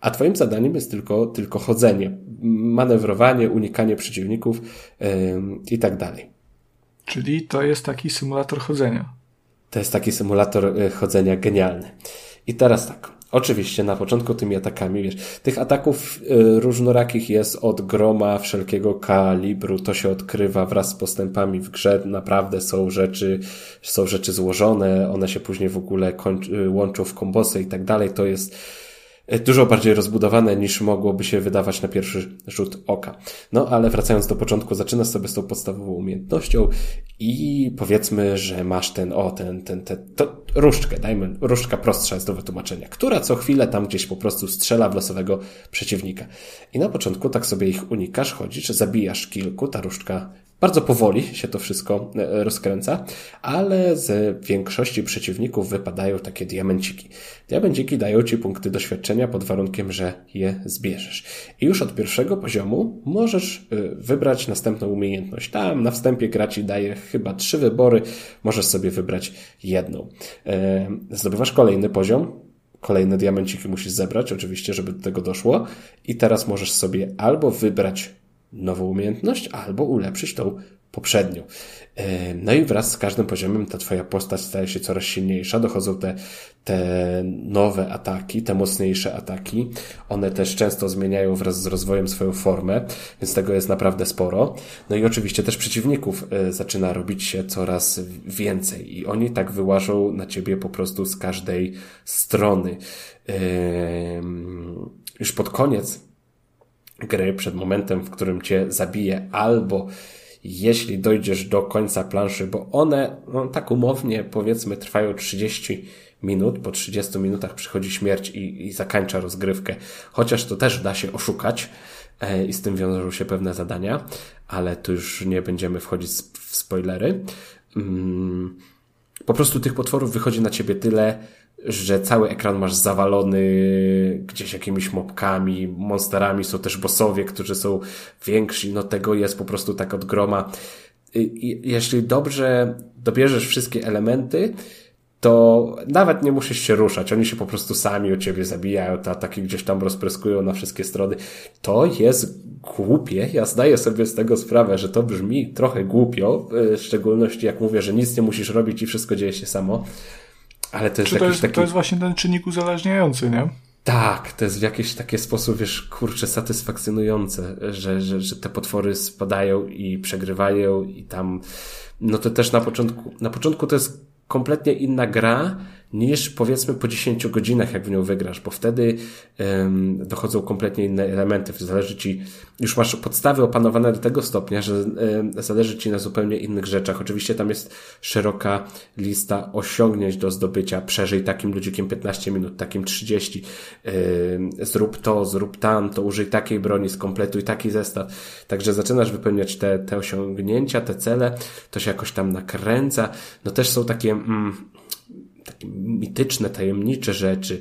a twoim zadaniem jest tylko, tylko chodzenie, manewrowanie, unikanie przeciwników yy, i tak dalej. Czyli to jest taki symulator chodzenia. To jest taki symulator e, chodzenia genialny. I teraz tak, Oczywiście, na początku tymi atakami, wiesz, tych ataków y, różnorakich jest od groma wszelkiego kalibru, to się odkrywa wraz z postępami w grze, naprawdę są rzeczy, są rzeczy złożone, one się później w ogóle kończy, łączą w kombosy i tak dalej, to jest, dużo bardziej rozbudowane niż mogłoby się wydawać na pierwszy rzut oka. No ale wracając do początku, zaczynasz sobie z tą podstawową umiejętnością i powiedzmy, że masz ten, o, ten, ten, ten, to, różdżkę, dajmy, różdżka prostsza jest do wytłumaczenia, która co chwilę tam gdzieś po prostu strzela w losowego przeciwnika. I na początku tak sobie ich unikasz, chodzisz, zabijasz kilku, ta różdżka bardzo powoli się to wszystko e, rozkręca, ale z większości przeciwników wypadają takie diamenciki. Diamenciki dają ci punkty doświadczenia pod warunkiem, że je zbierzesz. I już od pierwszego poziomu możesz e, wybrać następną umiejętność. Tam na wstępie gra ci daje chyba trzy wybory, możesz sobie wybrać jedną. E, zdobywasz kolejny poziom, kolejne diamenciki musisz zebrać, oczywiście, żeby do tego doszło. I teraz możesz sobie albo wybrać nową umiejętność albo ulepszyć tą poprzednią. E, no i wraz z każdym poziomem ta twoja postać staje się coraz silniejsza, dochodzą te, te nowe ataki, te mocniejsze ataki. One też często zmieniają wraz z rozwojem swoją formę, więc tego jest naprawdę sporo. No i oczywiście też przeciwników e, zaczyna robić się coraz więcej i oni tak wyłażą na ciebie po prostu z każdej strony. Już pod koniec gry, przed momentem, w którym cię zabije, albo jeśli dojdziesz do końca planszy, bo one, no, tak umownie powiedzmy, trwają 30 minut, po 30 minutach przychodzi śmierć i, i zakańcza rozgrywkę, chociaż to też da się oszukać e, i z tym wiążą się pewne zadania, ale tu już nie będziemy wchodzić w spoilery. Mm, po prostu tych potworów wychodzi na ciebie tyle, że cały ekran masz zawalony gdzieś jakimiś mopkami, monsterami, są też bossowie, którzy są więksi, no tego jest po prostu tak od groma. Jeśli dobrze dobierzesz wszystkie elementy, to nawet nie musisz się ruszać. Oni się po prostu sami u ciebie zabijają, te ataki gdzieś tam rozpryskują na wszystkie strony. To jest głupie. Ja zdaję sobie z tego sprawę, że to brzmi trochę głupio, w szczególności jak mówię, że nic nie musisz robić i wszystko dzieje się samo. Ale to jest Czy to jest, taki... to jest właśnie ten czynnik uzależniający, nie? Tak, to jest w jakiś taki sposób, wiesz, kurczę, satysfakcjonujące, że, że, że te potwory spadają i przegrywają i tam, no to też na początku, na początku to jest kompletnie inna gra, niż powiedzmy po 10 godzinach, jak w nią wygrasz, bo wtedy um, dochodzą kompletnie inne elementy. Zależy ci, już masz podstawy opanowane do tego stopnia, że um, zależy ci na zupełnie innych rzeczach. Oczywiście tam jest szeroka lista osiągnięć do zdobycia. Przeżyj takim ludzikiem 15 minut, takim 30. Um, zrób to, zrób tamto, użyj takiej broni, skompletuj taki zestaw. Także zaczynasz wypełniać te, te osiągnięcia, te cele, to się jakoś tam nakręca. No też są takie, mm, takie mityczne, tajemnicze rzeczy,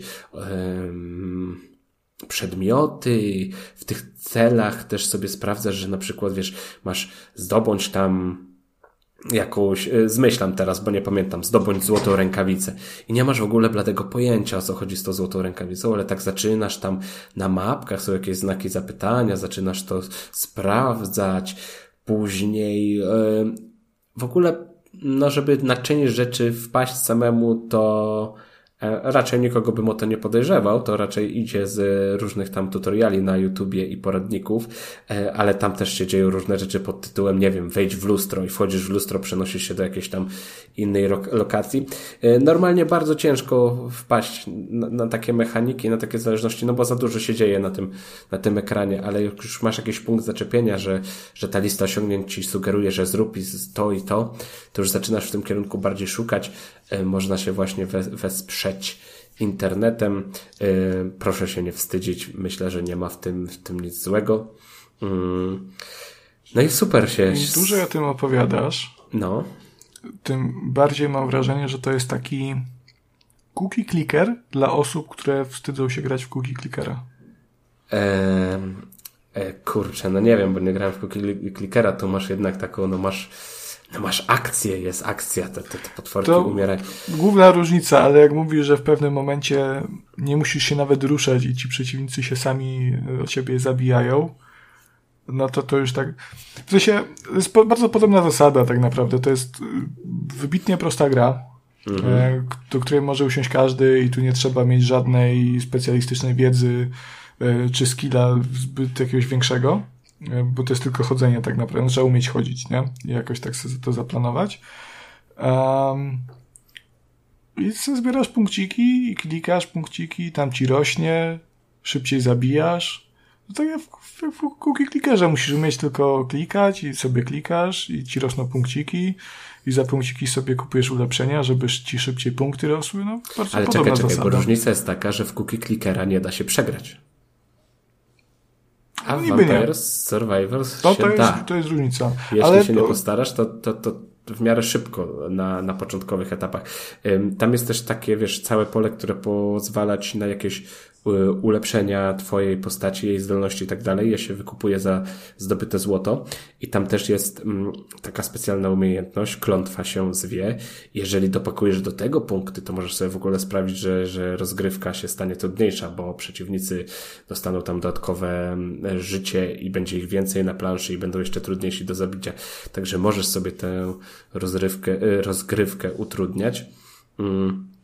przedmioty, w tych celach też sobie sprawdzasz, że na przykład, wiesz, masz zdobądź tam jakąś, e, zmyślam teraz, bo nie pamiętam, zdobądź złotą rękawicę. I nie masz w ogóle bladego pojęcia, o co chodzi z tą złotą rękawicą, ale tak zaczynasz tam na mapkach, są jakieś znaki zapytania, zaczynasz to sprawdzać, później, w ogóle no, żeby na część rzeczy wpaść samemu, to raczej nikogo bym o to nie podejrzewał, to raczej idzie z różnych tam tutoriali na YouTubie i poradników, e, ale tam też się dzieją różne rzeczy pod tytułem, nie wiem, wejdź w lustro i wchodzisz w lustro, przenosisz się do jakiejś tam innej lokacji. E, normalnie bardzo ciężko wpaść na, na takie mechaniki, na takie zależności, no bo za dużo się dzieje na tym, na tym ekranie, ale jak już masz jakiś punkt zaczepienia, że, że ta lista osiągnięć ci sugeruje, że zrób i to i to, to już zaczynasz w tym kierunku bardziej szukać, można się właśnie wesprzeć internetem. Y, proszę się nie wstydzić. Myślę, że nie ma w tym, w tym nic złego. Mm. No i super się. Im dłużej o tym opowiadasz, no. tym bardziej mam wrażenie, że to jest taki cookie clicker dla osób, które wstydzą się grać w cookie clickera. E, e, kurczę, no nie wiem, bo nie grałem w cookie clickera, to masz jednak taką, no masz no masz akcję, jest akcja, te, te, te potworki to umierają. Główna różnica, ale jak mówisz, że w pewnym momencie nie musisz się nawet ruszać i ci przeciwnicy się sami o ciebie zabijają, no to to już tak... W sensie, to jest bardzo podobna zasada tak naprawdę. To jest wybitnie prosta gra. mhm. do której może usiąść każdy i tu nie trzeba mieć żadnej specjalistycznej wiedzy czy skilla zbyt jakiegoś większego, bo to jest tylko chodzenie tak naprawdę. No, trzeba umieć chodzić, nie? I jakoś tak sobie to zaplanować. Um, I sobie zbierasz punkciki i klikasz punkciki, tam ci rośnie, szybciej zabijasz. No tak jak w, w, cookie clickerze musisz umieć tylko klikać i sobie klikasz i ci rosną punkciki i za punkciki sobie kupujesz ulepszenia, żeby ci szybciej punkty rosły. No, bardzo Ale czekaj, czekaj, bo różnica jest taka, że w cookie clickera nie da się przegrać. A w Vampires Survivors to, się to jest, da. To jest różnica. Jeśli Ale się to... nie postarasz, to, to, to w miarę szybko na, na początkowych etapach. Tam jest też takie, wiesz, całe pole, które pozwala ci na jakieś ulepszenia twojej postaci, jej zdolności i tak dalej. Ja się wykupuję za zdobyte złoto i tam też jest mm, taka specjalna umiejętność, klątwa się zwie. Jeżeli dopakujesz do tego punkty, to możesz sobie w ogóle sprawić, że, że rozgrywka się stanie trudniejsza, bo przeciwnicy dostaną tam dodatkowe mm, życie i będzie ich więcej na planszy i będą jeszcze trudniejsi do zabicia. Także możesz sobie tę rozrywkę, y, rozgrywkę utrudniać. Mm.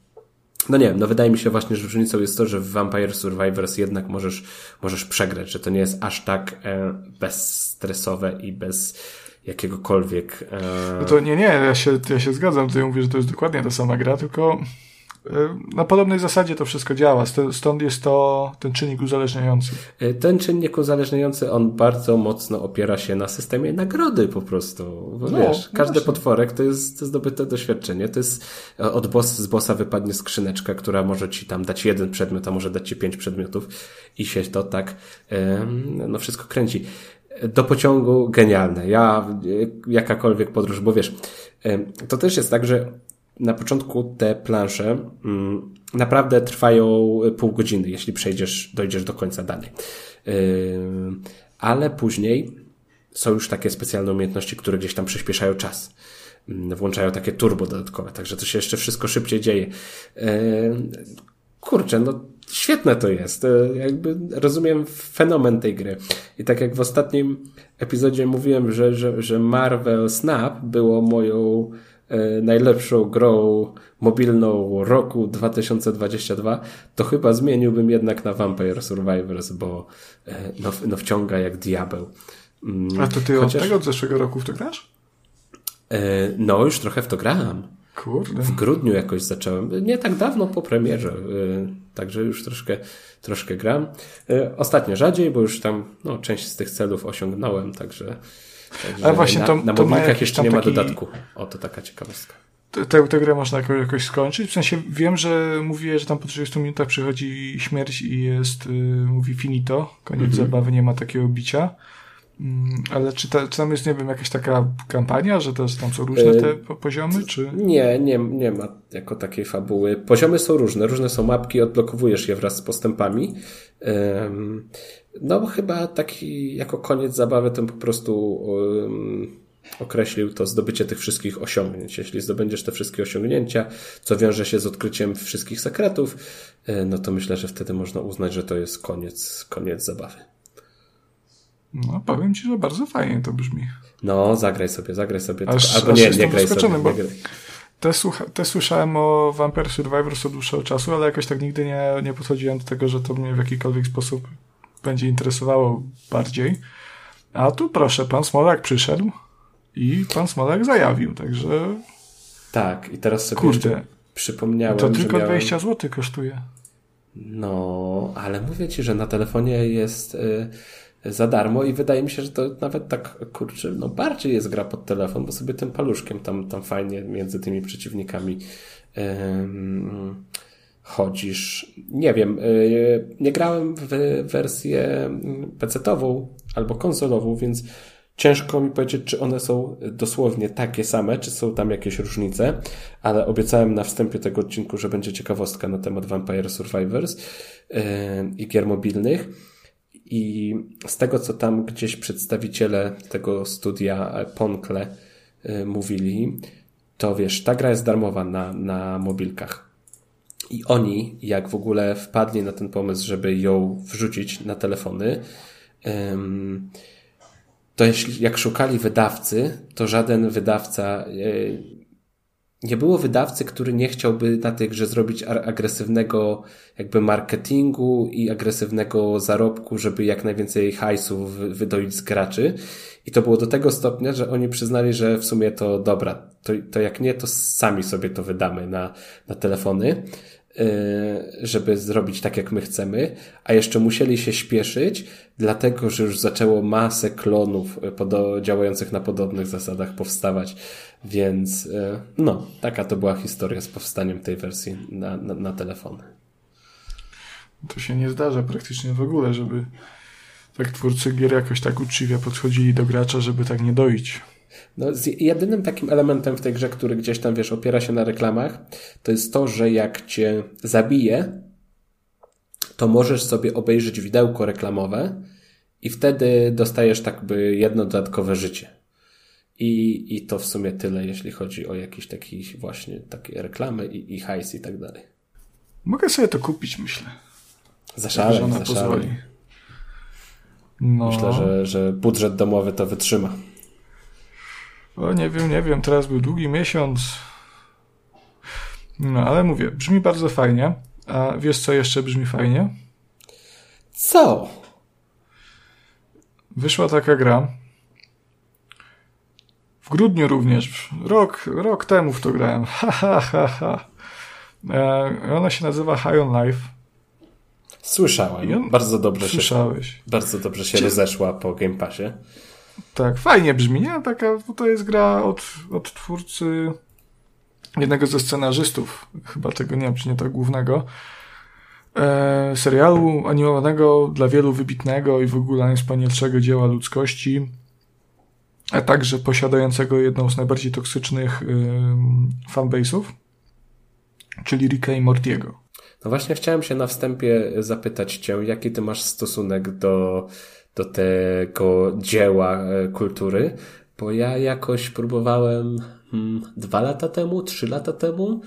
No nie wiem, no wydaje mi się właśnie, że różnicą jest to, że w Vampire Survivors jednak możesz, możesz przegrać, że to nie jest aż tak e, bezstresowe i bez jakiegokolwiek... E... No to nie, nie, ja się, ja się zgadzam, ty mówisz, że to jest dokładnie ta sama gra, tylko na podobnej zasadzie to wszystko działa, stąd jest to ten czynnik uzależniający. Y, ten czynnik uzależniający, on bardzo mocno opiera się na systemie nagrody po prostu. No, wiesz, no każdy potworek to jest zdobyte doświadczenie. To jest e, od boss, z bossa wypadnie skrzyneczka, która może ci tam dać jeden przedmiot, a może dać ci pięć przedmiotów i się to tak no wszystko kręci. Do pociągu genialne. Ja, jakakolwiek podróż, bo wiesz, to też jest tak, że na początku te plansze mm, naprawdę trwają pół godziny, jeśli przejdziesz, dojdziesz do końca danej. Yy, ale później są już takie specjalne umiejętności, które gdzieś tam przyspieszają czas. Mm, włączają takie turbo dodatkowe, także to się jeszcze wszystko szybciej dzieje. Yy, kurczę, no świetne to jest. Jakby rozumiem fenomen tej gry. I tak jak w ostatnim epizodzie mówiłem, że, że, że Marvel Snap było moją E, najlepszą grą mobilną roku 2022, to chyba zmieniłbym jednak na Vampire Survivors, bo e, no, no wciąga jak diabeł. Mm, A to ty Chociaż... od tego od zeszłego roku w to grasz? E, no, już trochę w to grałem. Kurde. W grudniu jakoś zacząłem. Nie tak dawno po premierze. Także już troszkę, troszkę gram. Ostatnio rzadziej, bo już tam no, część z tych celów osiągnąłem, także Także Ale właśnie na, to, na to mobilkach jeszcze nie ma taki... dodatku. O, to taka ciekawostka. Tę, tę grę można jakoś, jakoś skończyć. W sensie wiem, że mówię, że tam po 30 minutach przychodzi śmierć i jest, yy, mówi finito, koniec mhm. zabawy, nie ma takiego bicia. Mm, ale czy, ta, czy tam jest, nie wiem, jakaś taka kampania, że to tam są różne te yy, poziomy, czy? Nie, nie, nie ma jako takiej fabuły. Poziomy są różne, różne są mapki, odblokowujesz je wraz z postępami. No chyba taki jako koniec zabawy to po prostu um, określił to zdobycie tych wszystkich osiągnięć. Jeśli zdobędziesz te wszystkie osiągnięcia, co wiąże się z odkryciem wszystkich sekretów, e, no to myślę, że wtedy można uznać, że to jest koniec, koniec zabawy. No, powiem ci, że bardzo fajnie to brzmi. No, zagraj sobie, zagraj sobie. Aż, Albo aż nie, nie graj sobie. Nie graj. Te, słucha, te słyszałem o Vampire Survivors od dłuższego czasu, ale jakoś tak nigdy nie, nie podchodziłem do tego, że to mnie w jakikolwiek sposób będzie interesowało bardziej. A tu proszę, pan Smolak przyszedł i pan Smolak zajawił, także. Tak, i teraz sobie Kurde, przypomniałem. To tylko miałem... 20 zł kosztuje. No, ale mówię ci, że na telefonie jest y, za darmo i wydaje mi się, że to nawet tak, kurczę, no bardziej jest gra pod telefon, bo sobie tym paluszkiem tam, tam fajnie między tymi przeciwnikami y, chodzisz. Nie wiem, y, nie grałem w wersję PC-ową albo konsolową, więc ciężko mi powiedzieć, czy one są dosłownie takie same, czy są tam jakieś różnice, ale obiecałem na wstępie tego odcinku, że będzie ciekawostka na temat Vampire Survivors y, i gier mobilnych. I z tego, co tam gdzieś przedstawiciele tego studia Ponkle y, mówili, to wiesz, ta gra jest darmowa na, na mobilkach. I oni, jak w ogóle wpadli na ten pomysł, żeby ją wrzucić na telefony, to jeśli, jak szukali wydawcy, to żaden wydawca e, nie było wydawcy, który nie chciałby na tej grze zrobić agresywnego jakby marketingu i agresywnego zarobku, żeby jak najwięcej hajsów wydoić z graczy. I to było do tego stopnia, że oni przyznali, że w sumie to dobra, to, to jak nie, to sami sobie to wydamy na, na telefony. Y, żeby zrobić tak, jak my chcemy, a jeszcze musieli się śpieszyć, dlatego, że już zaczęło masę klonów y, działających na podobnych zasadach powstawać. Więc y, no, taka to była historia z powstaniem tej wersji na, na, na telefony. To się nie zdarza praktycznie w ogóle, żeby tak twórcy gier jakoś tak uczciwie podchodzili do gracza, żeby tak nie doić. No, jedynym takim elementem w tej grze, który gdzieś tam, wiesz, opiera się na reklamach, to jest to, że jak cię zabije, to możesz sobie obejrzeć widełko reklamowe i wtedy dostajesz tak by jedno dodatkowe życie. I, I to w sumie tyle, jeśli chodzi o jakieś takie właśnie takie reklamy i, i hajs i tak dalej. Mogę sobie to kupić, myślę. Zaszalej, zaszalej. No. Myślę, że, że budżet domowy to wytrzyma. O, nie wiem, nie wiem, teraz był długi miesiąc. No, ale mówię, brzmi bardzo fajnie. A wiesz, co jeszcze brzmi fajnie? Co? Wyszła taka gra. W grudniu również. Rok, rok temu w to grałem. Ha, ha, ha, ha. E, ona się nazywa High on Life. Słyszałem. Bardzo dobrze Słyszałeś. się. Bardzo dobrze się rozeszła po Game Passie. Tak, fajnie brzmi, nie? Taka, to jest gra od, od twórcy jednego ze scenarzystów, chyba tego nie wiem, czy nie tak głównego, e, serialu animowanego dla wielu wybitnego i w ogóle najwspanialszego dzieła ludzkości, a także posiadającego jedną z najbardziej toksycznych y, fanbase'ów, czyli Ricka i Mortiego. No właśnie chciałem się na wstępie zapytać cię, jaki ty masz stosunek do do tego dzieła e, kultury, bo ja jakoś próbowałem hmm, dwa lata temu, trzy lata temu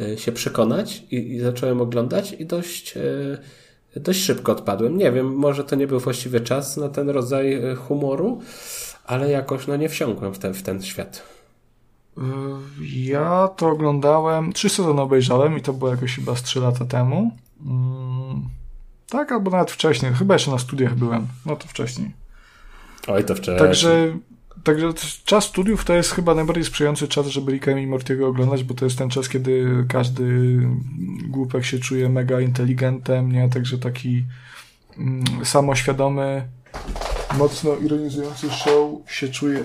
e, się przekonać i, i zacząłem oglądać i dość, e, dość szybko odpadłem. Nie wiem, może to nie był właściwie czas na ten rodzaj humoru, ale jakoś no nie wsiąkłem w ten, w ten świat. Ja to oglądałem, trzy sezony obejrzałem i to było jakoś chyba z trzy lata temu. Tak, albo nawet wcześniej. Chyba jeszcze na studiach byłem. No to wcześniej. Oj, to wcześniej. Także, także czas studiów to jest chyba najbardziej sprzyjający czas, żeby Ricka i Mortiego oglądać, bo to jest ten czas, kiedy każdy głupek się czuje mega inteligentem, nie? Także taki mm, samoświadomy, mocno ironizujący show się czuje.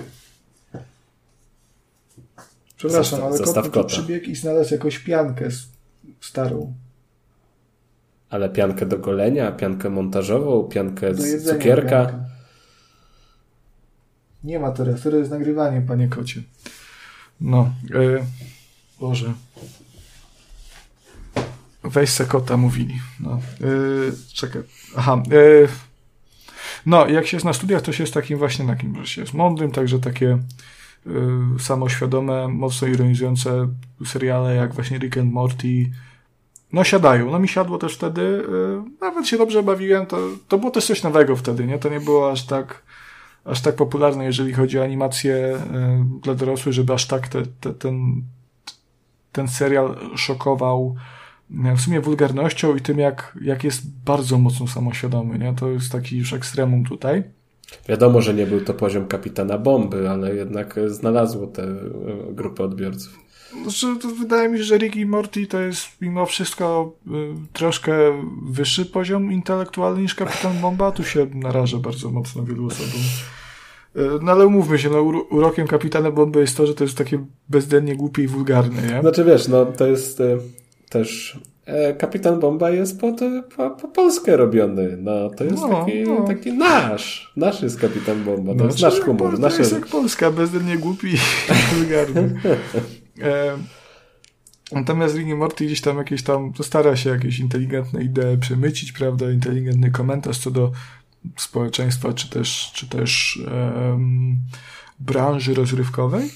Przepraszam, ale kot przybiegł i znalazł jakąś piankę starą. Ale piankę do golenia, piankę montażową, piankę z cukierka. Piankę. Nie ma teraz, teraz jest nagrywanie, panie kocie. No, yy, Boże. Weź se kota, mówili. No, yy, czekaj. Aha. Yy, no, jak się jest na studiach, to się jest takim właśnie takim, że się jest mądrym, także takie yy, samoświadome, mocno ironizujące seriale jak właśnie Rick and Morty, no siadają. No mi siadło też wtedy, yy, nawet się dobrze bawiłem, to, to było też coś nowego wtedy, nie? To nie było aż tak, aż tak popularne, jeżeli chodzi o animację yy, dla dorosłych, żeby aż tak te, te, ten, ten serial szokował yy, w sumie wulgarnością i tym, jak, jak jest bardzo mocno samoświadomy, nie? To jest taki już ekstremum tutaj. Wiadomo, że nie był to poziom kapitana bomby, ale jednak znalazło tę y, grupę odbiorców. Znaczy, wydaje mi się, że Rick i Morty to jest mimo wszystko y, troszkę wyższy poziom intelektualny niż Kapitan Bomba. Tu się naraża bardzo mocno wielu osobom. Y, no ale umówmy się, no urokiem Kapitana Bomby jest to, że to jest takie bezdennie głupie i wulgarne, nie? Znaczy wiesz, no to jest y, też e, Kapitan Bomba jest pod, po, po Polskę robiony. No, to jest no, taki, no. taki nasz. Nasz jest Kapitan Bomba. To no, jest nasz humor. To nasze... jest jak Polska, bezdennie głupi i (laughs) wulgarny. (laughs) E, natomiast Rick Morty gdzieś tam jakieś tam, stara się jakieś inteligentne idee przemycić, prawda, inteligentny komentarz co do społeczeństwa, czy też, czy też um, branży rozrywkowej.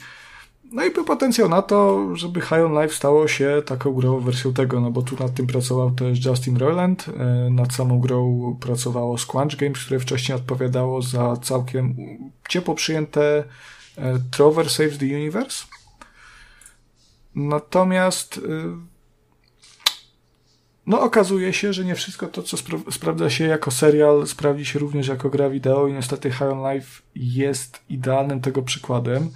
No i był potencjał na to, żeby High on Life stało się taką grą wersją tego, no bo tu nad tym pracował też Justin Roiland, e, nad samą grą pracowało Squanch Games, które wcześniej odpowiadało za całkiem ciepło przyjęte e, Trover Saves the Universe. Natomiast no okazuje się, że nie wszystko to, co spra sprawdza się jako serial, sprawdzi się również jako gra wideo i niestety High on Life jest idealnym tego przykładem,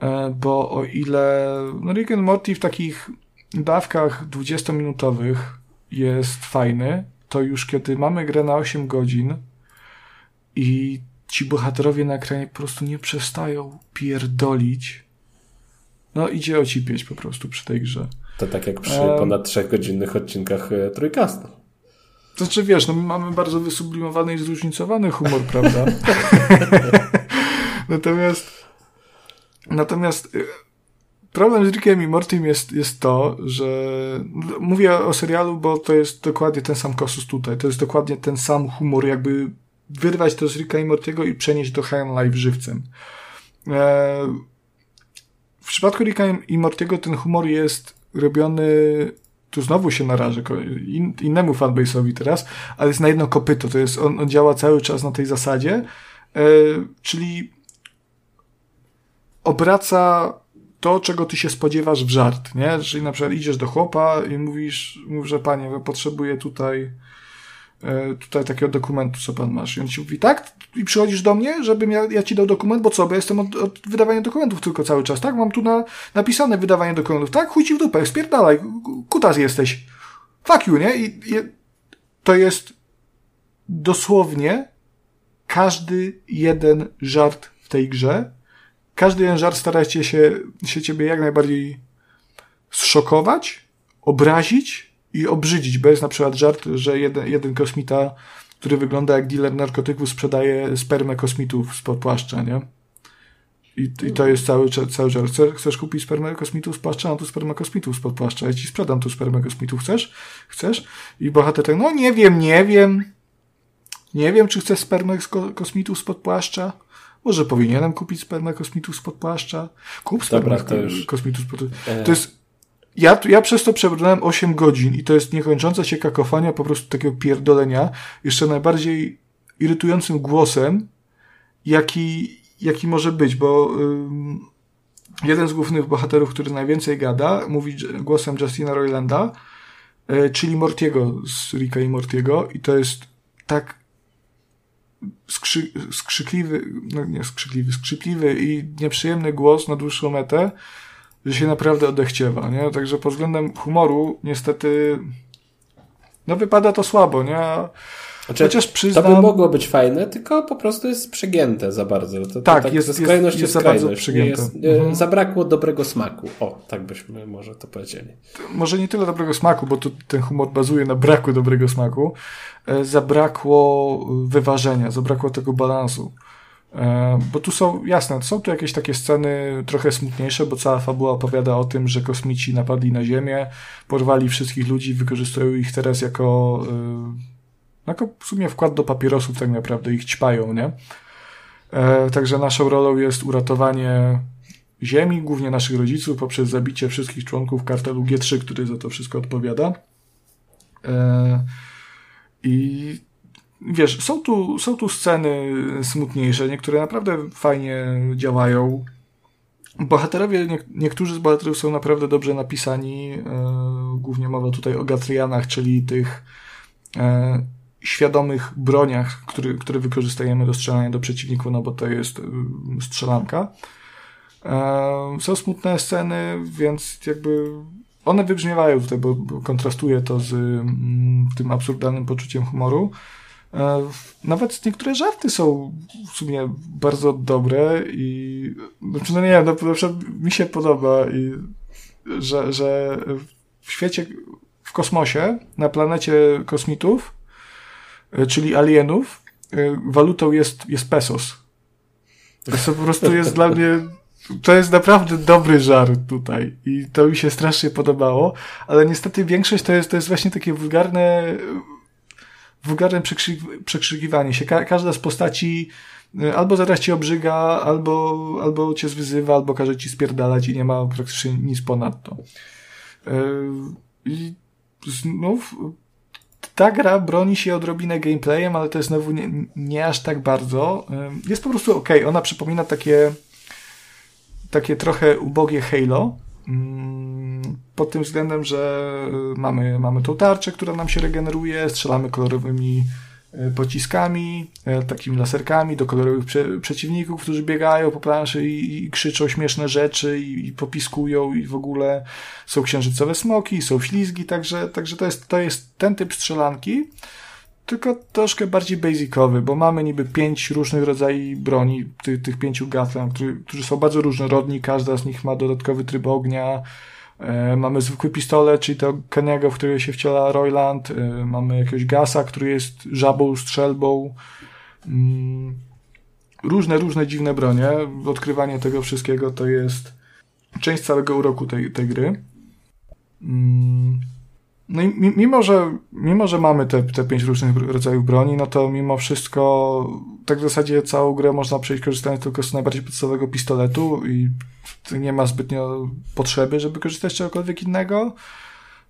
e, bo o ile no Rick and Morty w takich dawkach 20-minutowych jest fajny, to już kiedy mamy grę na 8 godzin i ci bohaterowie na ekranie po prostu nie przestają pierdolić, no idzie ocipieć po prostu przy tej grze. To tak jak przy um, ponad trzechgodzinnych odcinkach e, Trójkastu. To znaczy, wiesz, no my mamy bardzo wysublimowany i zróżnicowany humor, (laughs) prawda? (laughs) natomiast natomiast e, problem z Rickiem i Mortym jest, jest to, że mówię o serialu, bo to jest dokładnie ten sam kosus tutaj. To jest dokładnie ten sam humor, jakby wyrwać to z Ricka i Mortiego i przenieść do High Life żywcem. E, w przypadku Ricka i Mortiego ten humor jest robiony, tu znowu się narażę in, innemu fanbase'owi teraz, ale jest na jedno kopyto, to jest, on, on działa cały czas na tej zasadzie, e, czyli obraca to, czego ty się spodziewasz w żart, nie? Czyli na przykład idziesz do chłopa i mówisz, mówisz, że panie, potrzebuję tutaj tutaj takiego dokumentu, co pan masz. I on ci mówi, tak? I przychodzisz do mnie, żebym ja, ja ci dał dokument, bo co? Bo ja jestem od, od wydawania dokumentów tylko cały czas, tak? Mam tu na, napisane wydawanie dokumentów, tak? Chuj ci w dupę, spierdalaj, kutas jesteś. Fuck you, nie? I, i to jest dosłownie każdy jeden żart w tej grze. Każdy jeden żart stara się, się ciebie jak najbardziej zszokować, obrazić, i obrzydzić, bo jest na przykład żart, że jeden, jeden kosmita, który wygląda jak dealer narkotyków, sprzedaje spermę kosmitów spod płaszcza, nie? I, I to jest cały, cały żart. Chcesz, chcesz kupić spermę kosmitów z płaszcza? No tu spermę kosmitów spod płaszcza. Ja ci sprzedam tu spermę kosmitów. Chcesz? Chcesz? I bohater tak, no nie wiem, nie wiem. Nie wiem, czy chcesz spermę kosmitów spod płaszcza. Może powinienem kupić spermę kosmitów spod płaszcza. Kup spermę Dobra, kosmitów spod płaszcza. To jest ja, ja przez to przebrnąłem 8 godzin i to jest niekończąca się kakofania po prostu takiego pierdolenia, jeszcze najbardziej irytującym głosem, jaki, jaki może być, bo ym, jeden z głównych bohaterów, który najwięcej gada, mówi głosem Justina Roylanda, y, czyli Mortiego z Rika i Mortiego i to jest tak skrzy, skrzykliwy, no nie skrzykliwy, skrzypliwy i nieprzyjemny głos na dłuższą metę, że się naprawdę odechciewa, nie? Także pod względem humoru niestety no wypada to słabo, nie? Znaczy, Chociaż przyznam... To by mogło być fajne, tylko po prostu jest przegięte za bardzo. To, to tak, tak, jest, ze skrajności jest, jest za bardzo przegięte. Jest, mhm. Zabrakło dobrego smaku. O, tak byśmy może to powiedzieli. Może nie tyle dobrego smaku, bo tu ten humor bazuje na braku dobrego smaku. E, zabrakło wyważenia, zabrakło tego balansu. E, bo tu są, jasne, są tu jakieś takie sceny trochę smutniejsze, bo cała fabuła opowiada o tym, że kosmici napadli na Ziemię, porwali wszystkich ludzi, wykorzystują ich teraz jako, e, jako w sumie wkład do papierosów tak naprawdę, ich ćpają, nie? E, także naszą rolą jest uratowanie Ziemi, głównie naszych rodziców, poprzez zabicie wszystkich członków kartelu G3, który za to wszystko odpowiada. I wiesz, są tu, są tu sceny smutniejsze, niektóre naprawdę fajnie działają. Bohaterowie, nie, niektórzy z bohaterów są naprawdę dobrze napisani. E, głównie mowa tutaj o Gatrianach, czyli tych e, świadomych broniach, który, które wykorzystajemy do strzelania do przeciwników, no bo to jest e, strzelanka. E, są smutne sceny, więc jakby one wybrzmiewają tutaj, bo, bo kontrastuje to z mm, tym absurdalnym poczuciem humoru. E, nawet niektóre żarty są w sumie bardzo dobre i znaczy, no nie wiem, no, mi się podoba i że, że w świecie, w kosmosie, na planecie kosmitów, e, czyli alienów, e, walutą jest, jest pesos. To po prostu jest dla mnie to jest naprawdę dobry żart tutaj i to mi się strasznie podobało, ale niestety większość to jest, to jest właśnie takie wulgarne wulgarne przekrzyk, przekrzykiwanie się. Ka każda z postaci y, albo zaraz cię obrzyga, albo, albo cię zwyzywa, albo każe ci spierdalać i nie ma praktycznie nic ponadto. Y, I znów ta gra broni się odrobinę gameplayem, ale to jest znowu nie, nie aż tak bardzo. Y, jest po prostu ok. Ona przypomina takie takie trochę ubogie Halo, Mm, pod tym względem, że mamy, mamy tą tarczę, która nam się regeneruje, strzelamy kolorowymi e, pociskami, e, takimi laserkami do kolorowych prze przeciwników, którzy biegają po planszy i, i krzyczą śmieszne rzeczy i, i, popiskują i w ogóle są księżycowe smoki, są ślizgi, także, także to, jest, to jest ten typ strzelanki, tylko troszkę bardziej basicowy, bo mamy niby pięć różnych rodzajów broni, tych, tych pięciu gatlan, którzy, którzy są bardzo różnorodni, każda z nich ma dodatkowy tryb ognia, mamy zwykły pistolet, czyli to Keniego, w której się wciela Royland, e, mamy jakiegoś gasa, który jest żabą, strzelbą, mm, różne, różne dziwne bronie, odkrywanie tego wszystkiego to jest część całego uroku tej, tej gry. No i mimo, że, mimo, że mamy te, te pięć różnych rodzajów broni, no to mimo wszystko, tak w zasadzie całą grę można przejść korzystając tylko z najbardziej podstawowego pistoletu i nie ma zbytnio potrzeby, żeby korzystać z czegokolwiek innego.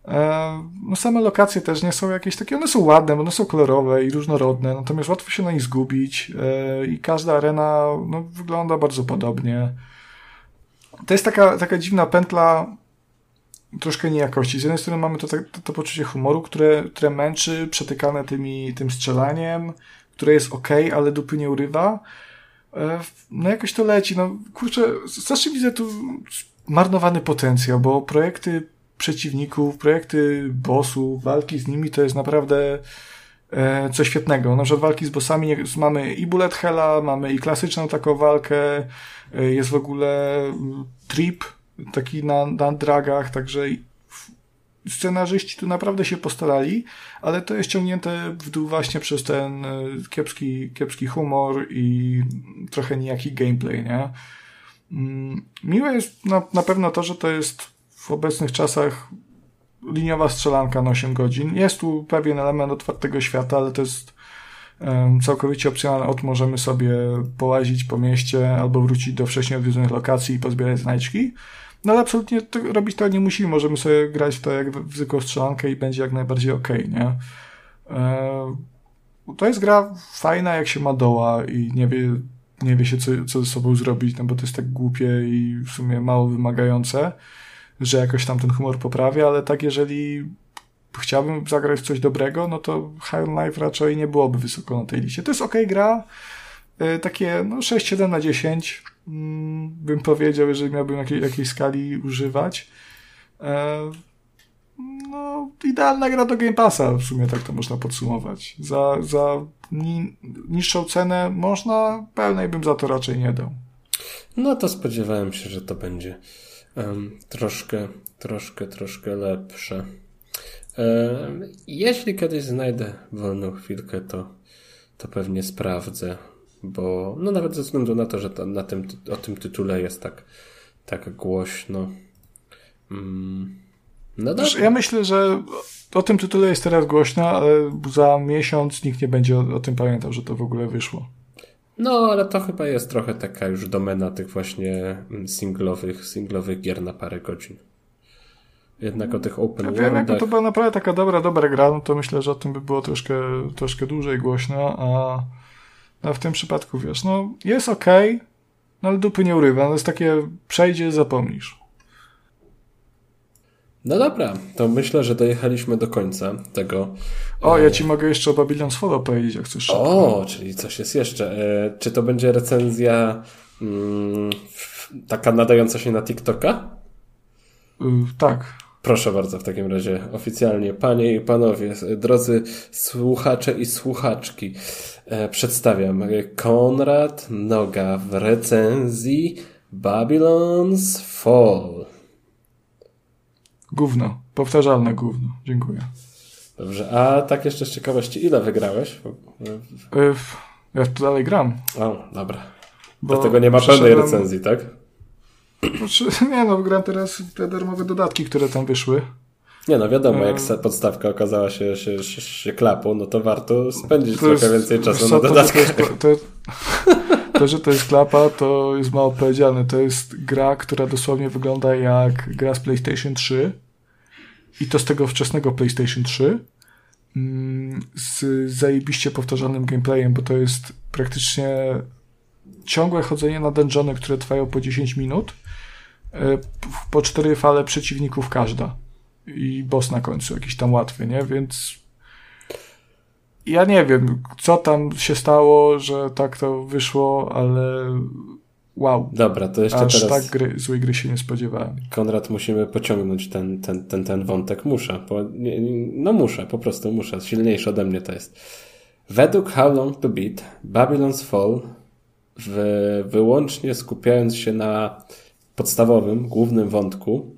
E, no same lokacje też nie są jakieś takie, one są ładne, one są kolorowe i różnorodne, natomiast łatwo się na nich zgubić e, i każda arena no, wygląda bardzo podobnie. To jest taka, taka dziwna pętla troszkę niejakości. Z jednej strony mamy to, to, to poczucie humoru, które, które męczy, przetykane tymi, tym strzelaniem, które jest ok, ale dupy nie urywa. E, no jakoś to leci. No kurczę, zawsze widzę tu marnowany potencjał, bo projekty przeciwników, projekty bossów, walki z nimi to jest naprawdę e, coś świetnego. Na przykład walki z bossami mamy i bullet hella, mamy i klasyczną taką walkę, e, jest w ogóle mm, trip, taki na, na dragach, także scenarzyści tu naprawdę się postarali, ale to jest ciągnięte w dół właśnie przez ten e, kiepski, kiepski humor i trochę nijaki gameplay, nie? Mm, miłe jest na, na pewno to, że to jest w obecnych czasach liniowa strzelanka na 8 godzin. Jest tu pewien element otwartego świata, ale to jest um, całkowicie opcjonalne. Od możemy sobie połazić po mieście albo wrócić do wcześniej odwiedzonych lokacji i pozbierać znajdźki. No ale absolutnie to, robić to nie musimy. Możemy sobie grać w to jak w zwykłą strzelankę i będzie jak najbardziej okej, okay, nie? E, to jest gra fajna, jak się ma doła i nie wie, nie wie się, co, co ze sobą zrobić, no bo to jest tak głupie i w sumie mało wymagające, że jakoś tam ten humor poprawia, ale tak jeżeli chciałbym zagrać w coś dobrego, no to High Life raczej nie byłoby wysoko na tej liście. To jest ok gra, takie no 6-7 na 10, Mm, bym powiedział, jeżeli miałbym jakiej, jakiejś skali używać. E, no, idealna gra do Game Passa, w sumie tak to można podsumować. Za, za ni, niższą cenę można, pełnej bym za to raczej nie dał. No to spodziewałem się, że to będzie um, troszkę, troszkę, troszkę lepsze. Um, jeśli kiedyś znajdę wolną chwilkę, to, to pewnie sprawdzę bo no nawet ze względu na to, że na tym, o tym tytule jest tak, tak głośno. Mm. No dobrze. Ja myślę, że o tym tytule jest teraz głośno, ale za miesiąc nikt nie będzie o, o, tym pamiętał, że to w ogóle wyszło. No, ale to chyba jest trochę taka już domena tych właśnie singlowych, singlowych gier na parę godzin. Jednak o tych open ja wiem, jakby to była naprawdę taka dobra, dobra gra, no to myślę, że o tym by było troszkę, troszkę dłużej głośno, a no w tym przypadku wiesz, no jest ok, no ale dupy nie urywa. No jest takie przejdzie, zapomnisz. No dobra, to myślę, że dojechaliśmy do końca tego. O, ja ci mogę jeszcze o Babylon Follow powiedzieć, jak chcesz. O, czyli coś jest jeszcze. E, czy to będzie recenzja mm, taka nadająca się na TikToka? Y, tak. Proszę bardzo, w takim razie oficjalnie, panie i panowie, drodzy słuchacze i słuchaczki, e, przedstawiam Konrad Noga w recenzji Babylon's Fall. Gówno, powtarzalne gówno. Dziękuję. Dobrze, a tak jeszcze z ciekawości, ile wygrałeś? E, ja tu dalej gram. O, dobra. Bo Dlatego nie ma pełnej recenzji, tak? Znaczy, (clears throat) nie no, gram teraz te darmowe dodatki, które tam wyszły. Nie no, wiadomo, jak e, podstawka okazała się, się, się, się klapą, no to warto spędzić to trochę jest, więcej czasu na dodatkach. To, to, (laughs) to, że to jest klapa, to jest mało powiedziane. To jest gra, która dosłownie wygląda jak gra z PlayStation 3 i to z tego wczesnego PlayStation 3 mm, z zajebiście powtarzalnym gameplayem, bo to jest praktycznie ciągłe chodzenie na dungeony, które trwają po 10 minut po cztery fale przeciwników każda. I boss na końcu, jakiś tam łatwy, nie? Więc ja nie wiem, co tam się stało, że tak to wyszło, ale wow. Dobra, to jeszcze Aż teraz... tak gry, złej gry się nie spodziewałem. Konrad, musimy pociągnąć ten, ten, ten, ten wątek. Muszę. Bo, nie, no muszę, po prostu muszę. Silniejszy ode mnie to jest. Według How Long to Beat, Babylon's Fall, w, wyłącznie skupiając się na podstawowym, głównym wątku,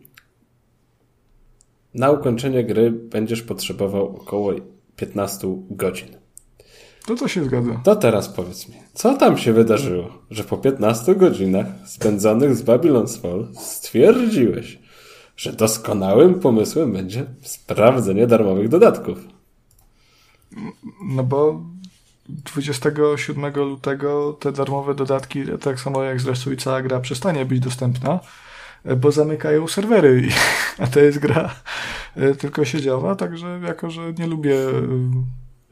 na ukończenie gry będziesz potrzebował około 15 godzin. To to się zgadza. To teraz powiedz mi, co tam się wydarzyło, że po 15 godzinach spędzonych z Babylon's Fall stwierdziłeś, że doskonałym pomysłem będzie sprawdzenie darmowych dodatków? No bo 27 lutego te darmowe dodatki, tak samo jak zresztą i cała gra, przestanie być dostępna, bo zamykają serwery, (laughs) a to jest gra e, tylko siedziowa, także jako, że nie lubię e,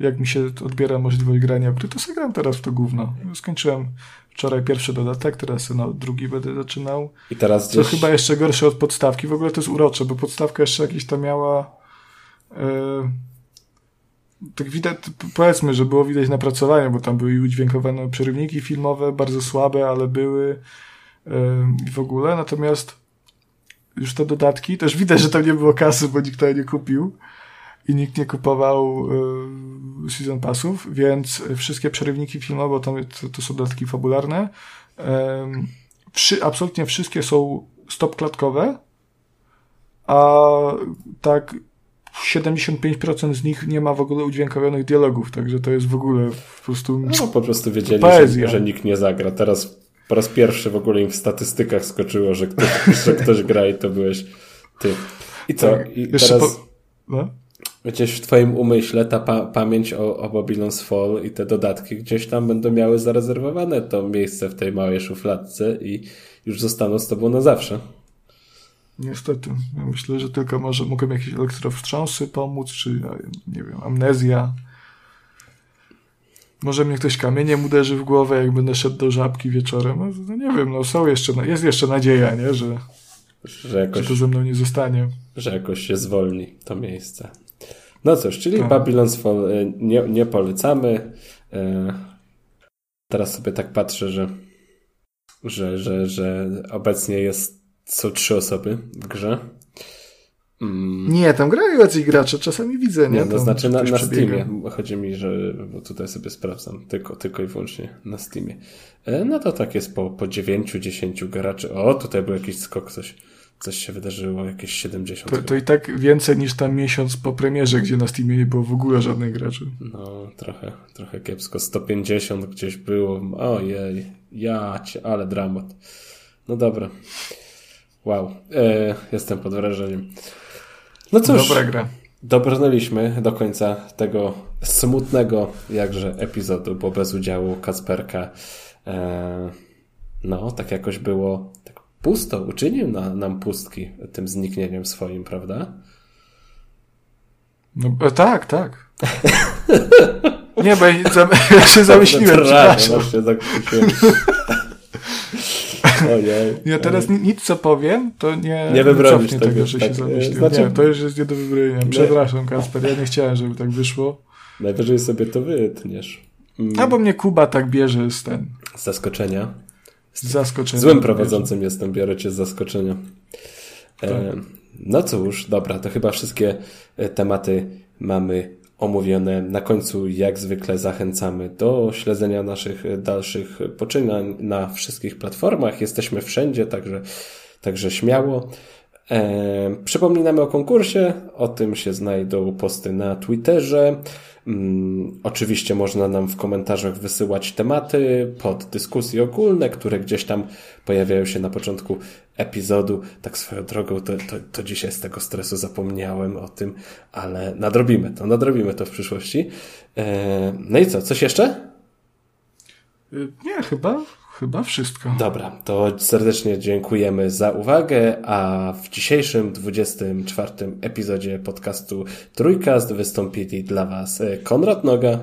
jak mi się odbiera możliwość grania w gry, to sobie gram teraz w to gówno. Skończyłem wczoraj pierwszy dodatek, teraz no, drugi będę zaczynał. I teraz gdzieś... To chyba jeszcze gorsze od podstawki. W ogóle to jest urocze, bo podstawka jeszcze jakieś tam miała yy, tak widać, powiedzmy, że było widać napracowanie, bo tam były udźwiękowane przerywniki filmowe, bardzo słabe, ale były i w ogóle. Natomiast już te dodatki, też widać, że tam nie było kasy, bo nikt tego nie kupił i nikt nie kupował y, season passów, więc wszystkie przerywniki filmowe, to, to są dodatki fabularne, wszy, absolutnie wszystkie są stopklatkowe, a tak 75% z nich nie ma w ogóle udźwiękowionych dialogów, także to jest w ogóle po prostu No po prostu wiedzieli, że, że, nikt nie zagra. Teraz po raz pierwszy w ogóle im w statystykach skoczyło, że ktoś, (laughs) że ktoś gra i to byłeś ty. I co? Tak, I teraz... Po... No? gdzieś w twoim umyśle ta pa pamięć o, o Babylon's Fall i te dodatki gdzieś tam będą miały zarezerwowane to miejsce w tej małej szufladce i już zostaną z tobą na zawsze. Niestety. Ja myślę, że tylko może mogą jakieś elektrowstrząsy pomóc, czy nie wiem, amnezja. Może mnie ktoś kamieniem uderzy w głowę, jak będę szedł do żabki wieczorem. No, no nie wiem, no są jeszcze, jest jeszcze nadzieja, nie? Że, że, jakoś, że to ze mną nie zostanie. Że jakoś się zwolni to miejsce. No cóż, czyli tak. Babylon's Fall e, nie, nie polecamy. E, teraz sobie tak patrzę, że, że, że, że obecnie jest, są trzy osoby w grze. Mm. Nie, tam grają jacyś gracze, czasami widzę, nie? Nie, to znaczy na, na Steamie. Chodzi mi, że bo tutaj sobie sprawdzam, tylko, tylko i wyłącznie na Steamie. E, no to tak jest po, po 9-10 graczy. O, tutaj był jakiś skok, coś coś się wydarzyło, jakieś 70. To, to, i tak więcej niż tam miesiąc po premierze, gdzie na Steamie nie było w ogóle żadnych graczy. No, trochę, trochę kiepsko. 150 gdzieś było. Ojej, ja cię, ale dramat. No dobra. Wow, e, jestem pod wrażeniem. No cóż. Dobra gra. Dobrnęliśmy do końca tego smutnego jakże epizodu, bo bez udziału Kasperka e, no, tak jakoś było pusto, uczynił na, nam pustki tym zniknieniem swoim, prawda? No tak, tak. Nie, bo ja się (laughs) zamyśliłem, przepraszam. (laughs) Ojej. Ja teraz nic co powiem, to nie, nie wybronisz tego, tego, że tak, się zamyśliłem. Znaczy... Nie, to już jest nie do wybronienia. Przepraszam, Kasper, ja nie chciałem, żeby tak wyszło. Najwyżej sobie to wytniesz. Mm. A bo mnie Kuba tak bierze z ten. Z zaskoczenia. Z zaskoczenia. Złym prowadzącym jestem, biorę cię z zaskoczenia. Tak. E, no cóż, dobra, to chyba wszystkie e, tematy mamy omówione. Na końcu, jak zwykle, zachęcamy do śledzenia naszych dalszych poczynań na wszystkich platformach. Jesteśmy wszędzie, także, także śmiało. E, przypominamy o konkursie, o tym się znajdą posty na Twitterze. Mm, oczywiście można nam w komentarzach wysyłać tematy pod dyskusje ogólne, które gdzieś tam pojawiają się na początku epizodu. Tak swoją drogą, to, to, to dzisiaj z tego stresu zapomniałem o tym, ale nadrobimy to, nadrobimy to w przyszłości. E, no i co, coś jeszcze? Y, nie, chyba Chyba wszystko. Dobra, to serdecznie dziękujemy za uwagę, a w dzisiejszym 24 epizodzie podcastu Trójkast wystąpili dla Was e, Konrad Noga.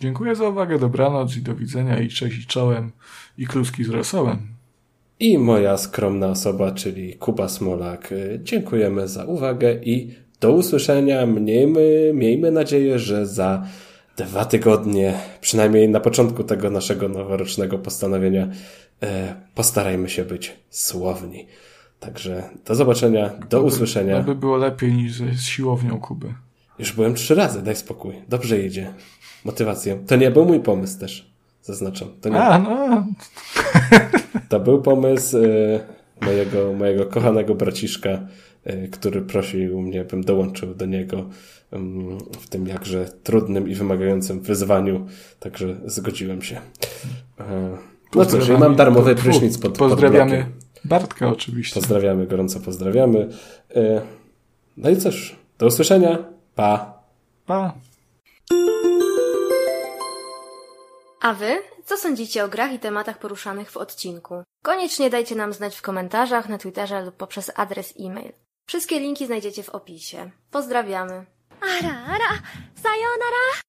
Dziękuję za uwagę, dobranoc i do widzenia i cześć i czołem i kluski z rosołem. i moja skromna osoba, czyli Kuba Smolak. Y, dziękujemy za uwagę i do usłyszenia. Miejmy, miejmy nadzieję, że za dwa tygodnie, przynajmniej na początku tego naszego noworocznego postanowienia, e, postarajmy się być słowni. Także do zobaczenia, do To by- usłyszenia. To by było lepiej niż z siłownią Kuby. Już byłem trzy razy, daj spokój. Dobrze idzie. Motywację. To nie był mój pomysł też. Zaznaczam. To, nie, A, no, to był pomysł e, mojego, mojego kochanego braciszka, e, który prosił mnie, bym dołączył do niego w tym jakże trudnym i wymagającym wyzwaniu. Także zgodziłem się. E, No cóż, ja mam darmowy prysznic pod, pod Pozdrawiamy blokiem. Bartka oczywiście. Pozdrawiamy, gorąco pozdrawiamy. E, No i cóż, do usłyszenia. Pa. Pa. A wy? Co sądzicie o grach i tematach poruszanych w odcinku? Koniecznie dajcie nam znać w komentarzach, na Twitterze lub poprzez adres e-mail. Wszystkie linki znajdziecie w opisie. Pozdrawiamy! あらあら、さようなら。